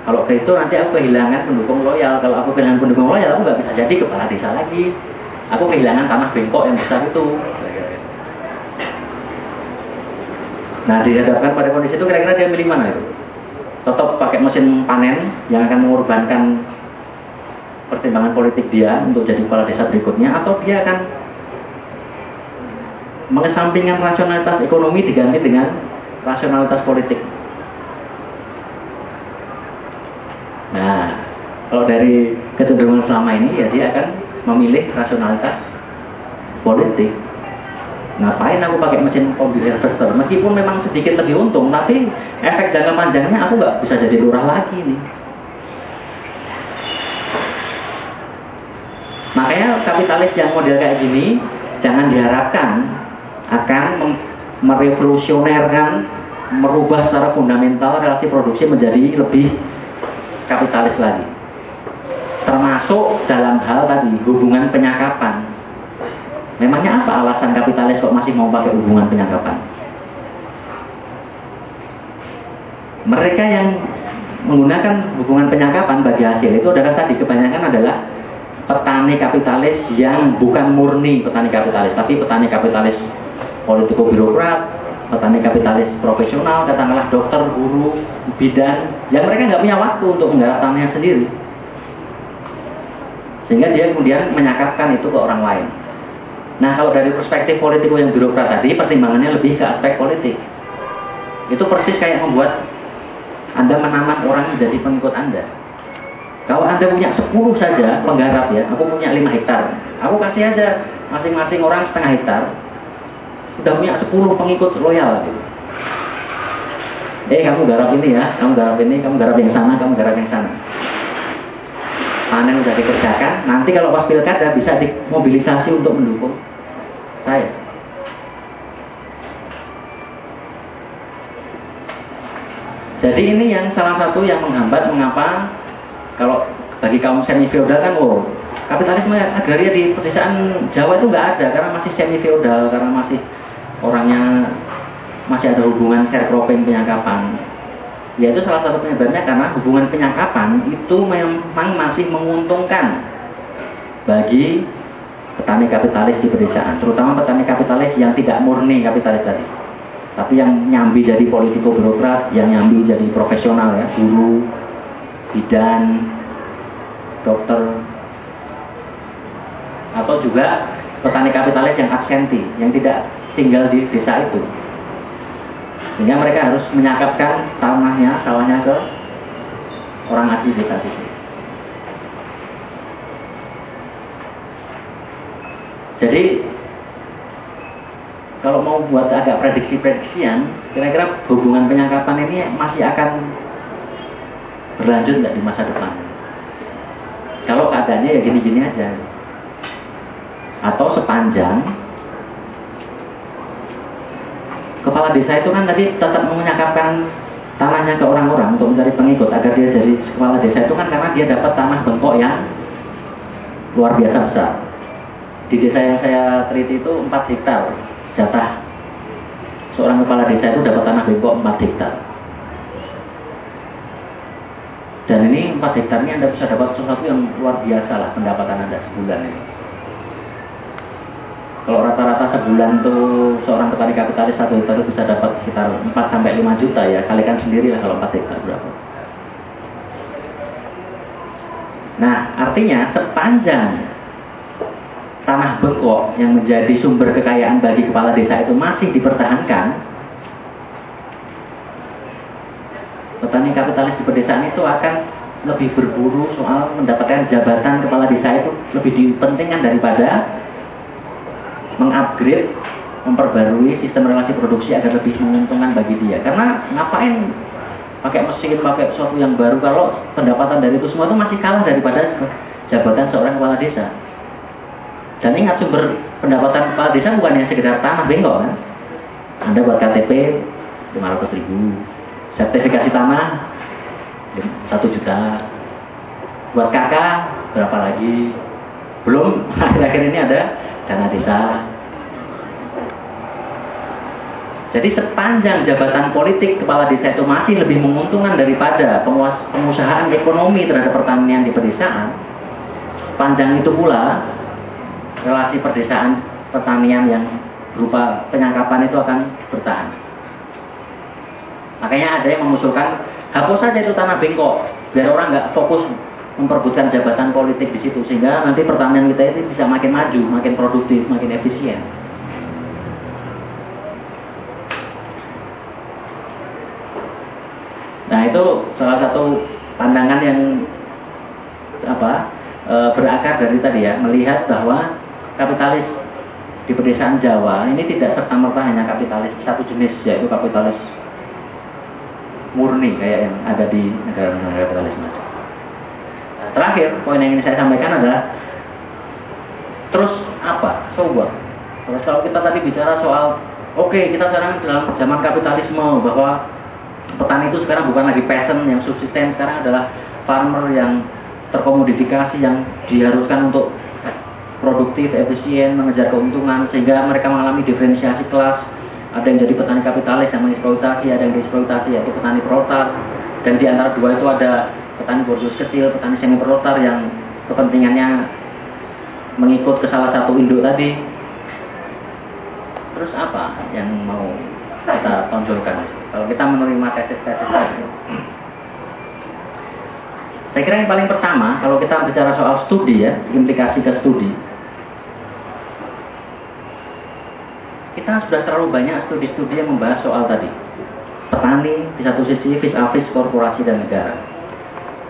Kalau itu nanti aku kehilangan pendukung loyal. Kalau aku kehilangan pendukung loyal, aku nggak bisa jadi kepala desa lagi aku kehilangan tanah bengkok yang besar itu. Nah dihadapkan pada kondisi itu kira-kira dia milih mana itu? Tetap pakai mesin panen yang akan mengorbankan pertimbangan politik dia untuk jadi kepala desa berikutnya atau dia akan mengesampingkan rasionalitas ekonomi diganti dengan rasionalitas politik? Nah kalau dari kecenderungan selama ini ya dia akan memilih rasionalitas politik. Ngapain aku pakai mesin kombi harvester meskipun memang sedikit lebih untung tapi efek jangka panjangnya aku nggak bisa jadi lurah lagi nih. Makanya kapitalis yang model kayak gini jangan diharapkan akan merevolusionerkan merubah secara fundamental relasi produksi menjadi lebih kapitalis lagi termasuk dalam hal tadi hubungan penyakapan. Memangnya apa alasan kapitalis kok masih mau pakai hubungan penyakapan? Mereka yang menggunakan hubungan penyakapan bagi hasil itu adalah tadi kebanyakan adalah petani kapitalis yang bukan murni petani kapitalis, tapi petani kapitalis politiko birokrat, petani kapitalis profesional, katakanlah dokter, guru, bidan, yang mereka nggak punya waktu untuk menggarap tanahnya sendiri sehingga dia kemudian menyakapkan itu ke orang lain. Nah kalau dari perspektif politik yang birokrat tadi, pertimbangannya lebih ke aspek politik. Itu persis kayak membuat Anda menamah orang menjadi pengikut Anda. Kalau Anda punya 10 saja penggarap ya, aku punya 5 hektar. Aku kasih aja masing-masing orang setengah hektar. Sudah punya 10 pengikut loyal. Gitu. Eh kamu garap ini ya, kamu garap ini, kamu garap yang sana, kamu garap yang sana. Panen sudah dikerjakan, nanti kalau pas pilkada bisa dimobilisasi untuk mendukung. Saya. Jadi ini yang salah satu yang menghambat mengapa kalau bagi kaum semi feodal kan oh kapitalisme agraria di pedesaan Jawa itu nggak ada karena masih semi feodal karena masih orangnya masih ada hubungan sharecropping penyangkapan yaitu salah satu penyebabnya karena hubungan penyangkapan itu memang masih menguntungkan bagi petani kapitalis di pedesaan terutama petani kapitalis yang tidak murni kapitalis tadi. Tapi yang nyambi jadi politiko birokrat yang nyambi jadi profesional ya guru bidan dokter atau juga petani kapitalis yang absenti yang tidak tinggal di desa itu sehingga mereka harus menyakapkan tanahnya sawahnya ke orang asli desa itu jadi kalau mau buat agak prediksi-prediksian, kira-kira hubungan penyangkapan ini masih akan berlanjut nggak di masa depan? Kalau keadaannya ya gini-gini aja. Atau sepanjang kepala desa itu kan tadi tetap menyangkapan tanahnya ke orang-orang untuk mencari pengikut agar dia jadi kepala desa itu kan karena dia dapat tanah bengkok yang luar biasa besar. Di desa yang saya teliti itu 4 hektar jatah seorang kepala desa itu dapat tanah bengkok 4 hektar. Dan ini 4 hektar ini Anda bisa dapat sesuatu yang luar biasa lah pendapatan Anda sebulan ini. Kalau rata-rata sebulan tuh seorang petani kapitalis satu hektar itu bisa dapat sekitar 4 sampai 5 juta ya, kalikan sendiri lah kalau 4 hektar berapa. Nah, artinya sepanjang tanah bengkok yang menjadi sumber kekayaan bagi kepala desa itu masih dipertahankan, petani kapitalis di pedesaan itu akan lebih berburu soal mendapatkan jabatan kepala desa itu lebih dipentingkan daripada mengupgrade, memperbarui sistem relasi produksi agar lebih menguntungkan bagi dia. Karena ngapain pakai mesin, pakai sesuatu yang baru kalau pendapatan dari itu semua itu masih kalah daripada jabatan seorang kepala desa. Dan ingat sumber pendapatan kepala desa bukan hanya sekedar tanah bengkok kan. Anda buat KTP 500 ribu, sertifikasi tanah 1 juta, buat KK berapa lagi, belum akhir-akhir ini ada dana desa. Jadi sepanjang jabatan politik kepala desa itu masih lebih menguntungkan daripada pengusahaan ekonomi terhadap pertanian di pedesaan, sepanjang itu pula relasi perdesaan pertanian yang berupa penyangkapan itu akan bertahan. Makanya ada yang mengusulkan hapus saja itu tanah bengkok biar orang nggak fokus memperbutkan jabatan politik di situ sehingga nanti pertanian kita itu bisa makin maju, makin produktif, makin efisien. Nah itu salah satu pandangan yang apa e, berakar dari tadi ya melihat bahwa kapitalis di pedesaan Jawa ini tidak serta merta hanya kapitalis satu jenis yaitu kapitalis murni kayak yang ada di negara-negara kapitalisme. Terakhir poin yang ingin saya sampaikan adalah terus apa? So what? Terus kalau kita tadi bicara soal oke okay, kita sekarang dalam zaman kapitalisme bahwa petani itu sekarang bukan lagi peasant yang subsisten sekarang adalah farmer yang terkomodifikasi yang diharuskan untuk produktif, efisien, mengejar keuntungan sehingga mereka mengalami diferensiasi kelas. Ada yang jadi petani kapitalis yang mengeksploitasi, ada yang dieksploitasi yaitu petani proletar. Dan di antara dua itu ada petani borjuis kecil, petani semi proletar yang kepentingannya mengikut ke salah satu induk tadi. Terus apa yang mau kita tonjolkan? Kalau kita menerima tesis-tesis tadi. Saya kira yang paling pertama, kalau kita bicara soal studi ya, implikasi ke studi, kita sudah terlalu banyak studi-studi yang membahas soal tadi. Petani di satu sisi, vis-a-vis korporasi dan negara.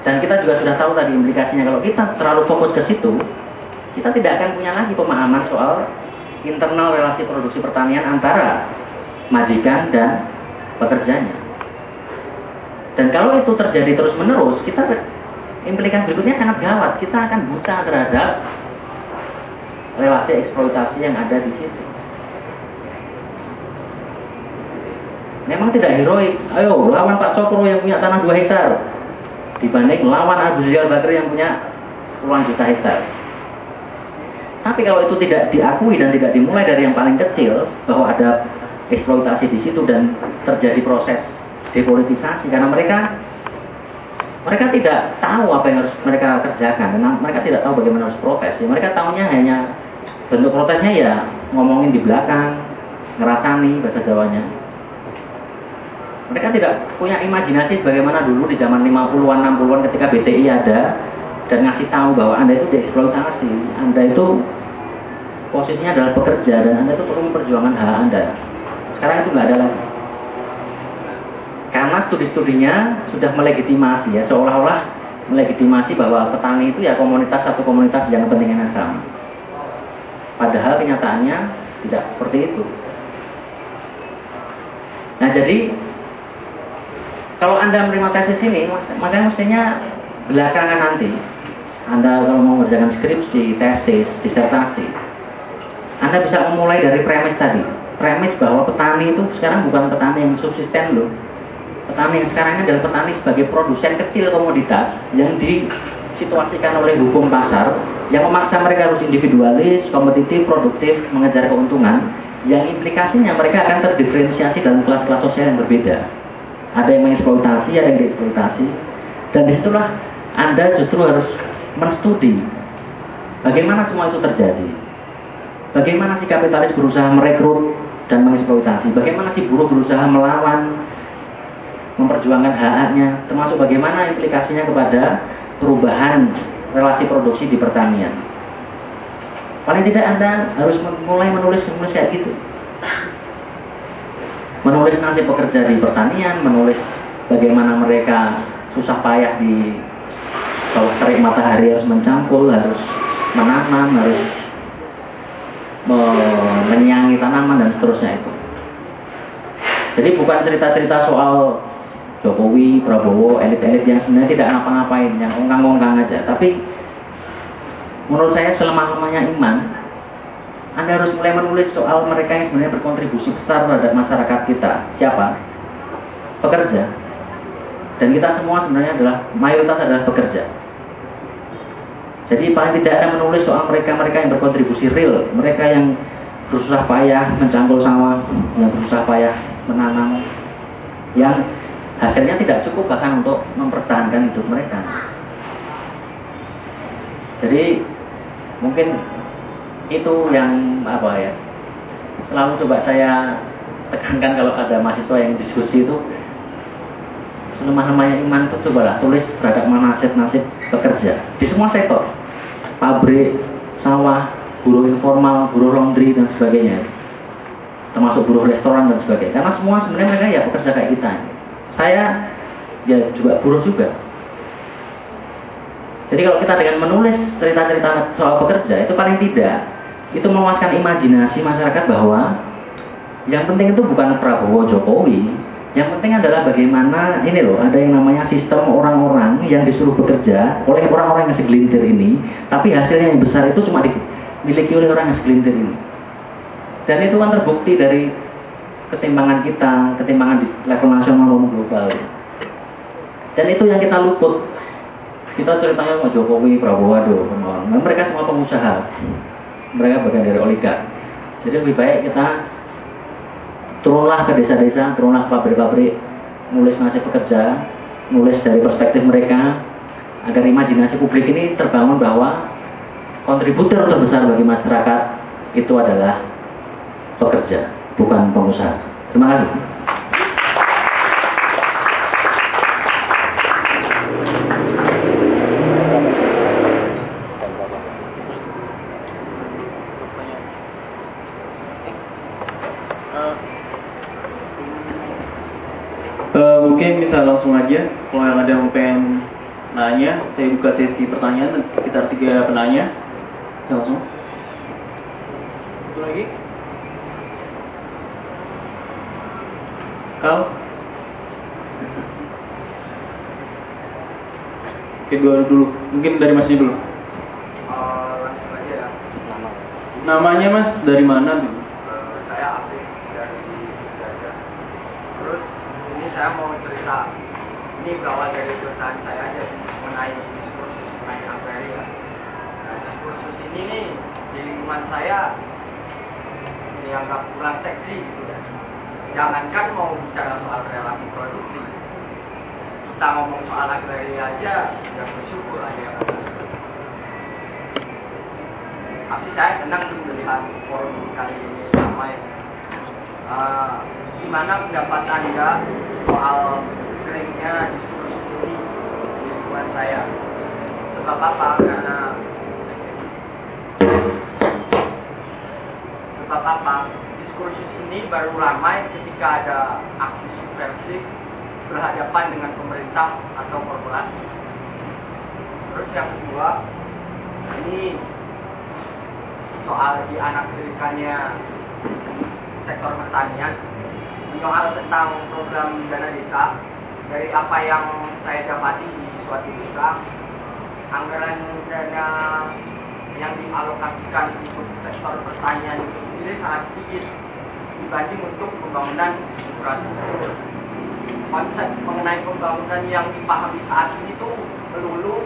Dan kita juga sudah tahu tadi implikasinya kalau kita terlalu fokus ke situ, kita tidak akan punya lagi pemahaman soal internal relasi produksi pertanian antara majikan dan pekerjanya. Dan kalau itu terjadi terus-menerus, kita implikasi berikutnya sangat gawat. Kita akan buta terhadap relasi eksploitasi yang ada di situ. Memang tidak heroik. Ayo, lawan Pak Cokro yang punya tanah 2 hektar. Dibanding lawan Abu Rizal Bakri yang punya puluhan juta hektar. Tapi kalau itu tidak diakui dan tidak dimulai dari yang paling kecil, bahwa ada eksploitasi di situ dan terjadi proses depolitisasi, karena mereka mereka tidak tahu apa yang harus mereka kerjakan, dan mereka tidak tahu bagaimana harus protes. Ya, mereka tahunya hanya bentuk protesnya ya ngomongin di belakang, ngerasani bahasa Jawanya. Mereka tidak punya imajinasi bagaimana dulu di zaman 50-an, 60-an ketika BTI ada dan ngasih tahu bahwa Anda itu dieksploitasi, Anda itu posisinya adalah pekerja dan Anda itu perlu memperjuangkan hak Anda. Sekarang itu nggak ada lagi. Karena studi-studinya sudah melegitimasi ya, seolah-olah melegitimasi bahwa petani itu ya komunitas satu komunitas yang kepentingannya sama. Padahal kenyataannya tidak seperti itu. Nah jadi kalau Anda menerima tesis ini, maka mestinya belakangan nanti, Anda kalau mau mengerjakan skripsi, tesis, disertasi, Anda bisa memulai dari premis tadi. Premis bahwa petani itu sekarang bukan petani yang subsisten loh. Petani yang sekarang ini adalah petani sebagai produsen kecil komoditas yang disituasikan oleh hukum pasar yang memaksa mereka harus individualis, kompetitif, produktif, mengejar keuntungan yang implikasinya mereka akan terdiferensiasi dalam kelas-kelas sosial yang berbeda ada yang mengeksploitasi, ada yang dieksploitasi. Dan di situlah Anda justru harus menstudi bagaimana semua itu terjadi. Bagaimana si kapitalis berusaha merekrut dan mengeksploitasi. Bagaimana si buruh berusaha melawan, memperjuangkan hak-haknya. Termasuk bagaimana implikasinya kepada perubahan relasi produksi di pertanian. Paling tidak Anda harus mulai menulis menulis kayak gitu menulis nasib pekerja di pertanian, menulis bagaimana mereka susah payah di bawah terik matahari harus mencangkul, harus menanam, harus menyiangi tanaman dan seterusnya itu. Jadi bukan cerita-cerita soal Jokowi, Prabowo, elit-elit yang sebenarnya tidak ngapa-ngapain, yang ongkang-ongkang aja. Tapi menurut saya selemah-lemahnya iman, anda harus mulai menulis soal mereka yang sebenarnya berkontribusi besar terhadap masyarakat kita. Siapa? Pekerja. Dan kita semua sebenarnya adalah mayoritas adalah pekerja. Jadi paling tidak ada menulis soal mereka-mereka yang berkontribusi real, mereka yang berusaha payah mencangkul sawah, yang berusaha payah menanam, yang hasilnya tidak cukup bahkan untuk mempertahankan hidup mereka. Jadi mungkin itu yang apa ya selalu coba saya tekankan kalau ada mahasiswa yang diskusi itu lemah-lemahnya iman itu cobalah tulis terhadap nasib-nasib pekerja. Di semua sektor. Pabrik, sawah, buruh informal, buruh laundry dan sebagainya. Termasuk buruh restoran dan sebagainya. Karena semua sebenarnya mereka ya pekerja kayak kita. Saya ya juga buruh juga. Jadi kalau kita dengan menulis cerita-cerita soal pekerja itu paling tidak itu memuaskan imajinasi masyarakat bahwa yang penting itu bukan Prabowo Jokowi. Yang penting adalah bagaimana ini loh ada yang namanya sistem orang-orang yang disuruh bekerja oleh orang-orang yang segelintir ini tapi hasilnya yang besar itu cuma dimiliki oleh orang yang segelintir ini. Dan itu kan terbukti dari ketimbangan kita ketimbangan di level nasional maupun global. Dan itu yang kita luput. Kita ceritanya sama Jokowi, Prabowo, aduh, mereka semua pengusaha mereka bagian dari oligark. Jadi lebih baik kita turunlah ke desa-desa, turunlah ke pabrik-pabrik, nulis nasib pekerja, nulis dari perspektif mereka, agar imajinasi publik ini terbangun bahwa kontributor terbesar bagi masyarakat itu adalah pekerja, bukan pengusaha. Terima kasih. mungkin bisa langsung aja kalau yang ada yang pengen nanya. Saya buka sesi pertanyaan sekitar tiga penanya. Langsung. Satu lagi. Kau? Oke, dua dulu. Mungkin dari masnya dulu. Ya. Namanya mas dari mana? Uh, saya Afif dari Jaja. Terus ini saya mau cerita. Ini berawal dari perusahaan saya aja mengenai diskursus mengenai agraria. Nah, diskursus ini nih di lingkungan saya dianggap kurang seksi gitu ya. Jangankan mau bicara soal relasi produksi, kita ngomong soal agraria aja ya bersyukur ada yang tapi saya senang melihat forum kali ini ramai uh, gimana pendapat anda soal diskursus ini lingkungan saya sebab apa karena sebab apa diskursus ini baru ramai ketika ada aksi subversif berhadapan dengan pemerintah atau korporasi. Terus yang kedua, ini soal di anak tirikannya sektor pertanian, menyoal tentang program dana desa. Dari apa yang saya dapati di suatu desa, anggaran dana yang dialokasikan untuk sektor pertanian itu sendiri sangat sedikit dibanding untuk pembangunan infrastruktur konsep mengenai pembangunan yang dipahami saat ini itu melulu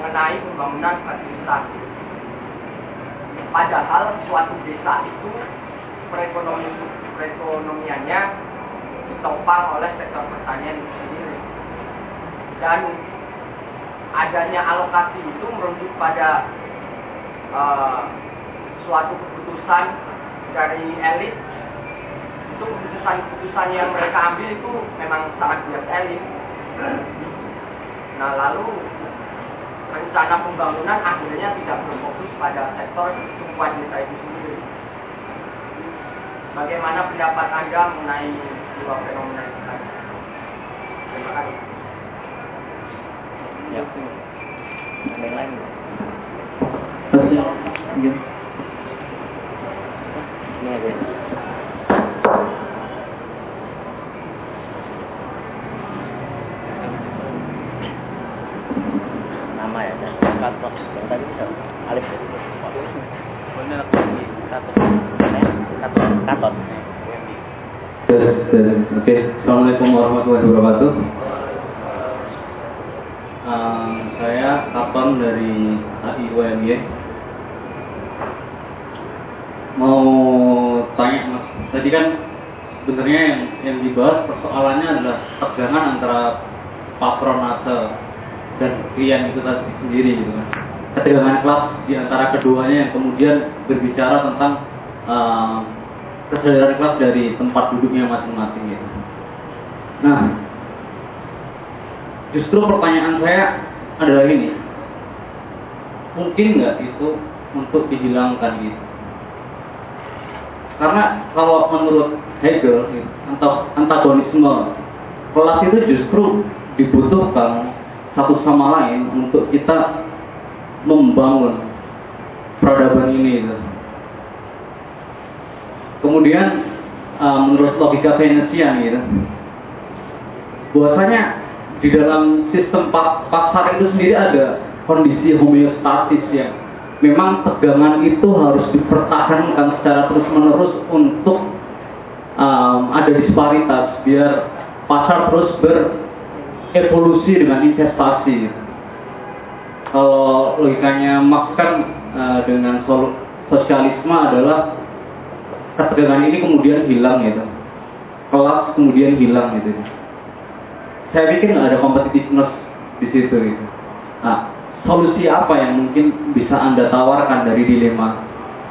mengenai pembangunan fasilitas. Padahal suatu desa itu perekonomi perekonomiannya ditopang oleh sektor pertanian. Dan adanya alokasi itu merujuk pada uh, suatu keputusan dari elit itu keputusan-keputusan yang mereka ambil itu memang sangat bias elit. Nah lalu rencana pembangunan akhirnya tidak berfokus pada sektor tumpuan desa itu sendiri. Bagaimana pendapat Anda mengenai dua fenomena tadi? Terima kasih. Ya. Yang lain. Masnya. Iya. Ini ada. Nama ya, dan kantor. Yang tadi bisa Alif. Benar. Kantor. Kantor. Kantor. Oke, Assalamualaikum warahmatullahi wabarakatuh. Um, saya Kapan dari AI UMY. Mau tanya mas, tadi kan sebenarnya yang yang dibahas persoalannya adalah tegangan antara patronase dan klien itu tadi sendiri gitu kan. Ketegangan kelas di antara keduanya yang kemudian berbicara tentang um, kesadaran kelas dari tempat duduknya masing-masing gitu. Nah, justru pertanyaan saya adalah ini, mungkin nggak itu untuk dihilangkan gitu? Karena kalau menurut Hegel, atau antagonisme kelas itu justru dibutuhkan satu sama lain untuk kita membangun peradaban ini. Gitu. Kemudian uh, menurut logika Keynesian gitu, bahwasanya di dalam sistem pa pasar itu sendiri ada kondisi homeostatis yang memang tegangan itu harus dipertahankan secara terus menerus untuk um, ada disparitas biar pasar terus berevolusi dengan investasi. Kalau logikanya Marx kan uh, dengan sosialisme adalah ketegangan ini kemudian hilang gitu. Kelas kemudian hilang gitu saya pikir nggak ada competitiveness di situ gitu nah solusi apa yang mungkin bisa anda tawarkan dari dilema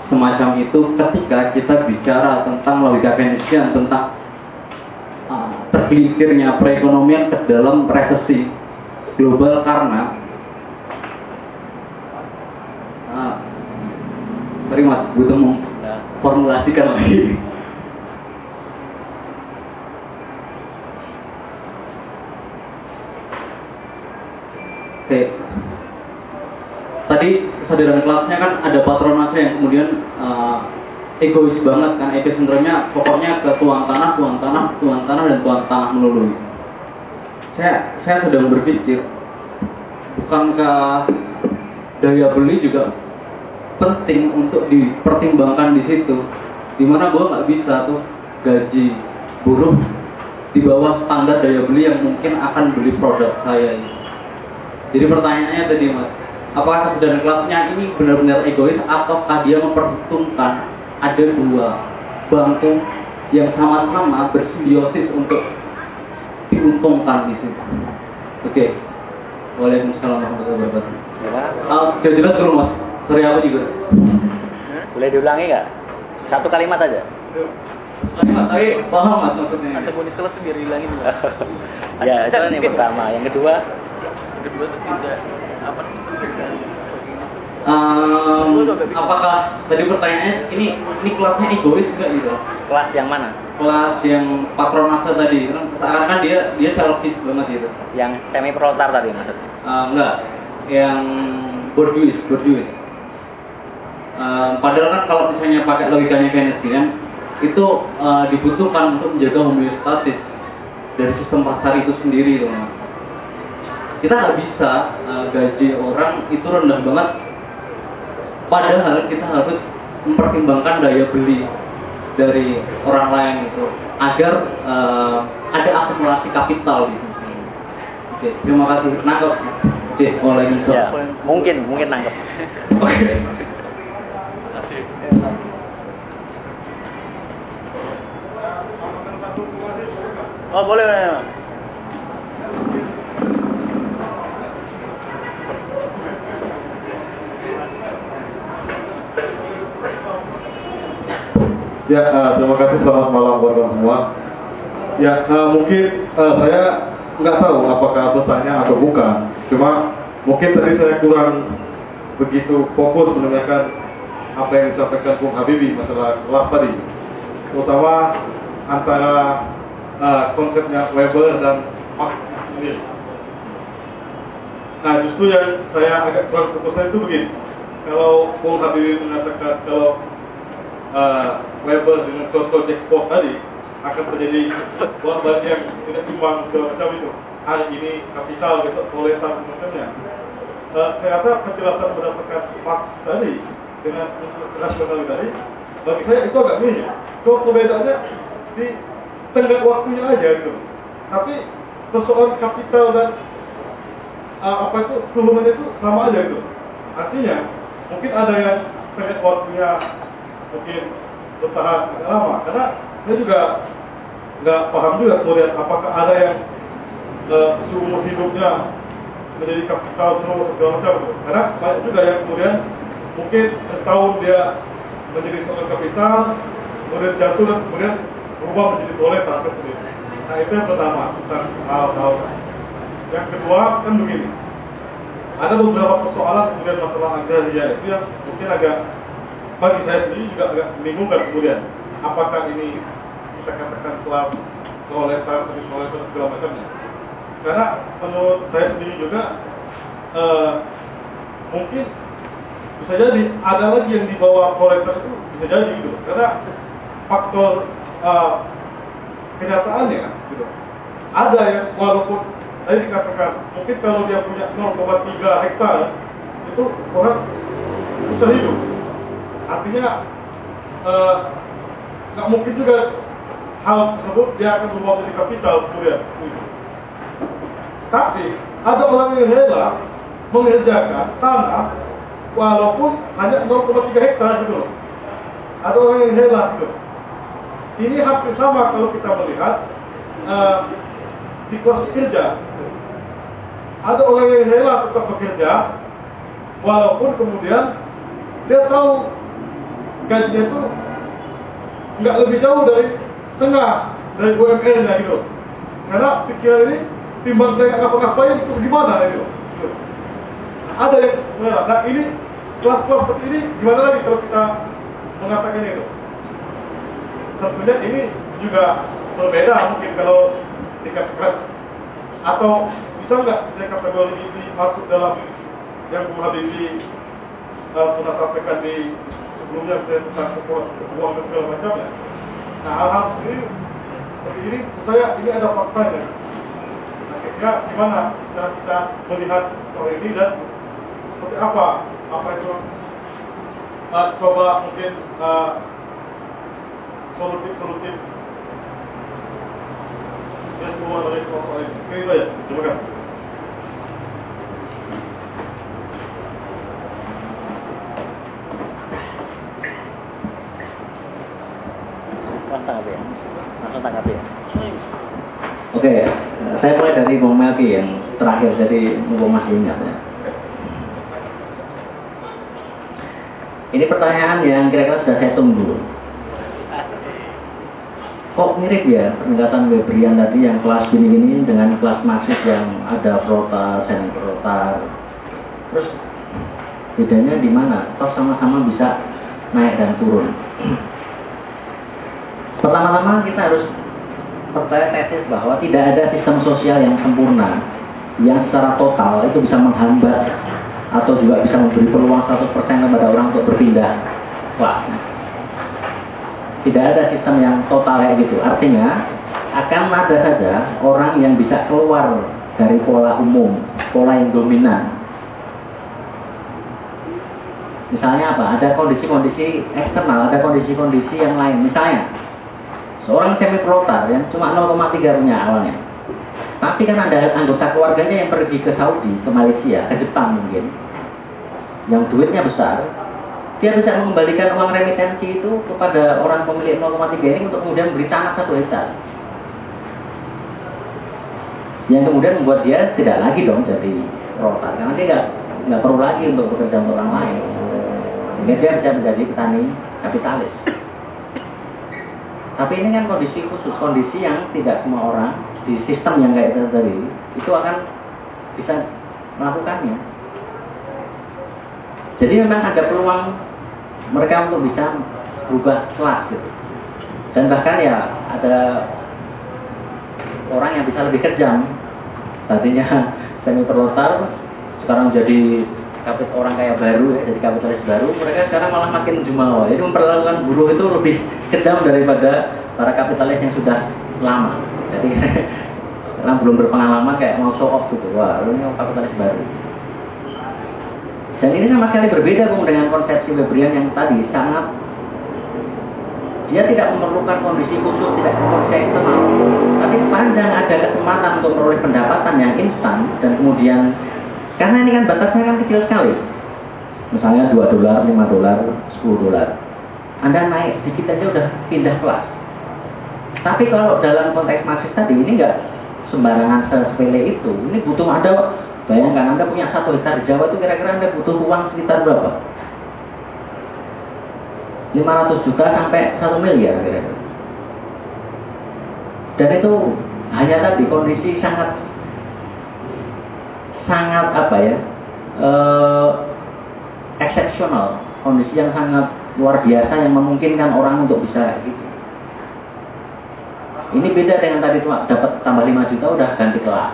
semacam itu ketika kita bicara tentang logika Keynesian tentang uh, tergelincirnya perekonomian ke dalam resesi global karena uh, sorry mas butuh formulasikan lagi. Kesadaran kelasnya kan ada patronase yang kemudian uh, egois banget kan epicentrum-nya pokoknya ke tuang tanah, tuang tanah, tuang tanah dan tuang tanah melulu. Saya saya sedang berpikir bukankah daya beli juga penting untuk dipertimbangkan di situ di mana gue nggak bisa tuh gaji buruh di bawah standar daya beli yang mungkin akan beli produk saya ini. Jadi pertanyaannya tadi mas, apakah kesadaran kelasnya ini benar-benar egois ataukah dia memperhitungkan ada dua bangku yang sama-sama bersimbiosis untuk diuntungkan di situ. Oke. Okay. Waalaikumsalam warahmatullahi wabarakatuh. Ya. Uh, jelas dulu mas, sorry apa juga? Boleh diulangi nggak? Satu kalimat aja. Kalimat, tapi paham mas maksudnya. Ada bonus kelas biar hilangin mas. ya, itu kan yang pertama. Yang kedua, kedua tuh tidak apa Um, apakah tadi pertanyaannya ini ini kelasnya egois nggak gitu? kelas yang mana? Kelas yang patronase tadi, kan seakan kan dia dia selfish banget gitu. Yang semi proletar tadi maksudnya. Uh, enggak, yang borduis, borduis. Um, padahal kan kalau misalnya pakai logikanya Keynesian itu uh, dibutuhkan untuk menjaga homeostatis dari sistem pasar itu sendiri loh. Kita nggak bisa uh, gaji orang itu rendah banget padahal kita harus mempertimbangkan daya beli dari orang lain itu agar uh, ada akumulasi kapital gitu. Oke, terima kasih. Nangkep. Oke, mulai Ya, mungkin mungkin nangkep. Oke. Oh boleh boleh. Ya, uh, terima kasih selamat malam teman semua. Ya, uh, mungkin uh, saya nggak tahu apakah pesannya atau bukan. Cuma mungkin tadi saya kurang begitu fokus mendengarkan apa yang disampaikan Bung Habibie masalah kelas tadi. Terutama antara uh, konsepnya Weber dan Marx. Nah, justru yang saya agak kurang fokusnya itu begini. Kalau Bung Habibie mengatakan kalau uh, Weber dengan contoh Jack tadi akan terjadi bolak yang tidak imbang semacam itu. Hari ini kapital, besok proletar semacamnya. Uh, saya rasa penjelasan berdasarkan Marx tadi dengan rasional tadi, bagi saya itu agak mirip. Cuma perbedaannya di tengah waktunya aja gitu. Tapi persoalan kapital dan uh, apa itu turunannya itu sama aja gitu. Artinya mungkin ada yang tengah waktunya mungkin bertahan agak lama karena saya juga nggak paham juga kemudian apakah ada yang uh, seumur hidupnya menjadi kapital semua segala macam karena banyak juga yang kemudian mungkin setahun dia menjadi seorang kapital kemudian jatuh dan kemudian berubah menjadi kan seperti itu. Nah itu yang pertama tentang hal-hal. Yang kedua kan begini, ada beberapa persoalan kemudian masalah agraria itu yang mungkin agak bagi saya sendiri juga agak membingungkan kemudian apakah ini kita katakan proletar, semi proletar segala macamnya. Karena menurut saya sendiri juga eh, mungkin bisa jadi ada lagi yang di bawah proletar itu bisa jadi gitu. Karena faktor uh, kenyataannya gitu. Ada yang walaupun tadi dikatakan mungkin kalau dia punya 0,3 hektar itu orang bisa hidup. Artinya eh, nggak mungkin juga hal tersebut dia akan berubah menjadi kapital kemudian. Tapi ada orang yang rela mengerjakan tanah walaupun hanya 0,3 hektar gitu. Ada orang yang rela gitu. Ini hampir sama kalau kita melihat uh, di kelas kerja. Ada orang yang rela tetap bekerja, walaupun kemudian dia tahu gajinya itu nggak lebih jauh dari tengah dari UMR-nya gitu. Karena pikiran ini timbang saya ngapa-ngapain itu gimana gitu. Ada yang rela. Nah ini kelas-kelas seperti ini gimana lagi kalau kita mengatakan itu? tentunya ini juga berbeda mungkin kalau tingkat kelas atau bisa nggak saya kategori ini masuk dalam yang Bu Habibie uh, sampaikan di sebelumnya saya tentang keuangan dan segala macamnya. Nah hal-hal ini, ini saya ini ada faktanya. Nah kira gimana cara kita melihat soal ini dan seperti apa apa itu uh, coba mungkin uh, solutif-solutif yang keluar dari soal ini. Oke itu aja. Terima kasih. Mas ya. Ya. Oke, saya mulai dari Bung Melki yang terakhir, jadi masih ingat ya. Ini pertanyaan yang kira-kira sudah saya tunggu. Kok mirip ya pendekatan Webrian tadi yang kelas gini-gini dengan kelas Marxis yang ada protas dan protar. Terus bedanya di mana? Toh sama-sama bisa naik dan turun. Pertama-tama kita harus percaya tesis bahwa tidak ada sistem sosial yang sempurna yang secara total itu bisa menghambat atau juga bisa memberi peluang 100% kepada orang untuk berpindah kelas. Tidak ada sistem yang total kayak gitu. Artinya akan ada saja orang yang bisa keluar dari pola umum, pola yang dominan. Misalnya apa? Ada kondisi-kondisi eksternal, ada kondisi-kondisi yang lain. Misalnya, seorang semi protar yang cuma 0,3 punya awalnya. Tapi kan ada anggota keluarganya yang pergi ke Saudi, ke Malaysia, ke Jepang mungkin. Yang duitnya besar, dia bisa mengembalikan uang remitensi itu kepada orang pemilik 0,3 ini untuk kemudian beri tanah satu hektar. Yang kemudian membuat dia tidak lagi dong jadi protar, karena dia nggak nggak perlu lagi untuk bekerja untuk orang lain. Sehingga dia bisa menjadi petani kapitalis. Tapi ini kan kondisi khusus, kondisi yang tidak semua orang di sistem yang kayak itu tadi itu akan bisa melakukannya. Jadi memang ada peluang mereka untuk bisa berubah kelas gitu. Dan bahkan ya ada orang yang bisa lebih kejam. Tadinya semi proletar sekarang jadi kapit orang kaya baru jadi kapitalis baru, mereka sekarang malah makin jumawa. Jadi memperlakukan buruh itu lebih kejam daripada para kapitalis yang sudah lama. Jadi karena belum berpengalaman kayak mau show off gitu. Wah, lu ini kapitalis baru. Dan ini sama sekali berbeda dengan konsepsi Webrian yang tadi sangat dia tidak memerlukan kondisi khusus, tidak kondisi eksternal. Tapi sepanjang ada kesempatan untuk memperoleh pendapatan yang instan dan kemudian karena ini kan batasnya kan kecil sekali. Misalnya 2 dolar, 5 dolar, 10 dolar. Anda naik sedikit aja udah pindah kelas. Tapi kalau dalam konteks Marxis tadi ini enggak sembarangan sepele itu. Ini butuh ada bayangkan Anda punya satu hektar di Jawa itu kira-kira Anda butuh uang sekitar berapa? 500 juta sampai 1 miliar kira-kira. Dan itu hanya tadi kondisi sangat sangat apa ya eh, eksepsional kondisi yang sangat luar biasa yang memungkinkan orang untuk bisa gitu. Ini beda dengan tadi cuma dapat tambah 5 juta udah ganti kelas.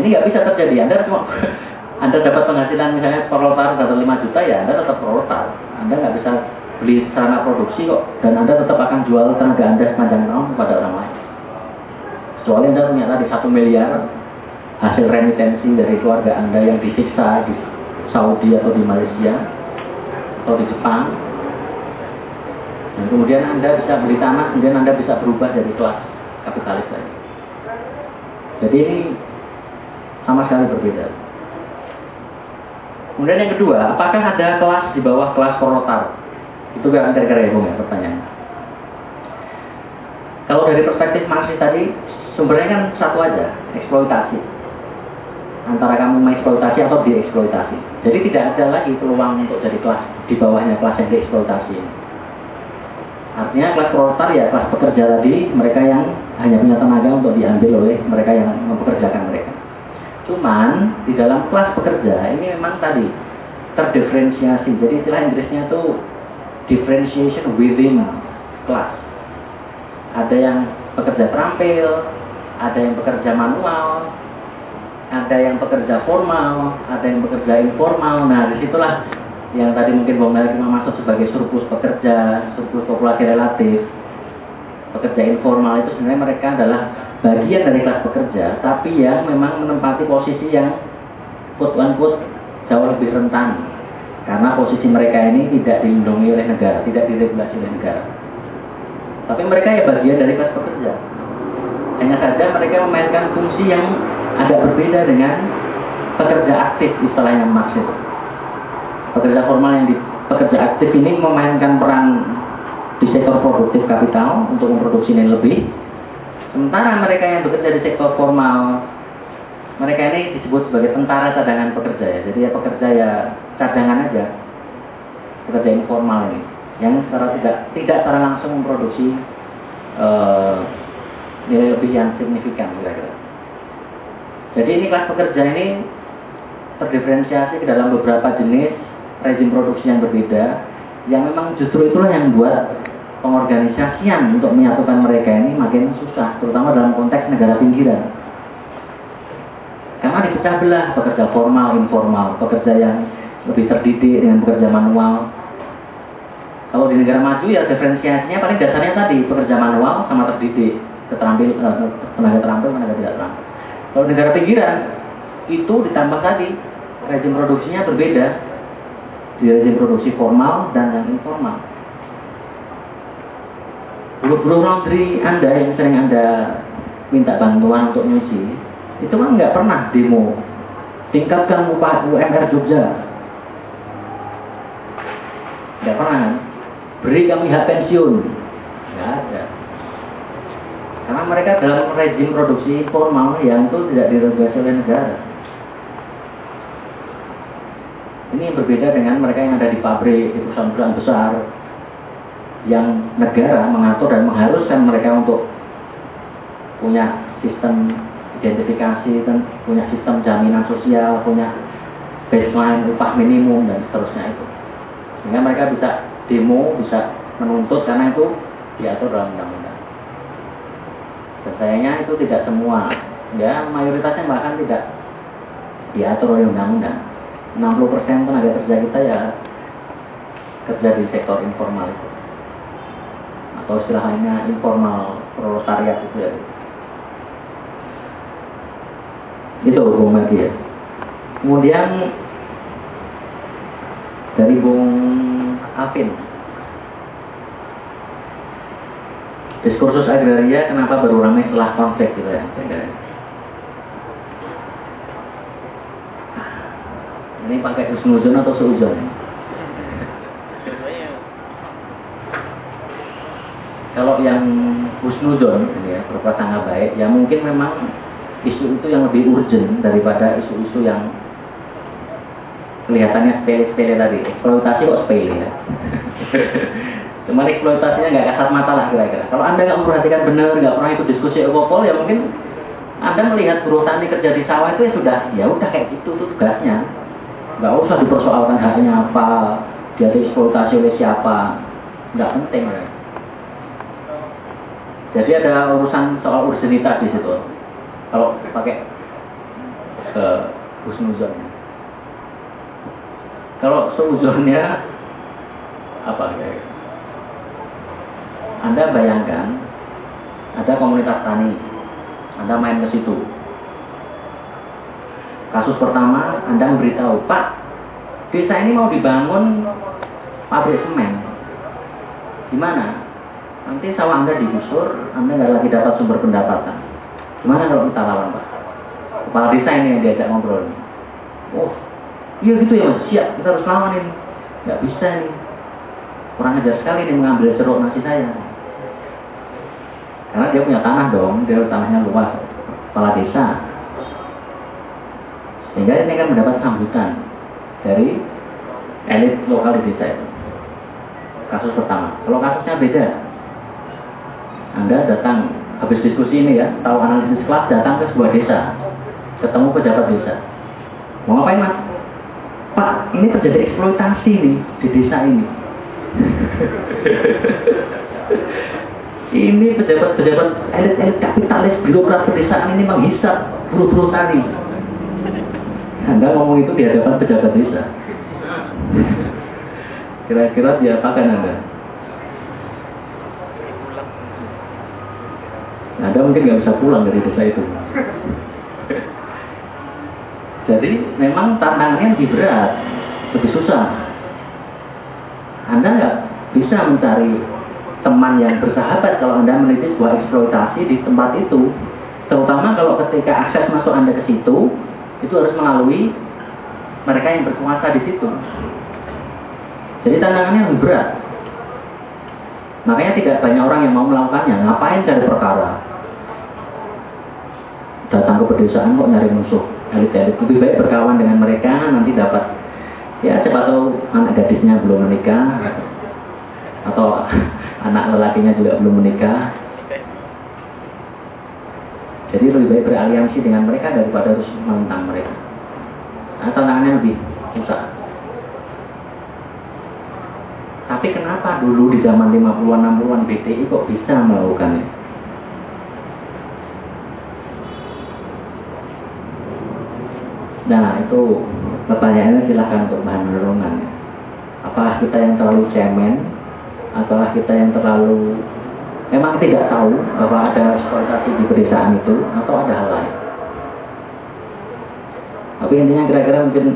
Ini nggak bisa terjadi. Anda cuma Anda dapat penghasilan misalnya proletar dapat 5 juta ya Anda tetap proletar. Anda nggak bisa beli sarana produksi kok dan Anda tetap akan jual tenaga Anda sepanjang tahun kepada orang lain. Kecuali Anda punya tadi satu miliar hasil remitensi dari keluarga Anda yang disiksa di Saudi atau di Malaysia atau di Jepang. Dan kemudian Anda bisa beli tanah kemudian Anda bisa berubah dari kelas kapitalis lagi jadi ini sama sekali berbeda. Kemudian yang kedua apakah ada kelas di bawah kelas proletar itu gak kira-kira ya ya pertanyaan. Kalau dari perspektif Marxis tadi sumbernya kan satu aja eksploitasi antara kamu mengeksploitasi atau dieksploitasi. Jadi tidak ada lagi peluang untuk jadi kelas di bawahnya kelas yang dieksploitasi. Artinya kelas proletar ya kelas pekerja tadi mereka yang hanya punya tenaga untuk diambil oleh mereka yang mempekerjakan mereka. Cuman di dalam kelas pekerja ini memang tadi terdiferensiasi. Jadi istilah Inggrisnya itu differentiation within class. Ada yang bekerja terampil, ada yang bekerja manual, ada yang pekerja formal, ada yang bekerja informal. Nah, di situlah yang tadi mungkin Bang Malik masuk sebagai surplus pekerja, surplus populasi relatif. Pekerja informal itu sebenarnya mereka adalah bagian dari kelas pekerja, tapi yang memang menempati posisi yang one put jauh lebih rentan. Karena posisi mereka ini tidak dilindungi oleh negara, tidak diregulasi oleh negara. Tapi mereka ya bagian dari kelas pekerja. Hanya saja mereka memainkan fungsi yang agak berbeda dengan pekerja aktif istilahnya maksud. Pekerja formal yang di pekerja aktif ini memainkan peran di sektor produktif kapital untuk memproduksi nilai lebih. Sementara mereka yang bekerja di sektor formal, mereka ini disebut sebagai tentara cadangan pekerja ya. Jadi ya pekerja ya cadangan aja, pekerja informal ini, yang secara tidak tidak secara langsung memproduksi uh, nilai lebih yang signifikan kira-kira. Jadi ini kelas pekerja ini terdiferensiasi ke dalam beberapa jenis rezim produksi yang berbeda yang memang justru itulah yang membuat pengorganisasian untuk menyatukan mereka ini makin susah terutama dalam konteks negara pinggiran. Karena dipecah belah pekerja formal, informal, pekerja yang lebih terdidik dengan pekerja manual. Kalau di negara maju ya diferensiasinya paling dasarnya tadi pekerja manual sama terdidik keterampil, eh, tenaga terampil, tenaga tidak terampil kalau negara pinggiran itu ditambah tadi rezim produksinya berbeda di rezim produksi formal dan yang informal. Guru-guru laundry Anda yang sering Anda minta bantuan untuk nyuci, itu kan nggak pernah demo tingkatkan upah UMR Jogja. Nggak pernah kan? Beri kami hak pensiun. Nggak ada. Karena mereka dalam rezim produksi formal yang itu tidak diregulasi oleh negara. Ini berbeda dengan mereka yang ada di pabrik, di perusahaan-perusahaan besar, yang negara mengatur dan mengharuskan mereka untuk punya sistem identifikasi dan punya sistem jaminan sosial, punya baseline upah minimum dan seterusnya itu. Sehingga mereka bisa demo, bisa menuntut karena itu diatur dalam undang-undang. Sayangnya itu tidak semua, ya mayoritasnya bahkan tidak diatur oleh undang-undang. 60% tenaga kerja kita ya kerja di sektor informal itu. Atau istilahnya informal proletariat itu ya. Itu Bung Magi ya. Kemudian dari Bung Afin diskursus agraria kenapa baru ramai setelah konflik gitu ya Ini pakai husnuzon atau seuzon? Kalau yang husnuzon ya, berprasangka baik, ya mungkin memang isu itu yang lebih urgent daripada isu-isu yang kelihatannya sepele-sepele tadi. Eksploitasi kok sepele ya. Cuma eksploitasinya nggak kasat mata lah kira-kira. Kalau anda nggak memperhatikan benar, nggak pernah ikut diskusi ekopol, ya mungkin anda melihat buruh tani kerja di sawah itu ya sudah, ya udah kayak gitu tuh tugasnya. Nggak usah dipersoalkan haknya apa dia dieksploitasi oleh siapa. Nggak penting. Ya. jadi ada urusan soal ursinitas di situ. Kalau pakai ke uh, husnuzon. Kalau seuzonnya apa ya anda bayangkan ada komunitas tani anda main ke situ Kasus pertama, Anda memberitahu, Pak, desa ini mau dibangun pabrik semen. Gimana? Nanti sawah Anda digusur, Anda nggak lagi dapat sumber pendapatan. Gimana kalau kita lawan, Pak? Kepala desa ini yang diajak ngobrol. Oh, iya gitu ya siap, kita harus lawan ini. Nggak bisa nih. Kurang ajar sekali nih mengambil ceruk nasi saya. Karena dia punya tanah dong, dia tanahnya luas. Kepala desa, sehingga ini akan mendapat sambutan dari elit lokal di desa itu. Kasus pertama. Kalau kasusnya beda, Anda datang habis diskusi ini ya, tahu analisis kelas datang ke sebuah desa, ketemu pejabat desa. Mau ngapain mas? Pak, ini terjadi eksploitasi nih di desa ini. ini pejabat-pejabat elit-elit kapitalis birokrat pedesaan ini menghisap buruh-buruh tani Anda ngomong itu di hadapan pejabat desa. Kira-kira diapakan Anda? Anda mungkin nggak bisa pulang dari desa itu. Jadi memang tantangannya lebih berat, lebih susah. Anda nggak bisa mencari teman yang bersahabat kalau Anda meneliti sebuah eksploitasi di tempat itu. Terutama kalau ketika akses masuk Anda ke situ, itu harus melalui mereka yang berkuasa di situ. Jadi tantangannya lebih berat. Makanya tidak banyak orang yang mau melakukannya. Ngapain cari perkara? Datang ke pedesaan kok nyari musuh elit-elit. Lebih baik berkawan dengan mereka nanti dapat ya siapa tahu anak gadisnya belum menikah atau anak lelakinya juga belum menikah. Jadi lebih baik beraliansi dengan mereka daripada harus menentang mereka. Nah, tantangannya lebih susah. Tapi kenapa dulu di zaman 50-an 60-an BTI kok bisa melakukannya? Nah itu pertanyaannya silahkan untuk bahan renungan. Apakah kita yang terlalu cemen? Ataukah kita yang terlalu memang tidak tahu bahwa ada eksploitasi di pedesaan itu atau ada hal lain? Tapi intinya kira-kira mungkin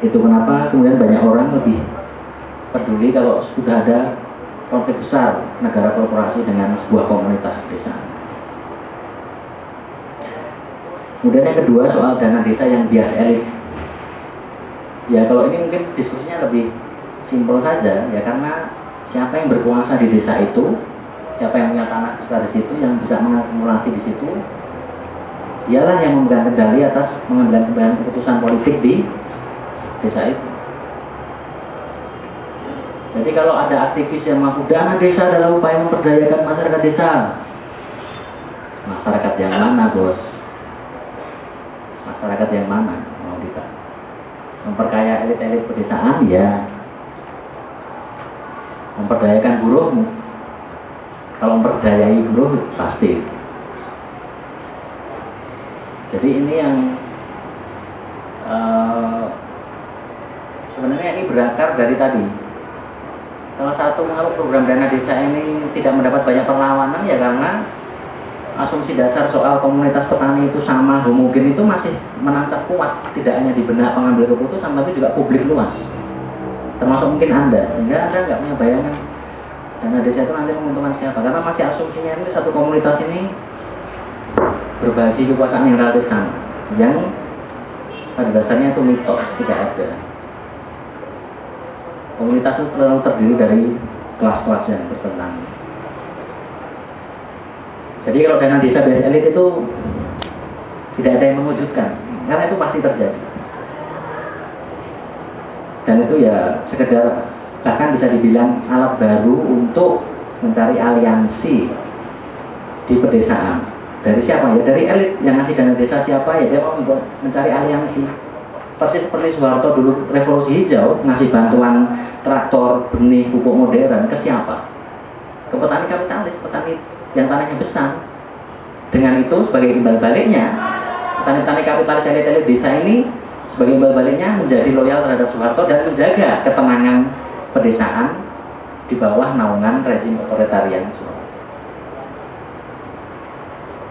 itu kenapa kemudian banyak orang lebih peduli kalau sudah ada konflik besar negara korporasi dengan sebuah komunitas desa. Kemudian yang kedua soal dana desa yang bias elit. Ya kalau ini mungkin diskusinya lebih simpel saja ya karena siapa yang berkuasa di desa itu, siapa yang punya tanah besar di situ, yang bisa mengakumulasi di situ, dialah yang memegang kendali atas mengambil keputusan politik di desa itu. Jadi kalau ada aktivis yang mengaku dana desa adalah upaya memperdayakan masyarakat desa. Masyarakat yang mana bos? Masyarakat yang mana? Mau kita memperkaya elit-elit pedesaan ya. Memperdayakan buruh. Kalau memperdayai buruh pasti. Jadi ini yang uh, sebenarnya ini berakar dari tadi salah satu mengapa program dana desa ini tidak mendapat banyak perlawanan ya karena asumsi dasar soal komunitas petani itu sama homogen itu masih menancap kuat tidak hanya di benak pengambil keputusan tapi juga publik luas termasuk mungkin anda. Sehingga anda nggak punya bayangan dana desa itu nanti menguntungkan siapa. Karena masih asumsinya ini satu komunitas ini berbagi kekuasaan yang relatif sama. Yang pada dasarnya itu mitos tidak ada. Komunitas itu selalu terdiri dari kelas-kelas yang bertentangan. Jadi kalau dana desa biasa elit itu tidak ada yang mewujudkan, karena itu pasti terjadi. Dan itu ya sekedar bahkan bisa dibilang alat baru untuk mencari aliansi di pedesaan. Dari siapa ya? Dari elit yang ngasih dana desa siapa ya? Dia mau mencari aliansi. Persis seperti Soeharto dulu revolusi hijau ngasih bantuan traktor, benih, pupuk modern ke siapa? Ke petani kapitalis, petani yang tanahnya besar. Dengan itu sebagai imbal baliknya, petani-petani kapitalis elit-elit desa ini sebagai imbal baliknya menjadi loyal terhadap Soeharto dan menjaga ketenangan pedesaan di bawah naungan rezim otoritarian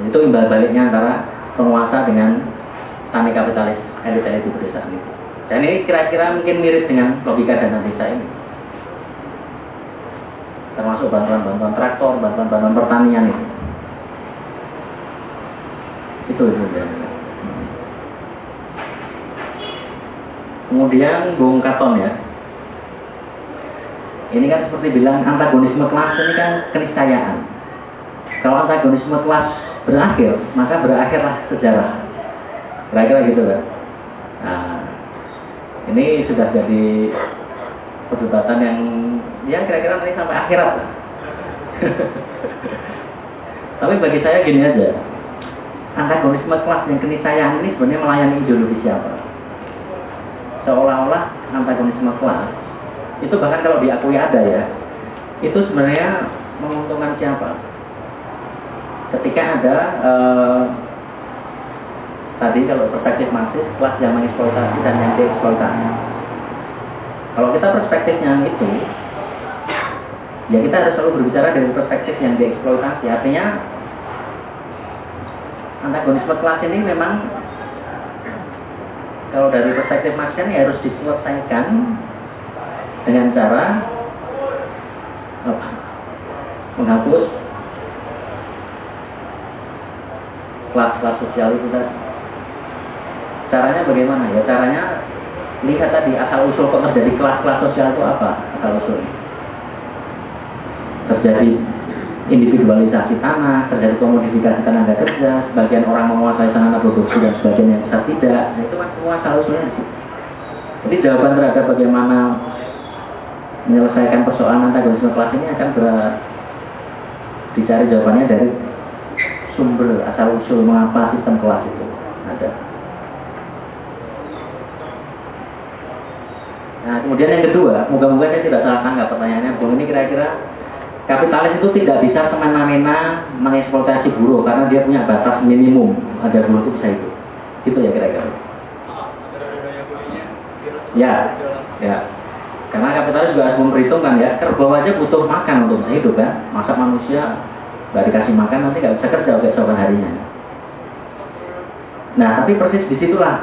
Itu imbal baliknya antara penguasa dengan tani kapitalis elit-elit di pedesaan itu. Dan ini kira-kira mungkin mirip dengan logika dana desa ini. Termasuk bantuan-bantuan traktor, bantuan-bantuan pertanian itu. Itu itu. Ya. Kemudian Bung Katon ya. Ini kan seperti bilang antagonisme kelas ini kan keniscayaan. Kalau antagonisme kelas berakhir, maka berakhirlah sejarah. Kira-kira gitu kan. Nah, ini sudah jadi perdebatan yang ya kira-kira nanti sampai akhirat. Tapi bagi saya gini aja, antagonisme kelas yang keniscayaan ini sebenarnya melayani ideologi siapa? Seolah-olah antagonisme kelas itu bahkan kalau diakui ada ya, itu sebenarnya menguntungkan siapa? Ketika ada uh, tadi kalau perspektif Marxis kelas yang mengeksploitasi dan yang dieksploitasi. Kalau kita perspektifnya itu, ya kita harus selalu berbicara dari perspektif yang dieksploitasi. Artinya antagonisme kelas ini memang kalau dari perspektif Marx ini harus diselesaikan dengan cara menghapus kelas-kelas sosial itu tadi. Caranya bagaimana? Ya caranya lihat tadi asal usul kok terjadi kelas-kelas sosial itu apa asal usul terjadi individualisasi tanah, terjadi komodifikasi tenaga kerja, sebagian orang menguasai sarana produksi dan sebagian yang besar tidak. Nah, itu kan semua situ. Jadi jawaban terhadap bagaimana menyelesaikan persoalan antagonisme kelas ini akan ber dicari jawabannya dari sumber asal usul mengapa sistem kelas itu ada. Nah, kemudian yang kedua, moga-moga saya tidak salah tangkap pertanyaannya. Bung ini kira-kira kapitalis itu tidak bisa semena-mena mengeksploitasi buruh karena dia punya batas minimum. Ada buruh itu bisa itu. Gitu ya kira-kira. Ya, ya. Karena kapitalis juga harus memperhitungkan ya, kerbau aja butuh makan untuk bisa hidup kan. Masa manusia nggak dikasih makan nanti nggak bisa kerja keesokan harinya. Nah, tapi persis di situlah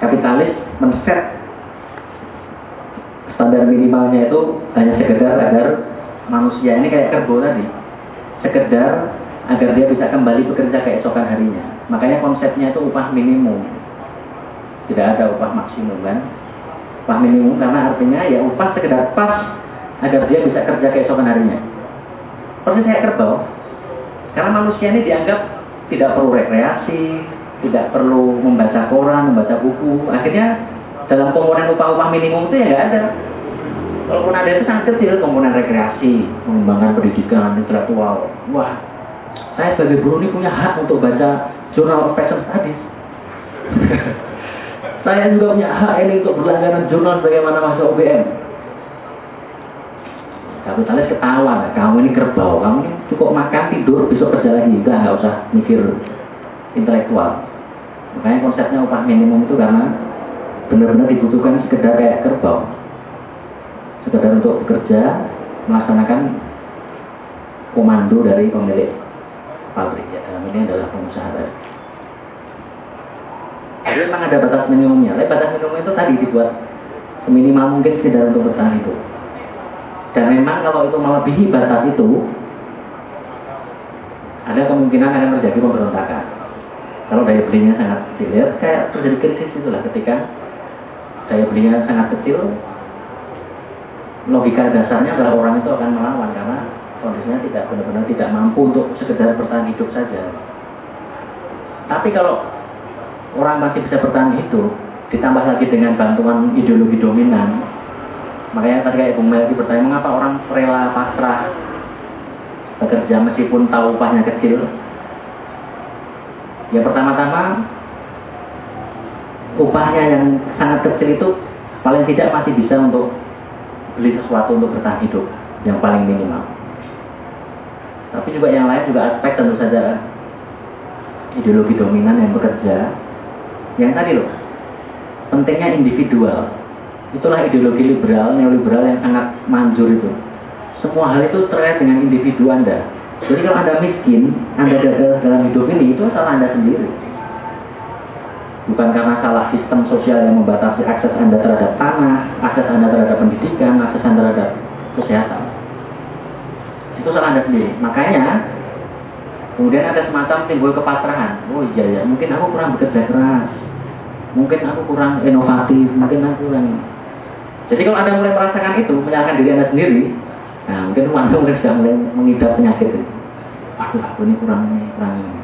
kapitalis men-set standar minimalnya itu hanya sekedar agar manusia ini kayak kerbau tadi. Sekedar agar dia bisa kembali bekerja keesokan harinya. Makanya konsepnya itu upah minimum. Tidak ada upah maksimum kan? Upah minimum karena artinya ya upah sekedar pas agar dia bisa kerja keesokan harinya. Persis kayak kerbau. Karena manusia ini dianggap tidak perlu rekreasi tidak perlu membaca koran, membaca buku. Akhirnya dalam komponen upah-upah minimum itu ya nggak ada. Walaupun ada itu sangat kecil komponen rekreasi, mengembangkan pendidikan intelektual. Wah, saya sebagai guru ini punya hak untuk baca jurnal of fashion studies. saya juga punya hak ini untuk berlangganan jurnal bagaimana masa UBM. Kapitalis ketawa, kamu ini kerbau, kamu ini cukup makan, tidur, besok kerja lagi, udah nggak usah mikir intelektual. Makanya konsepnya upah minimum itu karena benar-benar dibutuhkan sekedar kayak kerbau sekedar untuk bekerja melaksanakan komando dari pemilik pabrik. Ya dalam ini adalah pengusaha tadi jadi memang ada batas minimumnya. Tapi batas minimum itu tadi dibuat seminimal mungkin sekedar untuk bertahan itu dan memang kalau itu melebihi batas itu ada kemungkinan akan terjadi pemberontakan. Kalau daya belinya sangat kecil ya kayak terjadi krisis itulah ketika daya belinya sangat kecil logika dasarnya adalah orang itu akan melawan karena kondisinya tidak benar-benar tidak mampu untuk sekedar bertahan hidup saja. Tapi kalau orang masih bisa bertahan hidup, ditambah lagi dengan bantuan ideologi dominan, makanya tadi kayak Bung Melki bertanya, mengapa orang rela pasrah bekerja meskipun tahu upahnya kecil? Ya pertama-tama upahnya yang sangat kecil itu paling tidak masih bisa untuk beli sesuatu untuk bertahan hidup yang paling minimal. Tapi juga yang lain juga aspek tentu saja ideologi dominan yang bekerja. Yang tadi loh, pentingnya individual. Itulah ideologi liberal, neoliberal yang sangat manjur itu. Semua hal itu terkait dengan individu Anda. Jadi kalau Anda miskin, Anda gagal dalam hidup ini, itu salah Anda sendiri bukan karena salah sistem sosial yang membatasi akses Anda terhadap tanah, akses Anda terhadap pendidikan, akses Anda terhadap kesehatan. Itu salah Anda sendiri. Makanya kemudian ada semacam timbul kepasrahan. Oh iya ya, mungkin aku kurang bekerja keras, mungkin aku kurang inovatif, mungkin aku kurang. Jadi kalau Anda mulai merasakan itu, menyalahkan diri Anda sendiri, nah mungkin Anda mulai mulai mengidap penyakit. Aduh, aku ini kurang, kurang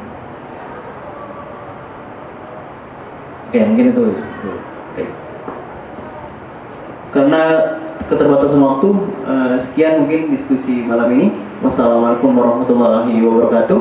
Oke, mungkin itu. Oke. Karena keterbatasan waktu, uh, sekian mungkin diskusi malam ini. Wassalamualaikum warahmatullahi wabarakatuh.